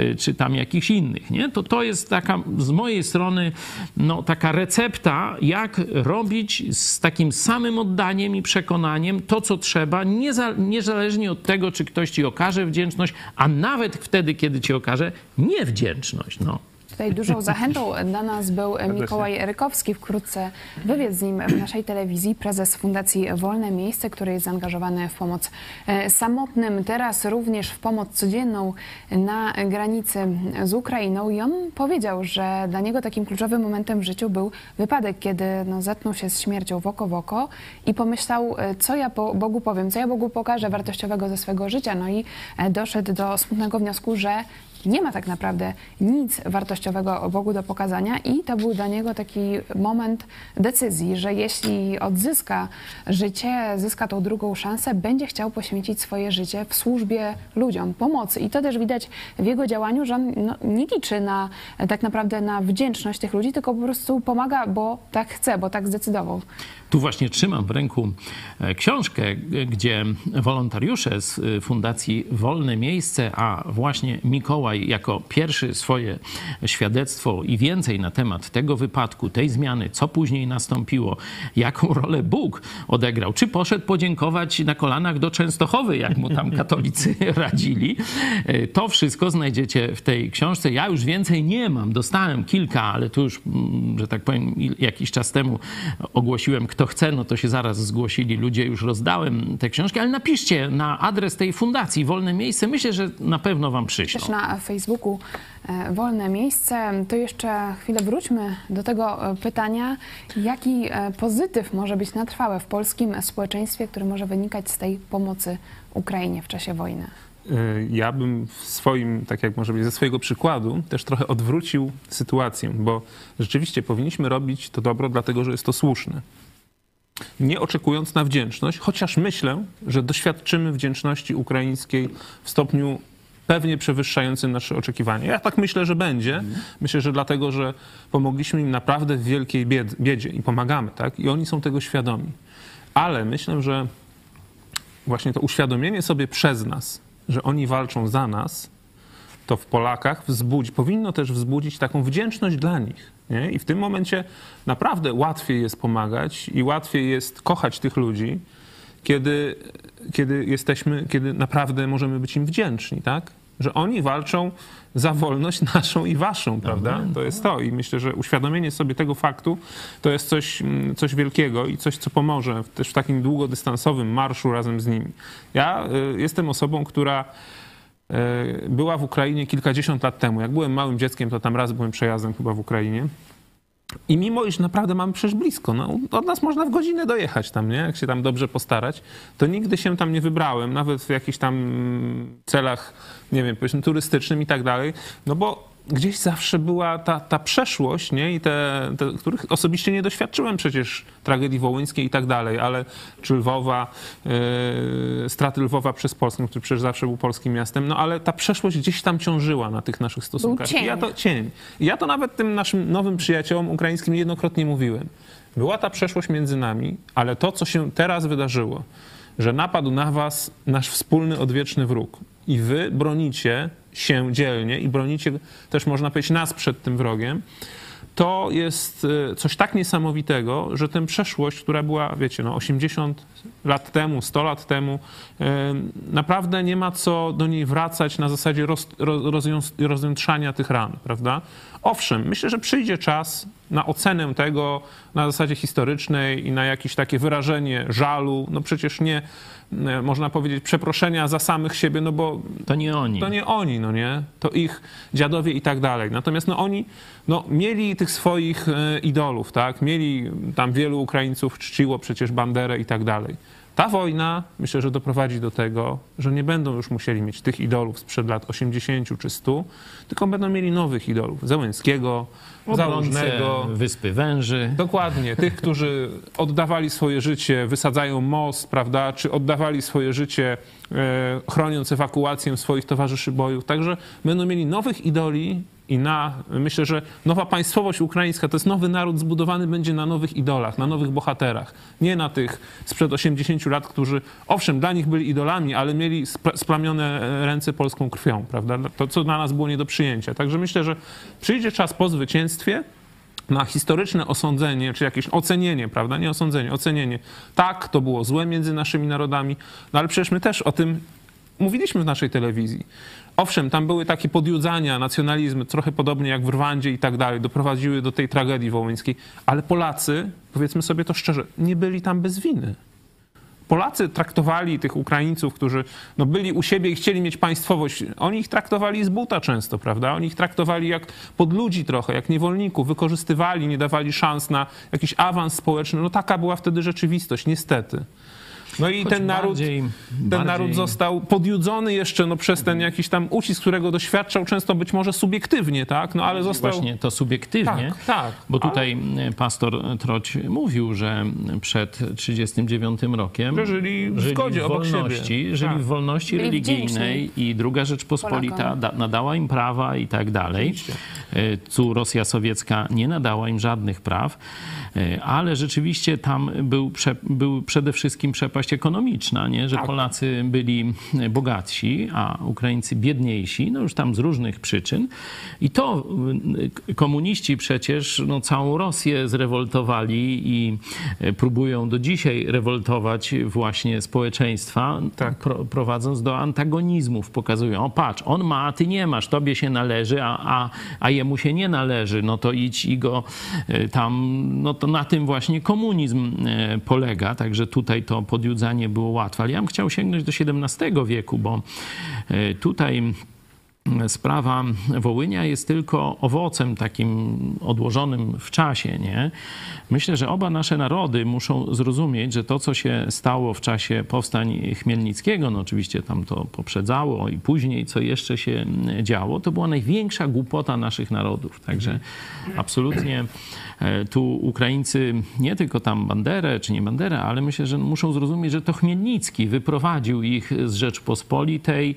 y, czy tam jakichś innych. Nie? To to jest taka z mojej strony no, taka recepta, jak robić z takim samym oddaniem i przekonaniem to, co trzeba, nieza, niezależnie od tego, czy ktoś ci okaże wdzięczność, a nawet wtedy, kiedy ci okaże niewdzięczność. No. Tutaj dużą zachętą dla nas był Mikołaj Rykowski. Wkrótce wywiad z nim w naszej telewizji. Prezes Fundacji Wolne Miejsce, który jest zaangażowany w pomoc e, samotnym. Teraz również w pomoc codzienną na granicy z Ukrainą. I on powiedział, że dla niego takim kluczowym momentem w życiu był wypadek, kiedy no, zetknął się z śmiercią w oko w oko i pomyślał, e, co ja po Bogu powiem, co ja Bogu pokażę wartościowego ze swego życia. No i e, doszedł do smutnego wniosku, że nie ma tak naprawdę nic wartościowego Bogu do pokazania i to był dla niego taki moment decyzji, że jeśli odzyska życie, zyska tą drugą szansę, będzie chciał poświęcić swoje życie w służbie ludziom, pomocy. I to też widać w jego działaniu, że on no, nie liczy na, tak naprawdę na wdzięczność tych ludzi, tylko po prostu pomaga, bo tak chce, bo tak zdecydował. Tu właśnie trzymam w ręku e, książkę, gdzie wolontariusze z e, Fundacji Wolne Miejsce, a właśnie Mikołaj Mikołaj jako pierwszy swoje świadectwo i więcej na temat tego wypadku, tej zmiany, co później nastąpiło, jaką rolę Bóg odegrał, czy poszedł podziękować na kolanach do Częstochowy, jak mu tam katolicy radzili, e, to wszystko znajdziecie w tej książce. Ja już więcej nie mam, dostałem kilka, ale tu już, mm, że tak powiem, jakiś czas temu ogłosiłem, kto chce, no to się zaraz zgłosili ludzie, już rozdałem te książki, ale napiszcie na adres tej fundacji Wolne Miejsce. Myślę, że na pewno wam przyślą. Też na Facebooku e, Wolne Miejsce. To jeszcze chwilę wróćmy do tego e, pytania, jaki e, pozytyw może być na trwałe w polskim społeczeństwie, który może wynikać z tej pomocy Ukrainie w czasie wojny? Ja bym w swoim, tak jak może być ze swojego przykładu, też trochę odwrócił sytuację, bo rzeczywiście powinniśmy robić to dobro, dlatego że jest to słuszne nie oczekując na wdzięczność, chociaż myślę, że doświadczymy wdzięczności ukraińskiej w stopniu pewnie przewyższającym nasze oczekiwania. Ja tak myślę, że będzie. Myślę, że dlatego, że pomogliśmy im naprawdę w wielkiej biedzie i pomagamy, tak? I oni są tego świadomi. Ale myślę, że właśnie to uświadomienie sobie przez nas, że oni walczą za nas, to w Polakach wzbudzi, powinno też wzbudzić taką wdzięczność dla nich. Nie? I w tym momencie naprawdę łatwiej jest pomagać i łatwiej jest kochać tych ludzi, kiedy, kiedy jesteśmy, kiedy naprawdę możemy być im wdzięczni, tak? Że oni walczą za wolność naszą i waszą, prawda? To jest to. I myślę, że uświadomienie sobie tego faktu to jest coś, mm, coś wielkiego i coś, co pomoże też w takim długodystansowym marszu razem z nimi. Ja y, jestem osobą, która była w Ukrainie kilkadziesiąt lat temu. Jak byłem małym dzieckiem, to tam raz byłem przejazdem chyba w Ukrainie. I mimo, iż naprawdę mamy przecież blisko, no, od nas można w godzinę dojechać tam, nie? Jak się tam dobrze postarać, to nigdy się tam nie wybrałem, nawet w jakichś tam celach, nie wiem, powiedzmy turystycznym i tak dalej, no bo gdzieś zawsze była ta, ta przeszłość, nie? I te, te, których osobiście nie doświadczyłem przecież tragedii wołyńskiej i tak dalej, ale czy Lwowa, yy, straty Lwowa przez Polskę, który przecież zawsze był polskim miastem, no ale ta przeszłość gdzieś tam ciążyła na tych naszych stosunkach. Był cień. I ja to cień. I ja to nawet tym naszym nowym przyjaciołom ukraińskim niejednokrotnie mówiłem. Była ta przeszłość między nami, ale to, co się teraz wydarzyło, że napadł na was nasz wspólny odwieczny wróg i wy bronicie się dzielnie i bronicie też, można powiedzieć, nas przed tym wrogiem, to jest e, coś tak niesamowitego, że tę przeszłość, która była, wiecie, no 80 lat temu, 100 lat temu, e, naprawdę nie ma co do niej wracać na zasadzie roz, rozjątrzania tych ran, prawda? Owszem, myślę, że przyjdzie czas na ocenę tego na zasadzie historycznej i na jakieś takie wyrażenie żalu. No przecież nie, e, można powiedzieć, przeproszenia za samych siebie, no bo... To nie oni. To nie oni, no nie? To ich dziadowie i tak dalej. Natomiast no oni no, mieli tych swoich e, idolów, tak? Mieli, tam wielu Ukraińców czciło przecież Banderę i tak dalej. Ta wojna myślę, że doprowadzi do tego, że nie będą już musieli mieć tych idolów sprzed lat 80 czy 100, tylko będą mieli nowych idolów. Załęckiego, Założnego. Wyspy Węży. Dokładnie. Tych, którzy oddawali swoje życie, wysadzają most, prawda, czy oddawali swoje życie e, chroniąc ewakuację swoich towarzyszy bojów. Także będą mieli nowych idoli i na, myślę, że nowa państwowość ukraińska to jest nowy naród zbudowany będzie na nowych idolach, na nowych bohaterach. Nie na tych sprzed 80 lat, którzy owszem, dla nich byli idolami, ale mieli splamione ręce polską krwią, prawda? To, co dla nas było nie do przyjęcia. Także myślę, że przyjdzie czas po zwycięstwie, na historyczne osądzenie, czy jakieś ocenienie, prawda? Nie osądzenie, ocenienie. Tak, to było złe między naszymi narodami, no ale przecież my też o tym mówiliśmy w naszej telewizji. Owszem, tam były takie podjudzania, nacjonalizmy, trochę podobnie jak w Rwandzie i tak dalej, doprowadziły do tej tragedii wołyńskiej, ale Polacy, powiedzmy sobie to szczerze, nie byli tam bez winy. Polacy traktowali tych Ukraińców, którzy no, byli u siebie i chcieli mieć państwowość, oni ich traktowali z buta często, prawda? Oni ich traktowali jak pod ludzi trochę, jak niewolników, wykorzystywali, nie dawali szans na jakiś awans społeczny. No taka była wtedy rzeczywistość, niestety. No i ten naród, bardziej, ten bardziej... naród został podjudzony jeszcze no, przez ten jakiś tam ucisk, którego doświadczał często być może subiektywnie, tak? No ale został... Właśnie to subiektywnie, tak, tak. bo tutaj ale... pastor Troć mówił, że przed 39 rokiem że żyli w zgodzie, w wolności, żyli tak. w wolności Byli religijnej i druga Rzeczpospolita da, nadała im prawa i tak dalej. Tu Rosja sowiecka nie nadała im żadnych praw, e, ale rzeczywiście tam był, był przede wszystkim przepaść ekonomiczna, nie? że Polacy byli bogatsi, a Ukraińcy biedniejsi, no już tam z różnych przyczyn. I to y, komuniści przecież no, całą Rosję zrewoltowali i y, próbują do dzisiaj rewoltować właśnie społeczeństwa, pro, prowadząc do antagonizmów. Pokazują, o patrz, on ma, a ty nie masz, tobie się należy, a, a, a jemu się nie należy, no to idź i go y, tam, no to na tym właśnie komunizm polega, także tutaj to podjudzanie było łatwe. Ale ja bym chciał sięgnąć do XVII wieku, bo tutaj sprawa Wołynia jest tylko owocem takim odłożonym w czasie, nie? Myślę, że oba nasze narody muszą zrozumieć, że to, co się stało w czasie powstań Chmielnickiego, no oczywiście tam to poprzedzało i później, co jeszcze się działo, to była największa głupota naszych narodów. Także absolutnie e, tu Ukraińcy, nie tylko tam Banderę czy nie Banderę, ale myślę, że muszą zrozumieć, że to Chmielnicki wyprowadził ich z Rzeczpospolitej,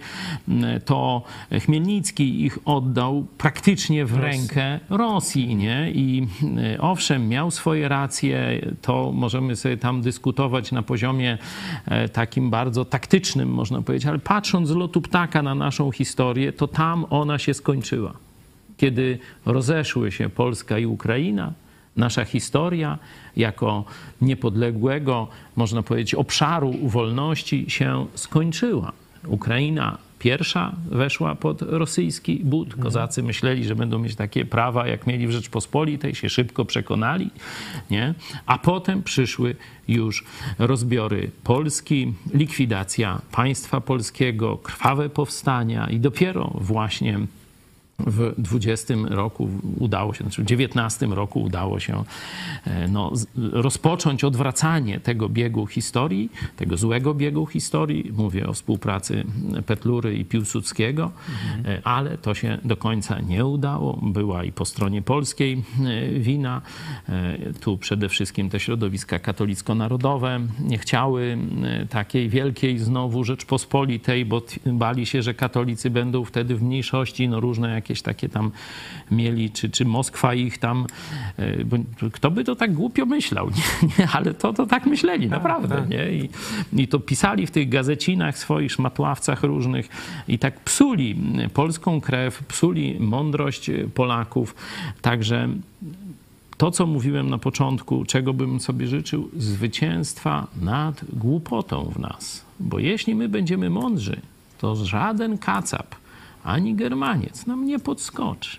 to Chmielnicki ich oddał praktycznie w rękę Rosji, nie? I e, owszem, miał swoje racje, to możemy sobie tam dyskutować na poziomie e, takim bardzo taktycznym, można powiedzieć, ale patrząc z lotu ptaka na naszą historię, to tam ona się skończyła. Kiedy rozeszły się Polska i Ukraina, nasza historia jako niepodległego, można powiedzieć, obszaru wolności się skończyła. Ukraina pierwsza weszła pod rosyjski but. Kozacy myśleli, że będą mieć takie prawa, jak mieli w Rzeczpospolitej, się szybko przekonali, nie? A potem przyszły już rozbiory Polski, likwidacja państwa polskiego, krwawe powstania i dopiero właśnie w 20 roku udało się, znaczy w 19 roku udało się e, no, rozpocząć odwracanie tego biegu historii, tego złego biegu historii. Mówię o współpracy Petlury i Piłsudskiego, mhm. ale to się do końca nie udało. Była i po stronie polskiej e, wina. Tu przede wszystkim te środowiska katolicko-narodowe nie chciały takiej wielkiej znowu Rzeczpospolitej, bo bali się, że katolicy będą wtedy w mniejszości, no różne jakieś takie tam mieli, czy, czy Moskwa ich tam, e, bo kto by to tak głupio myślał, nie, nie, ale to, to tak myśleli, tak, naprawdę, tak. nie? I, I to pisali w tych gazecinach swoich, szmatławcach różnych i tak psuli polską krew, psuli mądrość Polaków, także to, co mówiłem na początku, czego bym sobie życzył, zwycięstwa nad głupotą w nas. Bo jeśli my będziemy mądrzy, to żaden kacap ani Germaniec nam nie podskoczy.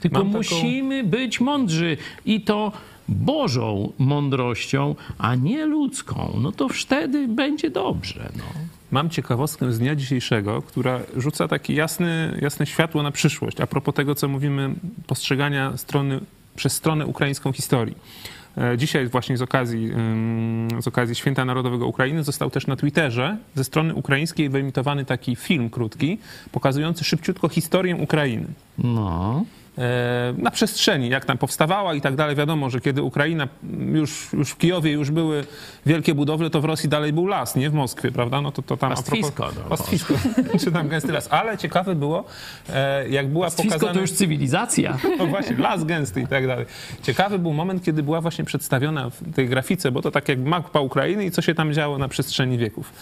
Tylko musimy być mądrzy i to Bożą mądrością, a nie ludzką. No to wtedy będzie dobrze. No. Mam ciekawostkę z dnia dzisiejszego, która rzuca takie jasne, jasne światło na przyszłość. A propos tego, co mówimy, postrzegania strony, przez stronę ukraińską historii. E, dzisiaj właśnie z okazji, z okazji Święta Narodowego Ukrainy został też na Twitterze ze strony ukraińskiej wyemitowany taki film krótki, pokazujący szybciutko historię Ukrainy. No. E, na przestrzeni, jak tam powstawała i tak dalej. Wiadomo, że kiedy Ukraina, już, już w Kijowie już były wielkie budowle, to w Rosji dalej był las, nie w Moskwie, prawda? No to, to tam pastwisko. Propos, pastwisko, czy tam gęsty las. Ale ciekawe było, e, jak była pastwisko pokazana... to już cywilizacja. No właśnie, las gęsty i tak dalej. Ciekawy był moment, kiedy była właśnie przedstawiona w tej grafice, bo to tak jak mapa Ukrainy i co się tam działo na przestrzeni wieków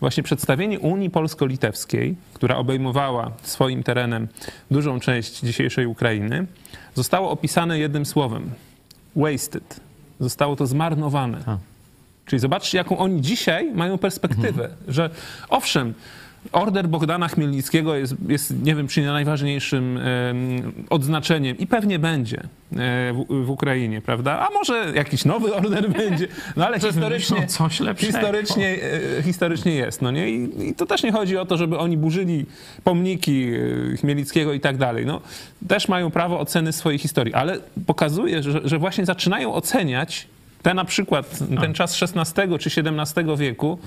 właśnie przedstawienie Unii Polsko-Litewskiej, która obejmowała swoim terenem dużą część dzisiejszej Ukrainy, zostało opisane jednym słowem: wasted. Zostało to zmarnowane. A. Czyli zobaczcie, jaką oni dzisiaj mają perspektywę, mhm. że owszem, Order Bogdana Chmielnickiego jest, jest, nie wiem, czy nie najważniejszym odznaczeniem i pewnie będzie e, w, w, Ukrainie, prawda? A może jakiś nowy order będzie, no ale historycznie, coś lepszego. historycznie, e, historycznie jest, no nie? I, I to też nie chodzi o to, żeby oni burzyli pomniki e, Chmielnickiego i tak dalej. No, też mają prawo oceny swojej historii, ale pokazuje, że, że właśnie zaczynają oceniać ten na przykład, ten czas XVI czy XVII wieku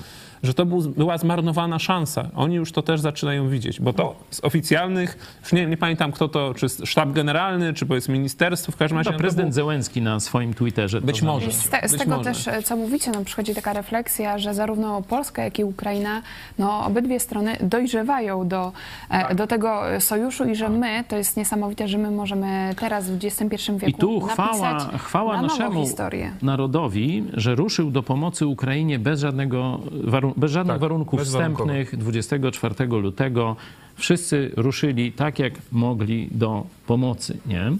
że to był, była zmarnowana szansa. Oni już to też zaczynają widzieć, bo to z oficjalnych, już nie, nie pamiętam kto to, czy sztab generalny, czy powiedzmy ministerstwo, w każdym razie... To no prezydent był- Zełenski na swoim Twitterze. to Być może. Z, te, z Być tego może. też, e, co mówicie, no, przychodzi taka refleksja, że zarówno Polska, jak i Ukraina, no, obydwie strony dojrzewają do, Tak. e, do tego sojuszu i że my, to jest niesamowite, że my możemy teraz w XXI wieku I tu napisać chwała, chwała na naszemu historię. narodowi, że ruszył do pomocy Ukrainie bez, żadnego, warun- bez żadnych Tak, warunków wstępnych 24 lutego. Wszyscy ruszyli tak, jak mogli do pomocy. Nie?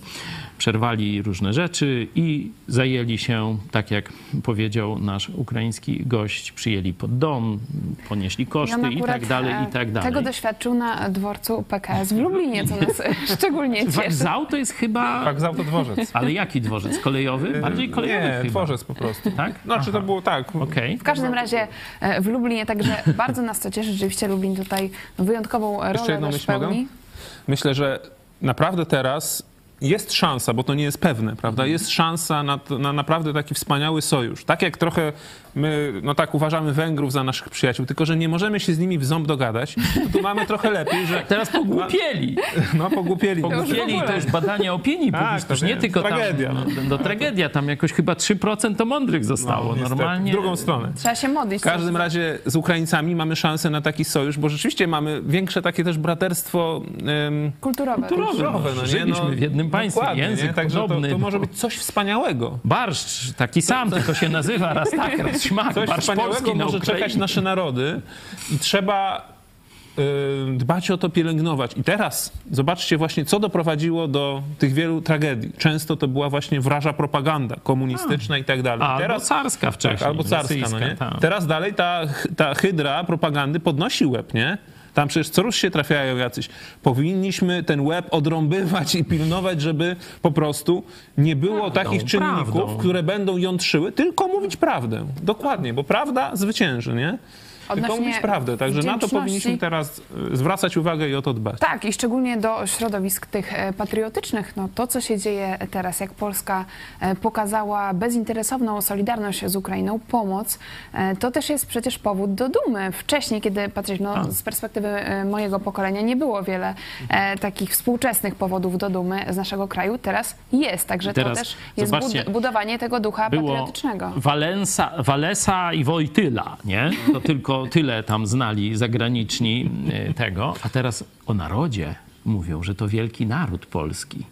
Przerwali różne rzeczy i zajęli się, tak jak powiedział nasz ukraiński gość, przyjęli pod dom, ponieśli I on koszty i akurat, tak dalej, e, i tak dalej. Tego doświadczył na dworcu PKS w Lublinie, co nas e, szczególnie cieszy. Wokzał to jest chyba... Wokzał to dworzec. Ale jaki dworzec? Kolejowy? Bardziej kolejowy Nie, chyba. dworzec po prostu. Tak? Znaczy to było tak. Okej. W każdym razie e, w Lublinie, także bardzo nas to cieszy. Rzeczywiście Lublin tutaj wyjątkową rolę jedną też myśl mogę? Myślę, że naprawdę teraz jest szansa, bo to nie jest pewne, prawda? Jest szansa na, na naprawdę taki wspaniały sojusz. Tak jak trochę my, no tak uważamy Węgrów za naszych przyjaciół, tylko że nie możemy się z nimi w ząb dogadać, to tu mamy trochę lepiej, że... Teraz pogłupieli. No, pogłupieli. Pogłupieli to już badania opinii Tak, publicznej. nie wiem. tylko Tragedia. tam, no, no, tragedia, tam jakoś chyba 3% to mądrych zostało. No. Normalnie. W drugą stronę. Trzeba się modlić. W każdym razie z Ukraińcami mamy szansę na taki sojusz, bo rzeczywiście mamy większe takie też braterstwo em, Kulturowe. kulturowe. No, nie? Żyliśmy w jednym państwie, język nie? Także to, podobny. to może być coś wspaniałego. Barszcz taki sam, tylko się nazywa raz tak, raz śmak. Coś wspaniałego może Ukrainie. czekać nasze narody i trzeba y, dbać o to, pielęgnować. I teraz zobaczcie właśnie, co doprowadziło do tych wielu tragedii. Często to była właśnie wraża propaganda komunistyczna i tak dalej. A, I albo carska wcześniej, Tak, albo carska, no nie? tak. Teraz dalej ta, ta hydra propagandy podnosi łeb, nie? Tam przecież co rusz się trafiają jacyś. Powinniśmy ten łeb odrąbywać i pilnować, żeby po prostu nie było takich czynników, prawdą. które będą jątrzyły, tylko mówić prawdę. Dokładnie, bo prawda zwycięży, nie? Tylko Odnośnie mówić prawdę. Także na to powinniśmy teraz y, zwracać uwagę i o to dbać. Tak, i szczególnie do środowisk tych e, patriotycznych. No, to, co się dzieje teraz, jak Polska e, pokazała bezinteresowną solidarność z Ukrainą, pomoc, e, to też jest przecież powód do dumy. Wcześniej, kiedy patrzeć, no, z perspektywy mojego pokolenia, nie było wiele takich współczesnych powodów do dumy z naszego kraju. Teraz jest, także Teraz to też jest bud- budowanie tego ducha Było patriotycznego. Walensa, Walesa i Wojtyla, nie? To tylko tyle tam znali zagraniczni e, tego. A teraz o narodzie mówią, że to wielki naród polski.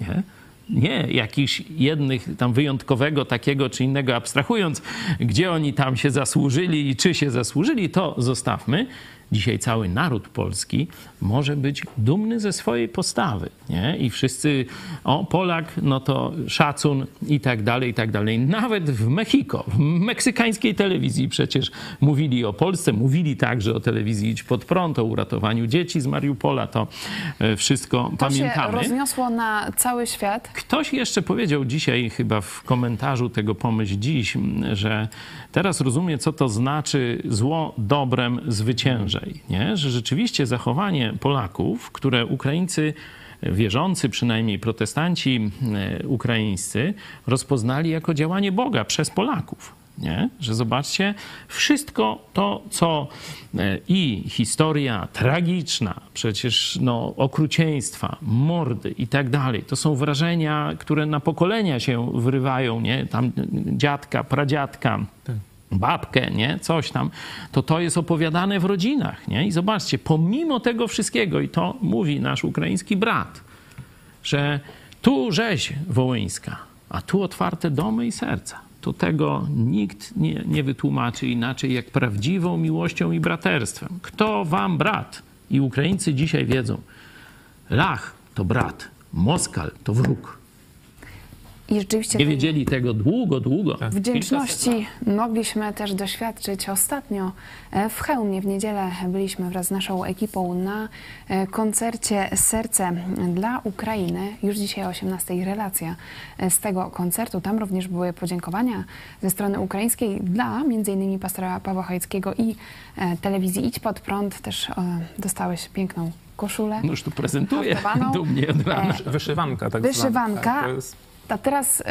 Nie? Nie jakiś jednych tam wyjątkowego takiego czy innego abstrahując, gdzie oni tam się zasłużyli i czy się zasłużyli, to zostawmy. Dzisiaj cały naród polski może być dumny ze swojej postawy. Nie? I wszyscy, o Polak, no to szacun i tak dalej, i tak dalej. Nawet w Mexico, w meksykańskiej telewizji przecież mówili o Polsce, mówili także o telewizji Idź Pod Prąd, o uratowaniu dzieci z Mariupola, to e, wszystko To pamiętamy. się rozniosło na cały świat. Ktoś jeszcze powiedział dzisiaj, chyba w komentarzu tego Pomyśl Dziś, że teraz rozumie, co to znaczy zło dobrem Nie? Że rzeczywiście zachowanie Polaków, które Ukraińcy wierzący, przynajmniej protestanci e, ukraińscy, rozpoznali jako działanie Boga przez Polaków. Nie? Że zobaczcie, wszystko to, co e, i historia tragiczna, przecież no, okrucieństwa, mordy i tak dalej, to są wrażenia, które na pokolenia się wrywają, nie? Tam dziadka, pradziadka, babkę, nie? Coś tam, to to jest opowiadane w rodzinach, nie? I zobaczcie, pomimo tego wszystkiego, i to mówi nasz ukraiński brat, że tu rzeź wołyńska, a tu otwarte domy i serca. To tego nikt nie, nie wytłumaczy inaczej jak prawdziwą miłością i braterstwem. Kto wam brat? I Ukraińcy dzisiaj wiedzą, Lach to brat, Moskal to wróg. I rzeczywiście Nie wiedzieli tego długo, długo. Wdzięczności mogliśmy też doświadczyć ostatnio e, w Chełmie. W niedzielę byliśmy wraz z naszą ekipą na e, koncercie Serce dla Ukrainy. Już dzisiaj o 18 relacja e, z tego koncertu. Tam również były podziękowania ze strony ukraińskiej dla m.in. pastora Pawła Chojeckiego i telewizji Idź Pod Prąd. Też dostałeś piękną koszulę. No już tu prezentuję dumnie od rana. Wyszywanka tak Wyszywanka. zwana. Tak, to jest... A teraz y,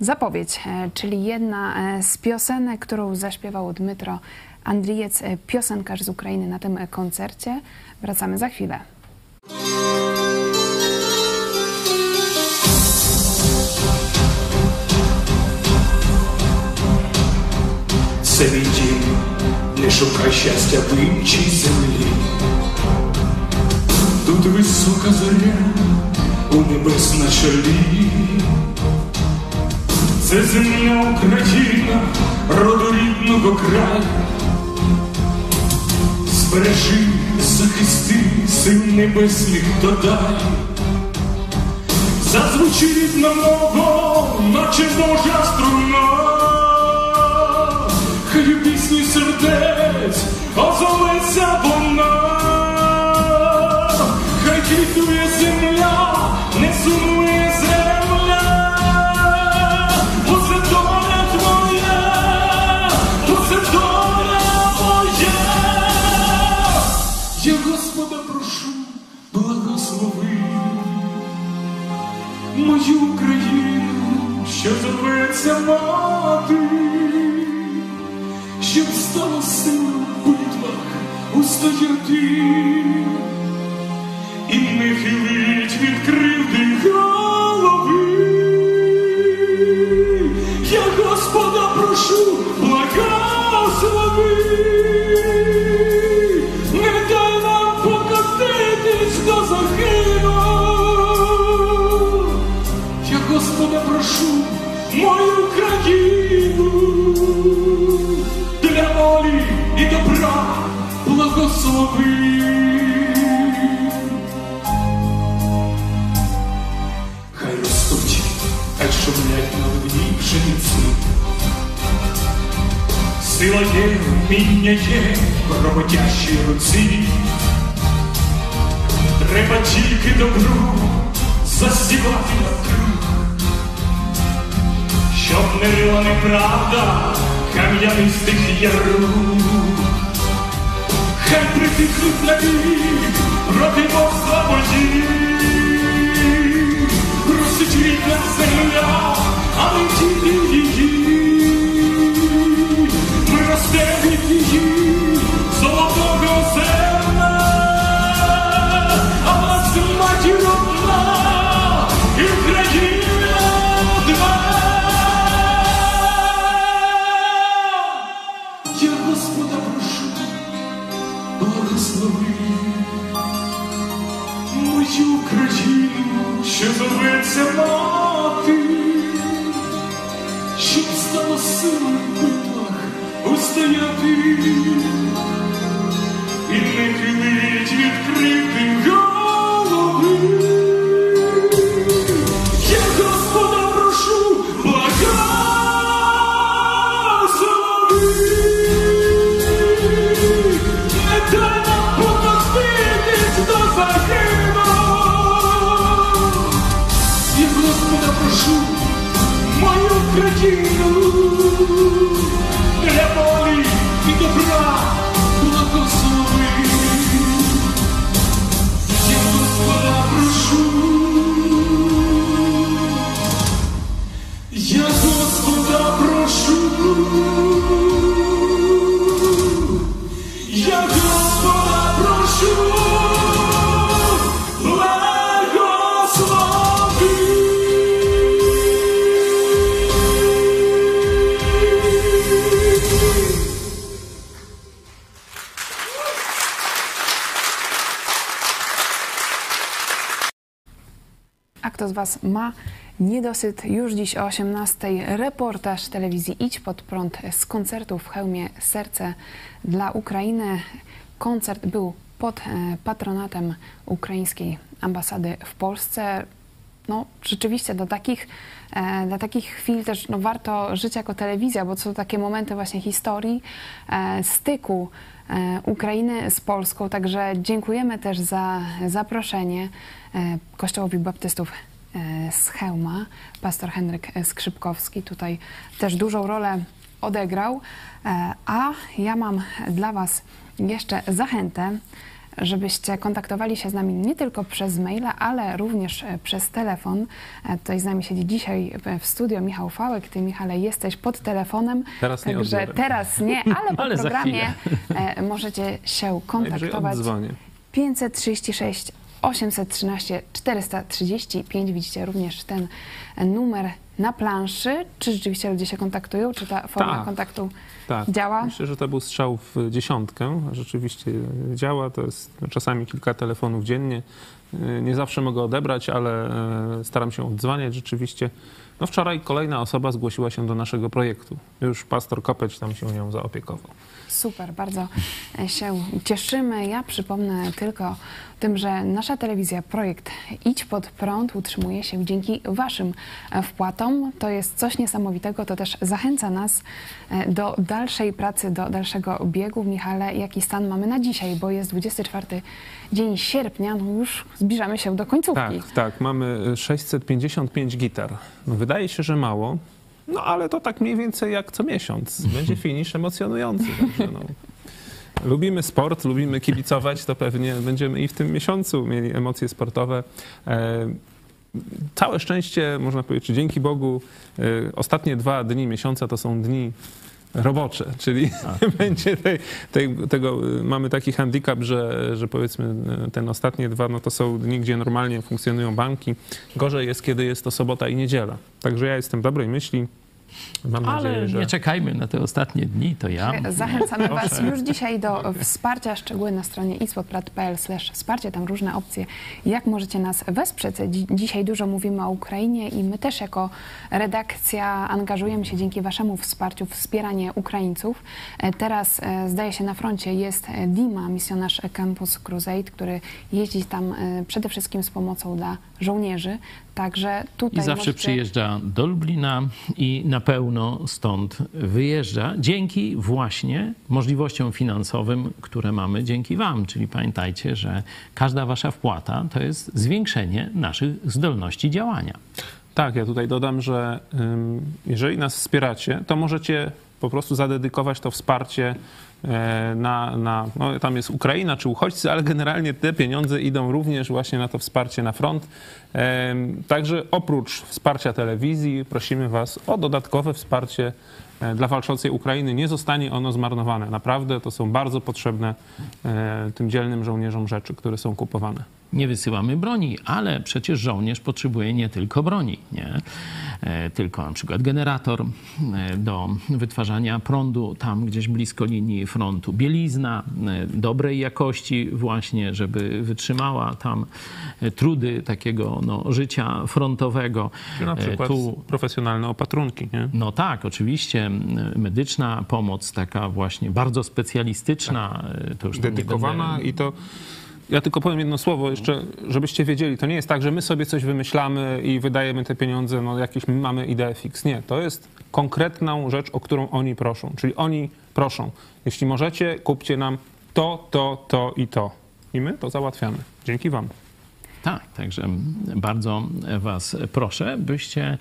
Zapowiedź, e, czyli jedna e, z piosenek, którą zaśpiewał Dmytro Andrijec, e, piosenkarz z Ukrainy na tym koncercie. Wracamy za chwilę. Це мій дім, не шукай щастя в іншій землі. Тут висока зоря у небес на чолі. Це земля Україна, роду рідного краю. Збережи, захисти, сил небесних додай. Зазвучить рідна мова, наче Божа струна. Хай пісні сердець озоветься вона, зоветься мати щоб стало сила в битвах устояти є, вміння є в роботящій руці. Треба тільки добру засівати навкруг, щоб не рила неправда кам'янистих яру. Хай притихнуть навік проти Бога воді. Просить рідна земля, а не діти її. Від її золотого а матір одна, і Україна одна. Я Господа прошу, благослови мою країну, що зоветься мати, щоб стало силою sueño a. Was ma niedosyt? Już dziś o 18:00 reportaż telewizji Idź Pod Prąd z koncertu w hełmie Serce dla Ukrainy. Koncert był pod e, patronatem ukraińskiej ambasady w Polsce. No, rzeczywiście do takich, e, dla takich chwil też no, warto żyć jako telewizja, bo to są takie momenty właśnie historii, e, styku Ukrainy z Polską. Także dziękujemy też za zaproszenie Kościołowi Baptystów z Chełma. Pastor Henryk Skrzypkowski tutaj też dużą rolę odegrał. E, A ja mam dla Was jeszcze zachętę żebyście kontaktowali się z nami nie tylko przez maila, ale również e, przez telefon. E, Tutaj z nami siedzi dzisiaj e, w studio Michał Fałek. Ty, Michale, jesteś pod telefonem. Teraz nie Także teraz nie, ale po Ale programie e, możecie się kontaktować. oddzwonię. 536 813 435. Widzicie również ten numer na planszy. Czy rzeczywiście ludzie się kontaktują? Czy ta forma Tak. kontaktu Tak. działa? Myślę, że to był strzał w dziesiątkę. Rzeczywiście działa. To jest czasami kilka telefonów dziennie. Nie zawsze mogę odebrać, ale e, staram się oddzwaniać rzeczywiście. No wczoraj kolejna osoba zgłosiła się do naszego projektu. Już pastor Kopeć tam się nią zaopiekował. Super, bardzo się cieszymy. Ja przypomnę tylko tym, że nasza telewizja, projekt Idź pod prąd utrzymuje się dzięki Waszym wpłatom. To jest coś niesamowitego, to też zachęca nas e, do dalszej pracy, do dalszego biegu. Michale, jaki stan mamy na dzisiaj, bo jest 24 dzień sierpnia, no już zbliżamy się do końcówki. Tak, tak. Mamy 655 gitar. No, wydaje się, że mało. No ale to tak mniej więcej jak co miesiąc. Będzie finisz emocjonujący. Także, no. Lubimy sport, lubimy kibicować, to pewnie będziemy i w tym miesiącu mieli emocje sportowe. E, całe szczęście, można powiedzieć, dzięki Bogu, e, ostatnie dwa dni miesiąca to są dni robocze, czyli będzie tej, tej, tego, mamy taki handicap, że, że powiedzmy ten ostatnie dwa, no to są dni, gdzie normalnie funkcjonują banki. Gorzej jest, kiedy jest to sobota i niedziela. Także ja jestem dobrej myśli. Mam Ale nadzieję, że... nie czekajmy na te ostatnie dni, to ja. Zachęcamy Was już dzisiaj do wsparcia. Szczegóły na stronie ispodprat.pl wsparcie. Tam różne opcje, jak możecie nas wesprzeć. Dzi- Dzisiaj dużo mówimy o Ukrainie i my też jako redakcja angażujemy się dzięki Waszemu wsparciu w wspieranie Ukraińców. E, Teraz e, zdaje się na froncie jest e, Dima, misjonarz Campus Crusade, który jeździ tam e, przede wszystkim z pomocą dla żołnierzy. Także tutaj I zawsze możecie... przyjeżdża do Lublina i na pełno stąd wyjeżdża dzięki właśnie możliwościom finansowym, które mamy dzięki Wam. Czyli pamiętajcie, że każda Wasza wpłata to jest zwiększenie naszych zdolności działania. Tak, ja tutaj dodam, że jeżeli nas wspieracie, to możecie po prostu zadedykować to wsparcie na, na no, tam jest Ukraina czy uchodźcy, ale generalnie te pieniądze idą również właśnie na to wsparcie na front. Em, Także oprócz wsparcia telewizji prosimy Was o dodatkowe wsparcie e, dla walczącej Ukrainy. Nie zostanie ono zmarnowane. Naprawdę to są bardzo potrzebne e, tym dzielnym żołnierzom rzeczy, które są kupowane. Nie wysyłamy broni, ale przecież żołnierz potrzebuje nie tylko broni, nie? E, tylko na przykład generator e, do wytwarzania prądu tam gdzieś blisko linii frontu, bielizna e, dobrej jakości właśnie, żeby wytrzymała tam trudy takiego no, życia frontowego. Na przykład Tu profesjonalne opatrunki. Nie? no tak, oczywiście medyczna pomoc, taka właśnie bardzo specjalistyczna. e, To już dedykowana będę- i to. Ja tylko powiem jedno słowo jeszcze, żebyście wiedzieli. To nie jest tak, że my sobie coś wymyślamy i wydajemy te pieniądze, no jakieś my mamy ideę fix. Nie, to jest konkretną rzecz, o którą oni proszą. Czyli oni proszą, jeśli możecie, kupcie nam to, to, to i to. I my to załatwiamy. Dzięki wam. Tak, także bardzo Was proszę, byście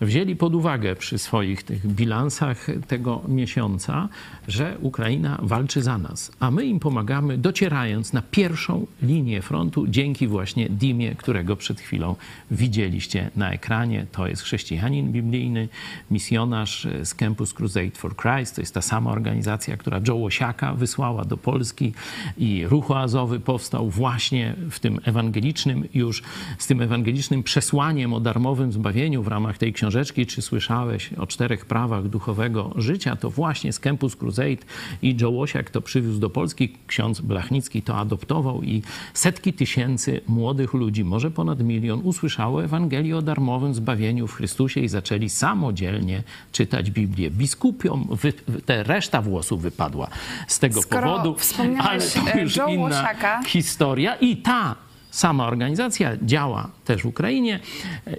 wzięli pod uwagę przy swoich tych bilansach tego miesiąca, że Ukraina walczy za nas, a my im pomagamy, docierając na pierwszą linię frontu dzięki właśnie Dimie, którego przed chwilą widzieliście na ekranie. To jest chrześcijanin biblijny, misjonarz z Campus Crusade for Christ. To jest ta sama organizacja, która Joe Łosiaka wysłała do Polski i Ruch Oazowy powstał właśnie w tym ewangelicznym już, z tym ewangelicznym przesłaniem o darmowym zbawieniu w ramach tej książeczki. Czy słyszałeś o czterech prawach duchowego życia? To właśnie z Campus Crusade i Joe Łosiak to przywiózł do Polski. Ksiądz Blachnicki to adoptował i setki tysięcy młodych ludzi, może ponad milion, usłyszało Ewangelię o darmowym zbawieniu w Chrystusie i zaczęli samodzielnie czytać Biblię. Biskupiom wy, te reszta włosów wypadła z tego Skoro powodu, ale to e, już Joe inna Łosiaka. historia i ta sama organizacja działa też w Ukrainie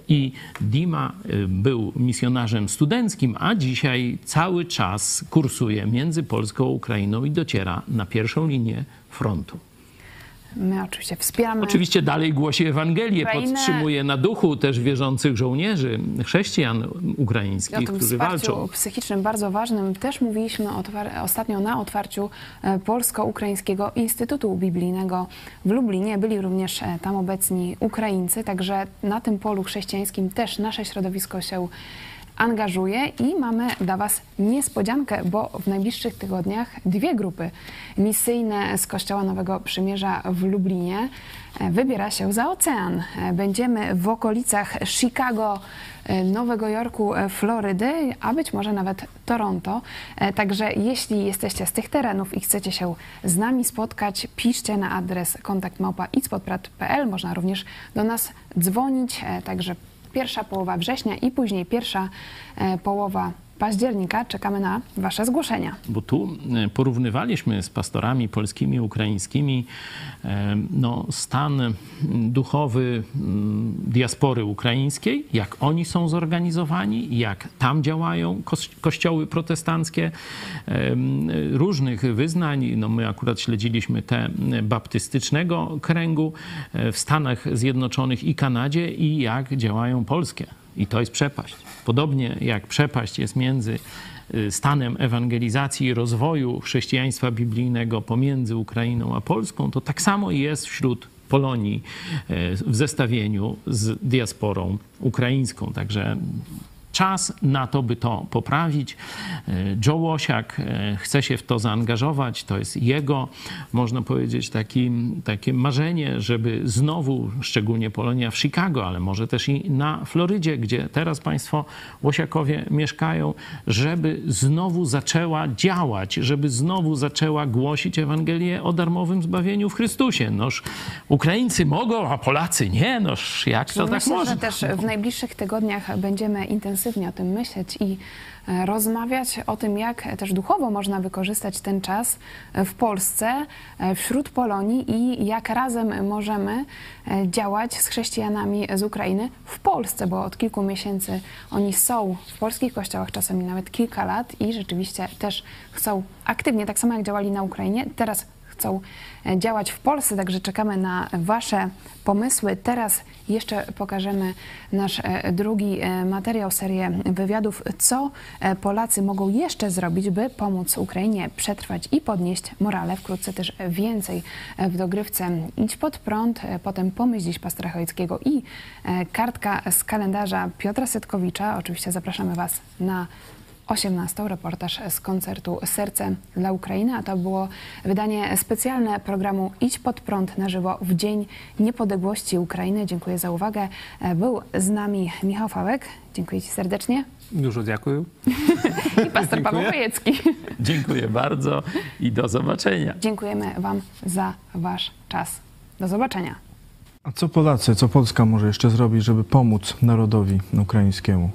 i Dima y, był misjonarzem studenckim, a dzisiaj cały czas kursuje między Polską a Ukrainą i dociera na pierwszą linię frontu. My oczywiście wspieramy. Oczywiście dalej głosi Ewangelię, Ukrainę. podtrzymuje na duchu też wierzących żołnierzy, chrześcijan O ukraińskich, tym którzy walczą. psychicznym bardzo ważnym też mówiliśmy ostatnio na otwarciu e, Polsko-Ukraińskiego Instytutu Biblijnego w Lublinie. Byli również e, tam obecni Ukraińcy, także na tym polu chrześcijańskim też nasze środowisko się angażuje i mamy dla Was niespodziankę, bo w najbliższych tygodniach dwie grupy misyjne z Kościoła Nowego Przymierza w Lublinie e, wybiera się za ocean. E, Będziemy w okolicach Chicago, e, Nowego Jorku, Florydy, a być może nawet Toronto. Także jeśli jesteście z tych terenów i chcecie się z nami spotkać, piszcie na adres kontaktmałpa.itspodprat.pl. Można również do nas dzwonić, także pierwsza połowa września i później pierwsza e, połowa października. Czekamy na Wasze zgłoszenia. Bo tu e, porównywaliśmy z pastorami polskimi, ukraińskimi e, no, stan duchowy mm, diaspory ukraińskiej, jak oni są zorganizowani, jak tam działają kościoły protestanckie em, różnych wyznań. No, my akurat śledziliśmy te baptystycznego kręgu e, w Stanach Zjednoczonych i Kanadzie i jak działają polskie. I to jest przepaść. Podobnie jak przepaść jest między y, stanem ewangelizacji i rozwoju chrześcijaństwa biblijnego pomiędzy Ukrainą a Polską, to tak samo jest wśród Polonii e, w zestawieniu z diasporą ukraińską. Także czas na to, by to poprawić. E, Joe Łosiak e, chce się w to zaangażować. To jest jego, można powiedzieć, taki, takie marzenie, żeby znowu, szczególnie Polonia w Chicago, ale może też i na Florydzie, gdzie teraz Państwo Łosiakowie mieszkają, żeby znowu zaczęła działać, żeby znowu zaczęła głosić Ewangelię o darmowym zbawieniu w Chrystusie. Noż Ukraińcy mogą, a Polacy nie. Noż jak to tak Myślę, można? że też w najbliższych tygodniach będziemy intensywnie o tym myśleć i e, rozmawiać o tym, jak też duchowo można wykorzystać ten czas w Polsce, e, wśród Polonii i jak razem możemy e, działać z chrześcijanami z Ukrainy w Polsce, bo od kilku miesięcy oni są w polskich kościołach, czasami nawet kilka lat i rzeczywiście też chcą aktywnie, tak samo jak działali na Ukrainie, teraz chcą e, działać w Polsce, także czekamy na Wasze pomysły. Teraz jeszcze pokażemy nasz e, drugi e, materiał, serię wywiadów, co e, Polacy mogą jeszcze zrobić, by pomóc Ukrainie przetrwać i podnieść morale. Wkrótce też więcej e, w dogrywce Idź pod prąd, e, potem Pomyśl dziś pastora Chojeckiego i e, kartka z kalendarza Piotra Setkowicza. Oczywiście zapraszamy Was na 18. reportaż z koncertu Serce dla Ukrainy, a to było wydanie specjalne programu Idź pod prąd na żywo w Dzień Niepodległości Ukrainy. Dziękuję za uwagę. E, Był z nami Michał Fałek. Dziękuję Ci serdecznie. Dużo dziękuję. I pastor Paweł Chojecki. Dziękuję bardzo i do zobaczenia. Dziękujemy Wam za Wasz czas. Do zobaczenia. A co Polacy, co Polska może jeszcze zrobić, żeby pomóc narodowi ukraińskiemu?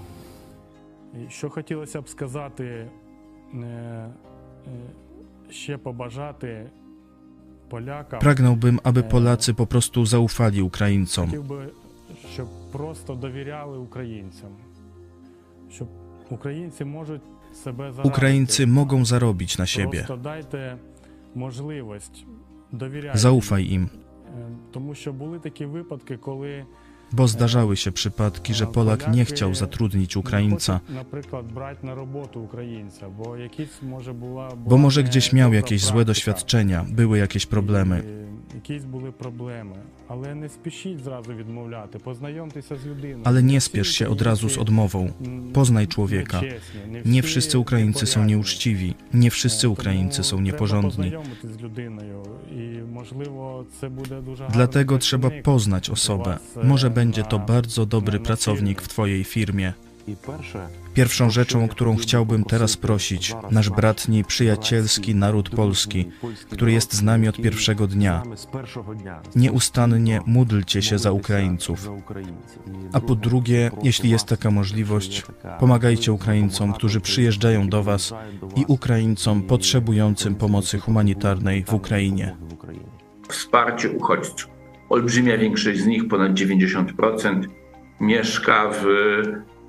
Що хотілося б сказати, е, е, ще побажати полякам. Pragnąłbym, aby Polacy po prostu zaufali Ukraińcom. Хотів би, щоб просто довіряли українцям, щоб українці можуть себе зарадити. Ukraińcy mogą zarobić na siebie. Просто дайте можливість довіряти. Zaufaj im, Е, Тому що були такі випадки, коли bo zdarzały się przypadki, że Polak nie chciał zatrudnić Ukraińca, bo może gdzieś miał jakieś złe doświadczenia, były jakieś problemy. Ale nie spiesz się od razu z odmową. Poznaj człowieka. Nie wszyscy Ukraińcy są nieuczciwi, nie wszyscy Ukraińcy są nieporządni. Dlatego trzeba poznać osobę. Może będzie to на- bardzo dobry pracownik w. Twojej firmie. Pierwszą rzeczą, o którą chciałbym teraz prosić, nasz bratni, przyjacielski naród polski, który jest z nami od pierwszego dnia. Nieustannie módlcie się za Ukraińców. A po drugie, jeśli jest taka możliwość, pomagajcie Ukraińcom, którzy przyjeżdżają do Was i Ukraińcom potrzebującym pomocy humanitarnej w Ukrainie. wsparcie uchodźców. Olbrzymia większość z nich, ponad 90%, mieszka w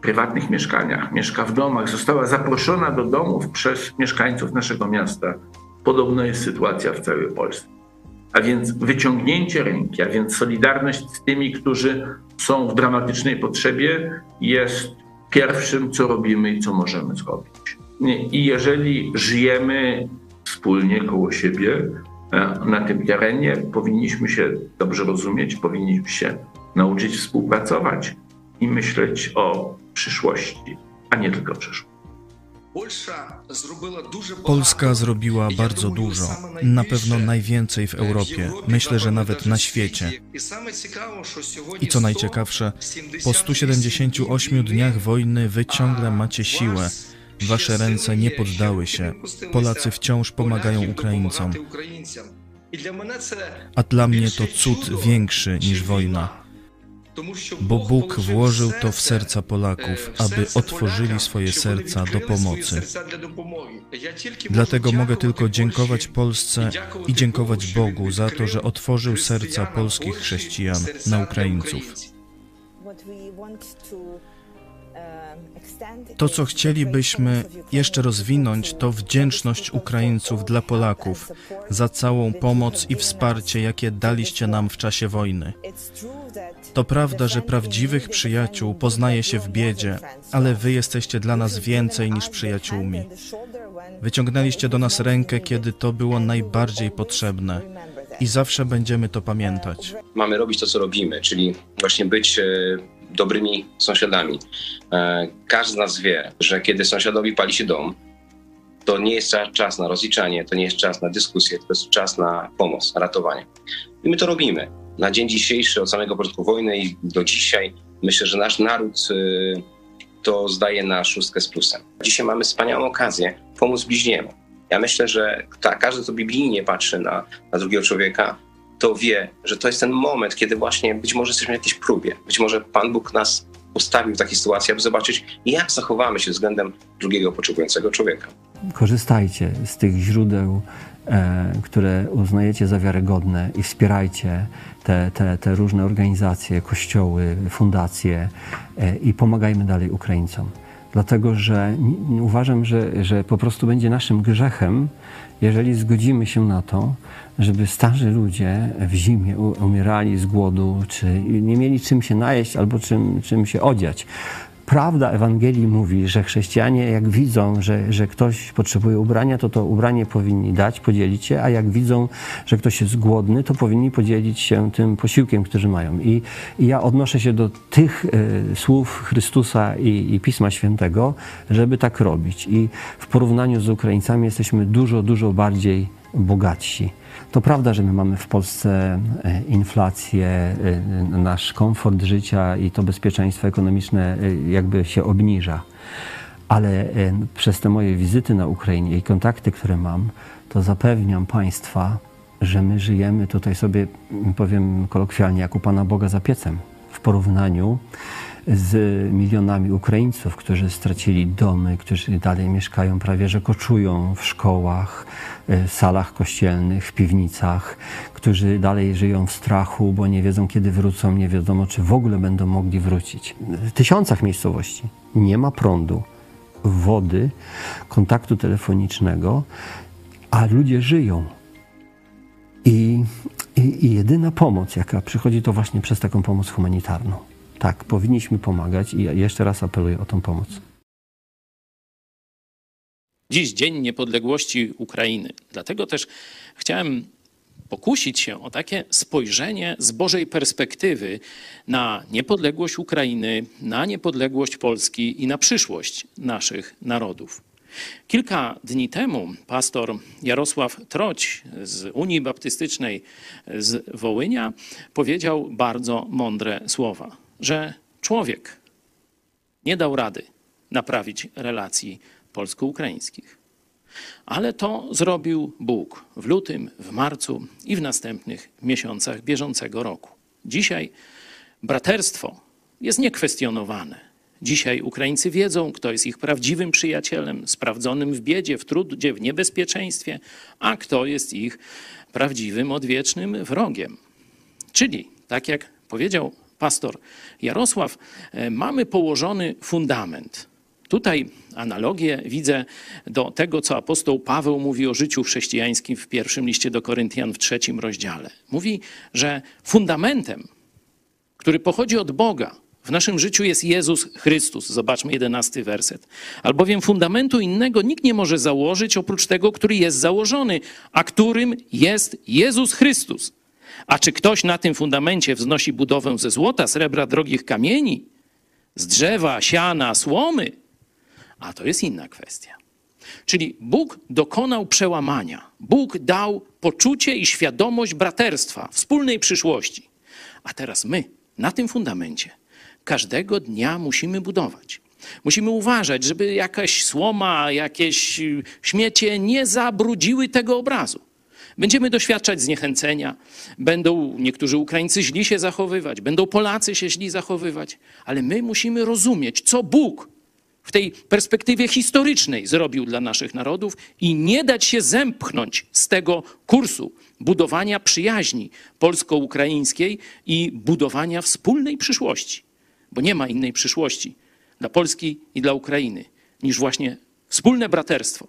prywatnych mieszkaniach, mieszka w domach, została zaproszona do domów przez mieszkańców naszego miasta. Podobna jest sytuacja w całej Polsce. a więc wyciągnięcie ręki, a więc solidarność z tymi, którzy są w dramatycznej potrzebie, jest pierwszym, co robimy i co możemy zrobić. I jeżeli żyjemy wspólnie koło siebie na tym terenie, powinniśmy się dobrze rozumieć, powinniśmy się nauczyć współpracować i myśleć o przyszłości, a nie tylko przyszłości. Polska zrobiła bardzo dużo, na pewno najwięcej w Europie, myślę, że nawet na świecie. I co najciekawsze, po 178 dniach wojny wy ciągle macie siłę. Wasze ręce nie poddały się. Polacy wciąż pomagają Ukraińcom. A dla mnie to cud większy niż wojna bo Bóg włożył to w serca Polaków, aby otworzyli swoje serca do pomocy. Dlatego mogę tylko dziękować Polsce i dziękować Bogu za to, że otworzył serca polskich chrześcijan na Ukraińców. To, co chcielibyśmy jeszcze rozwinąć, to wdzięczność Ukraińców dla Polaków za całą pomoc i wsparcie, jakie daliście nam w czasie wojny. To prawda, że prawdziwych przyjaciół poznaje się w biedzie, ale wy jesteście dla nas więcej niż przyjaciółmi. Wyciągnęliście do nas rękę, kiedy to było najbardziej potrzebne i zawsze będziemy to pamiętać. Mamy robić to, co robimy, czyli właśnie być e, dobrymi sąsiadami. E, każdy z nas wie, że kiedy sąsiadowi pali się dom, to nie jest czas na rozliczanie, to nie jest czas na dyskusję, to jest czas na pomoc, na ratowanie. I my to robimy. Na dzień dzisiejszy, od samego początku wojny i do dzisiaj, myślę, że nasz naród y, to zdaje na szóstkę z plusem. Dzisiaj mamy wspaniałą okazję pomóc bliźniemu. Ja myślę, że ta, każdy, kto biblijnie patrzy na, na drugiego człowieka, to wie, że to jest ten moment, kiedy właśnie być może jesteśmy w jakiejś próbie. Być może Pan Bóg nas ustawił w takiej sytuacji, aby zobaczyć, jak zachowamy się względem drugiego potrzebującego człowieka. Korzystajcie z tych źródeł, e, które uznajecie za wiarygodne i wspierajcie te, te, te różne organizacje, kościoły, fundacje e, i pomagajmy dalej Ukraińcom. Dlatego, że uważam, że, że po prostu będzie naszym grzechem, jeżeli zgodzimy się na to, żeby starzy ludzie w zimie umierali z głodu, czy nie mieli czym się najeść albo czym, czym się odziać. Prawda Ewangelii mówi, że chrześcijanie jak widzą, że, że ktoś potrzebuje ubrania, to to ubranie powinni dać, podzielić się, a jak widzą, że ktoś jest głodny, to powinni podzielić się tym posiłkiem, który mają. I, i ja odnoszę się do tych y, słów Chrystusa i, i Pisma Świętego, żeby tak robić. I w porównaniu z Ukraińcami jesteśmy dużo, dużo bardziej bogatsi. To prawda, że my mamy w Polsce e, inflację, e, nasz komfort życia i to bezpieczeństwo ekonomiczne e, jakby się obniża. Ale przez te moje wizyty na Ukrainie i kontakty, które mam, to zapewniam Państwa, że my żyjemy tutaj sobie, powiem kolokwialnie, jak u Pana Boga za piecem w porównaniu z milionami Ukraińców, którzy stracili domy, którzy dalej mieszkają, prawie że koczują w szkołach, e, salach kościelnych, piwnicach, którzy dalej żyją w strachu, bo nie wiedzą kiedy wrócą, nie wiadomo czy w ogóle będą mogli wrócić. W tysiącach miejscowości nie ma prądu, wody, kontaktu telefonicznego, a ludzie żyją. I, i, I jedyna pomoc, jaka przychodzi, to właśnie przez taką pomoc humanitarną. Tak, powinniśmy pomagać i jeszcze raz apeluję o tą pomoc. Dziś Dzień Niepodległości Ukrainy. Dlatego też chciałem pokusić się o takie spojrzenie z Bożej perspektywy na niepodległość Ukrainy, na niepodległość Polski i na przyszłość naszych narodów. Kilka dni temu pastor Jarosław Troć z Unii Baptystycznej z Wołynia powiedział bardzo mądre słowa że człowiek nie dał rady naprawić relacji polsko-ukraińskich. Ale to zrobił Bóg w lutym, w marcu i w następnych miesiącach bieżącego roku. Dzisiaj braterstwo jest niekwestionowane. Dzisiaj Ukraińcy wiedzą, kto jest ich prawdziwym przyjacielem, sprawdzonym w biedzie, w trudzie, w niebezpieczeństwie, a kto jest ich prawdziwym, odwiecznym wrogiem. Czyli, tak jak powiedział pastor Jarosław, e, mamy położony fundament. Tutaj analogię widzę do tego, co apostoł Paweł mówi o życiu chrześcijańskim w pierwszym liście do Koryntian w trzecim rozdziale. Mówi, że fundamentem, który pochodzi od Boga, w naszym życiu jest Jezus Chrystus. Zobaczmy jedenasty werset. Albowiem fundamentu innego nikt nie może założyć oprócz tego, który jest założony, a którym jest Jezus Chrystus. A czy ktoś na tym fundamencie wznosi budowę ze złota, srebra, drogich kamieni, z drzewa, siana, słomy? A to jest inna kwestia. Czyli Bóg dokonał przełamania. Bóg dał poczucie i świadomość braterstwa, wspólnej przyszłości. A teraz my na tym fundamencie każdego dnia musimy budować. Musimy uważać, żeby jakaś słoma, jakieś śmiecie nie zabrudziły tego obrazu. Będziemy doświadczać zniechęcenia, będą niektórzy Ukraińcy źli się zachowywać, będą Polacy się źli zachowywać, ale my musimy rozumieć, co Bóg w tej perspektywie historycznej zrobił dla naszych narodów i nie dać się zempchnąć z tego kursu budowania przyjaźni polsko-ukraińskiej i budowania wspólnej przyszłości bo nie ma innej przyszłości dla Polski i dla Ukrainy niż właśnie wspólne braterstwo.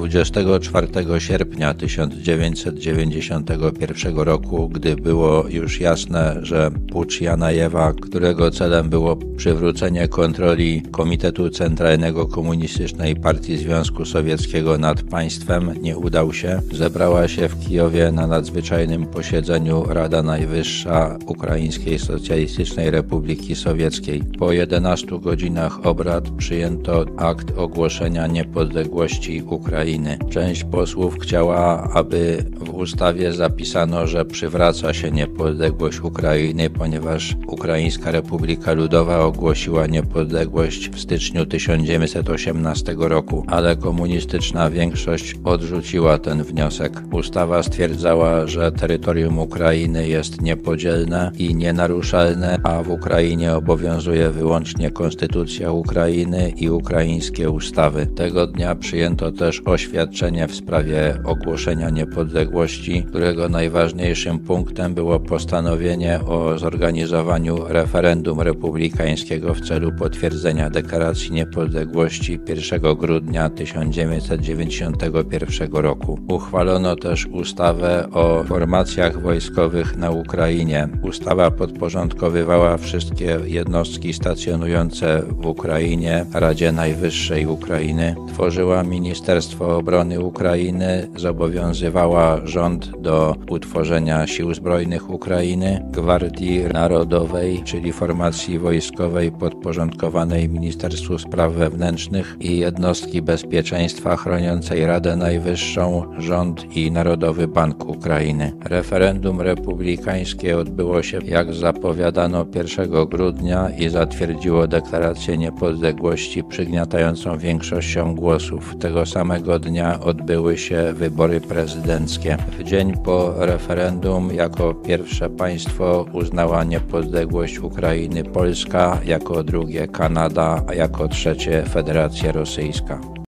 24 sierpnia 1991 roku, gdy było już jasne, że pucz Janajewa, którego celem było przywrócenie kontroli Komitetu Centralnego Komunistycznej Partii Związku Sowieckiego nad państwem, nie udał się, zebrała się w Kijowie na nadzwyczajnym posiedzeniu Rada Najwyższa Ukraińskiej Socjalistycznej Republiki Sowieckiej. Po 11 godzinach obrad przyjęto akt ogłoszenia niepodległości Ukrainy. Część posłów chciała, aby w ustawie zapisano, że przywraca się niepodległość Ukrainy, ponieważ Ukraińska Republika Ludowa ogłosiła niepodległość w styczniu 1918 roku, ale komunistyczna większość odrzuciła ten wniosek. Ustawa stwierdzała, że terytorium Ukrainy jest niepodzielne i nienaruszalne, a w Ukrainie obowiązuje wyłącznie konstytucja Ukrainy i ukraińskie ustawy. Tego dnia przyjęto też oświadczenie w sprawie ogłoszenia niepodległości, którego najważniejszym punktem było postanowienie o zorganizowaniu referendum republikańskiego w celu potwierdzenia deklaracji niepodległości 1 grudnia 1991 roku. Uchwalono też ustawę o formacjach wojskowych na Ukrainie. Ustawa podporządkowywała wszystkie jednostki stacjonujące w Ukrainie Radzie Najwyższej Ukrainy, tworzyła Ministerstwo Obrony Ukrainy zobowiązywała rząd do utworzenia Sił Zbrojnych Ukrainy, Gwardii Narodowej, czyli formacji wojskowej podporządkowanej Ministerstwu Spraw Wewnętrznych i jednostki bezpieczeństwa chroniącej Radę Najwyższą, rząd i Narodowy Bank Ukrainy. Referendum republikańskie odbyło się, jak zapowiadano, 1 grudnia i zatwierdziło deklarację niepodległości przygniatającą większością głosów. Tego samego dnia odbyły się wybory prezydenckie. W dzień po referendum jako pierwsze państwo uznała niepodległość Ukrainy Polska, jako drugie Kanada, a jako trzecie Federacja Rosyjska.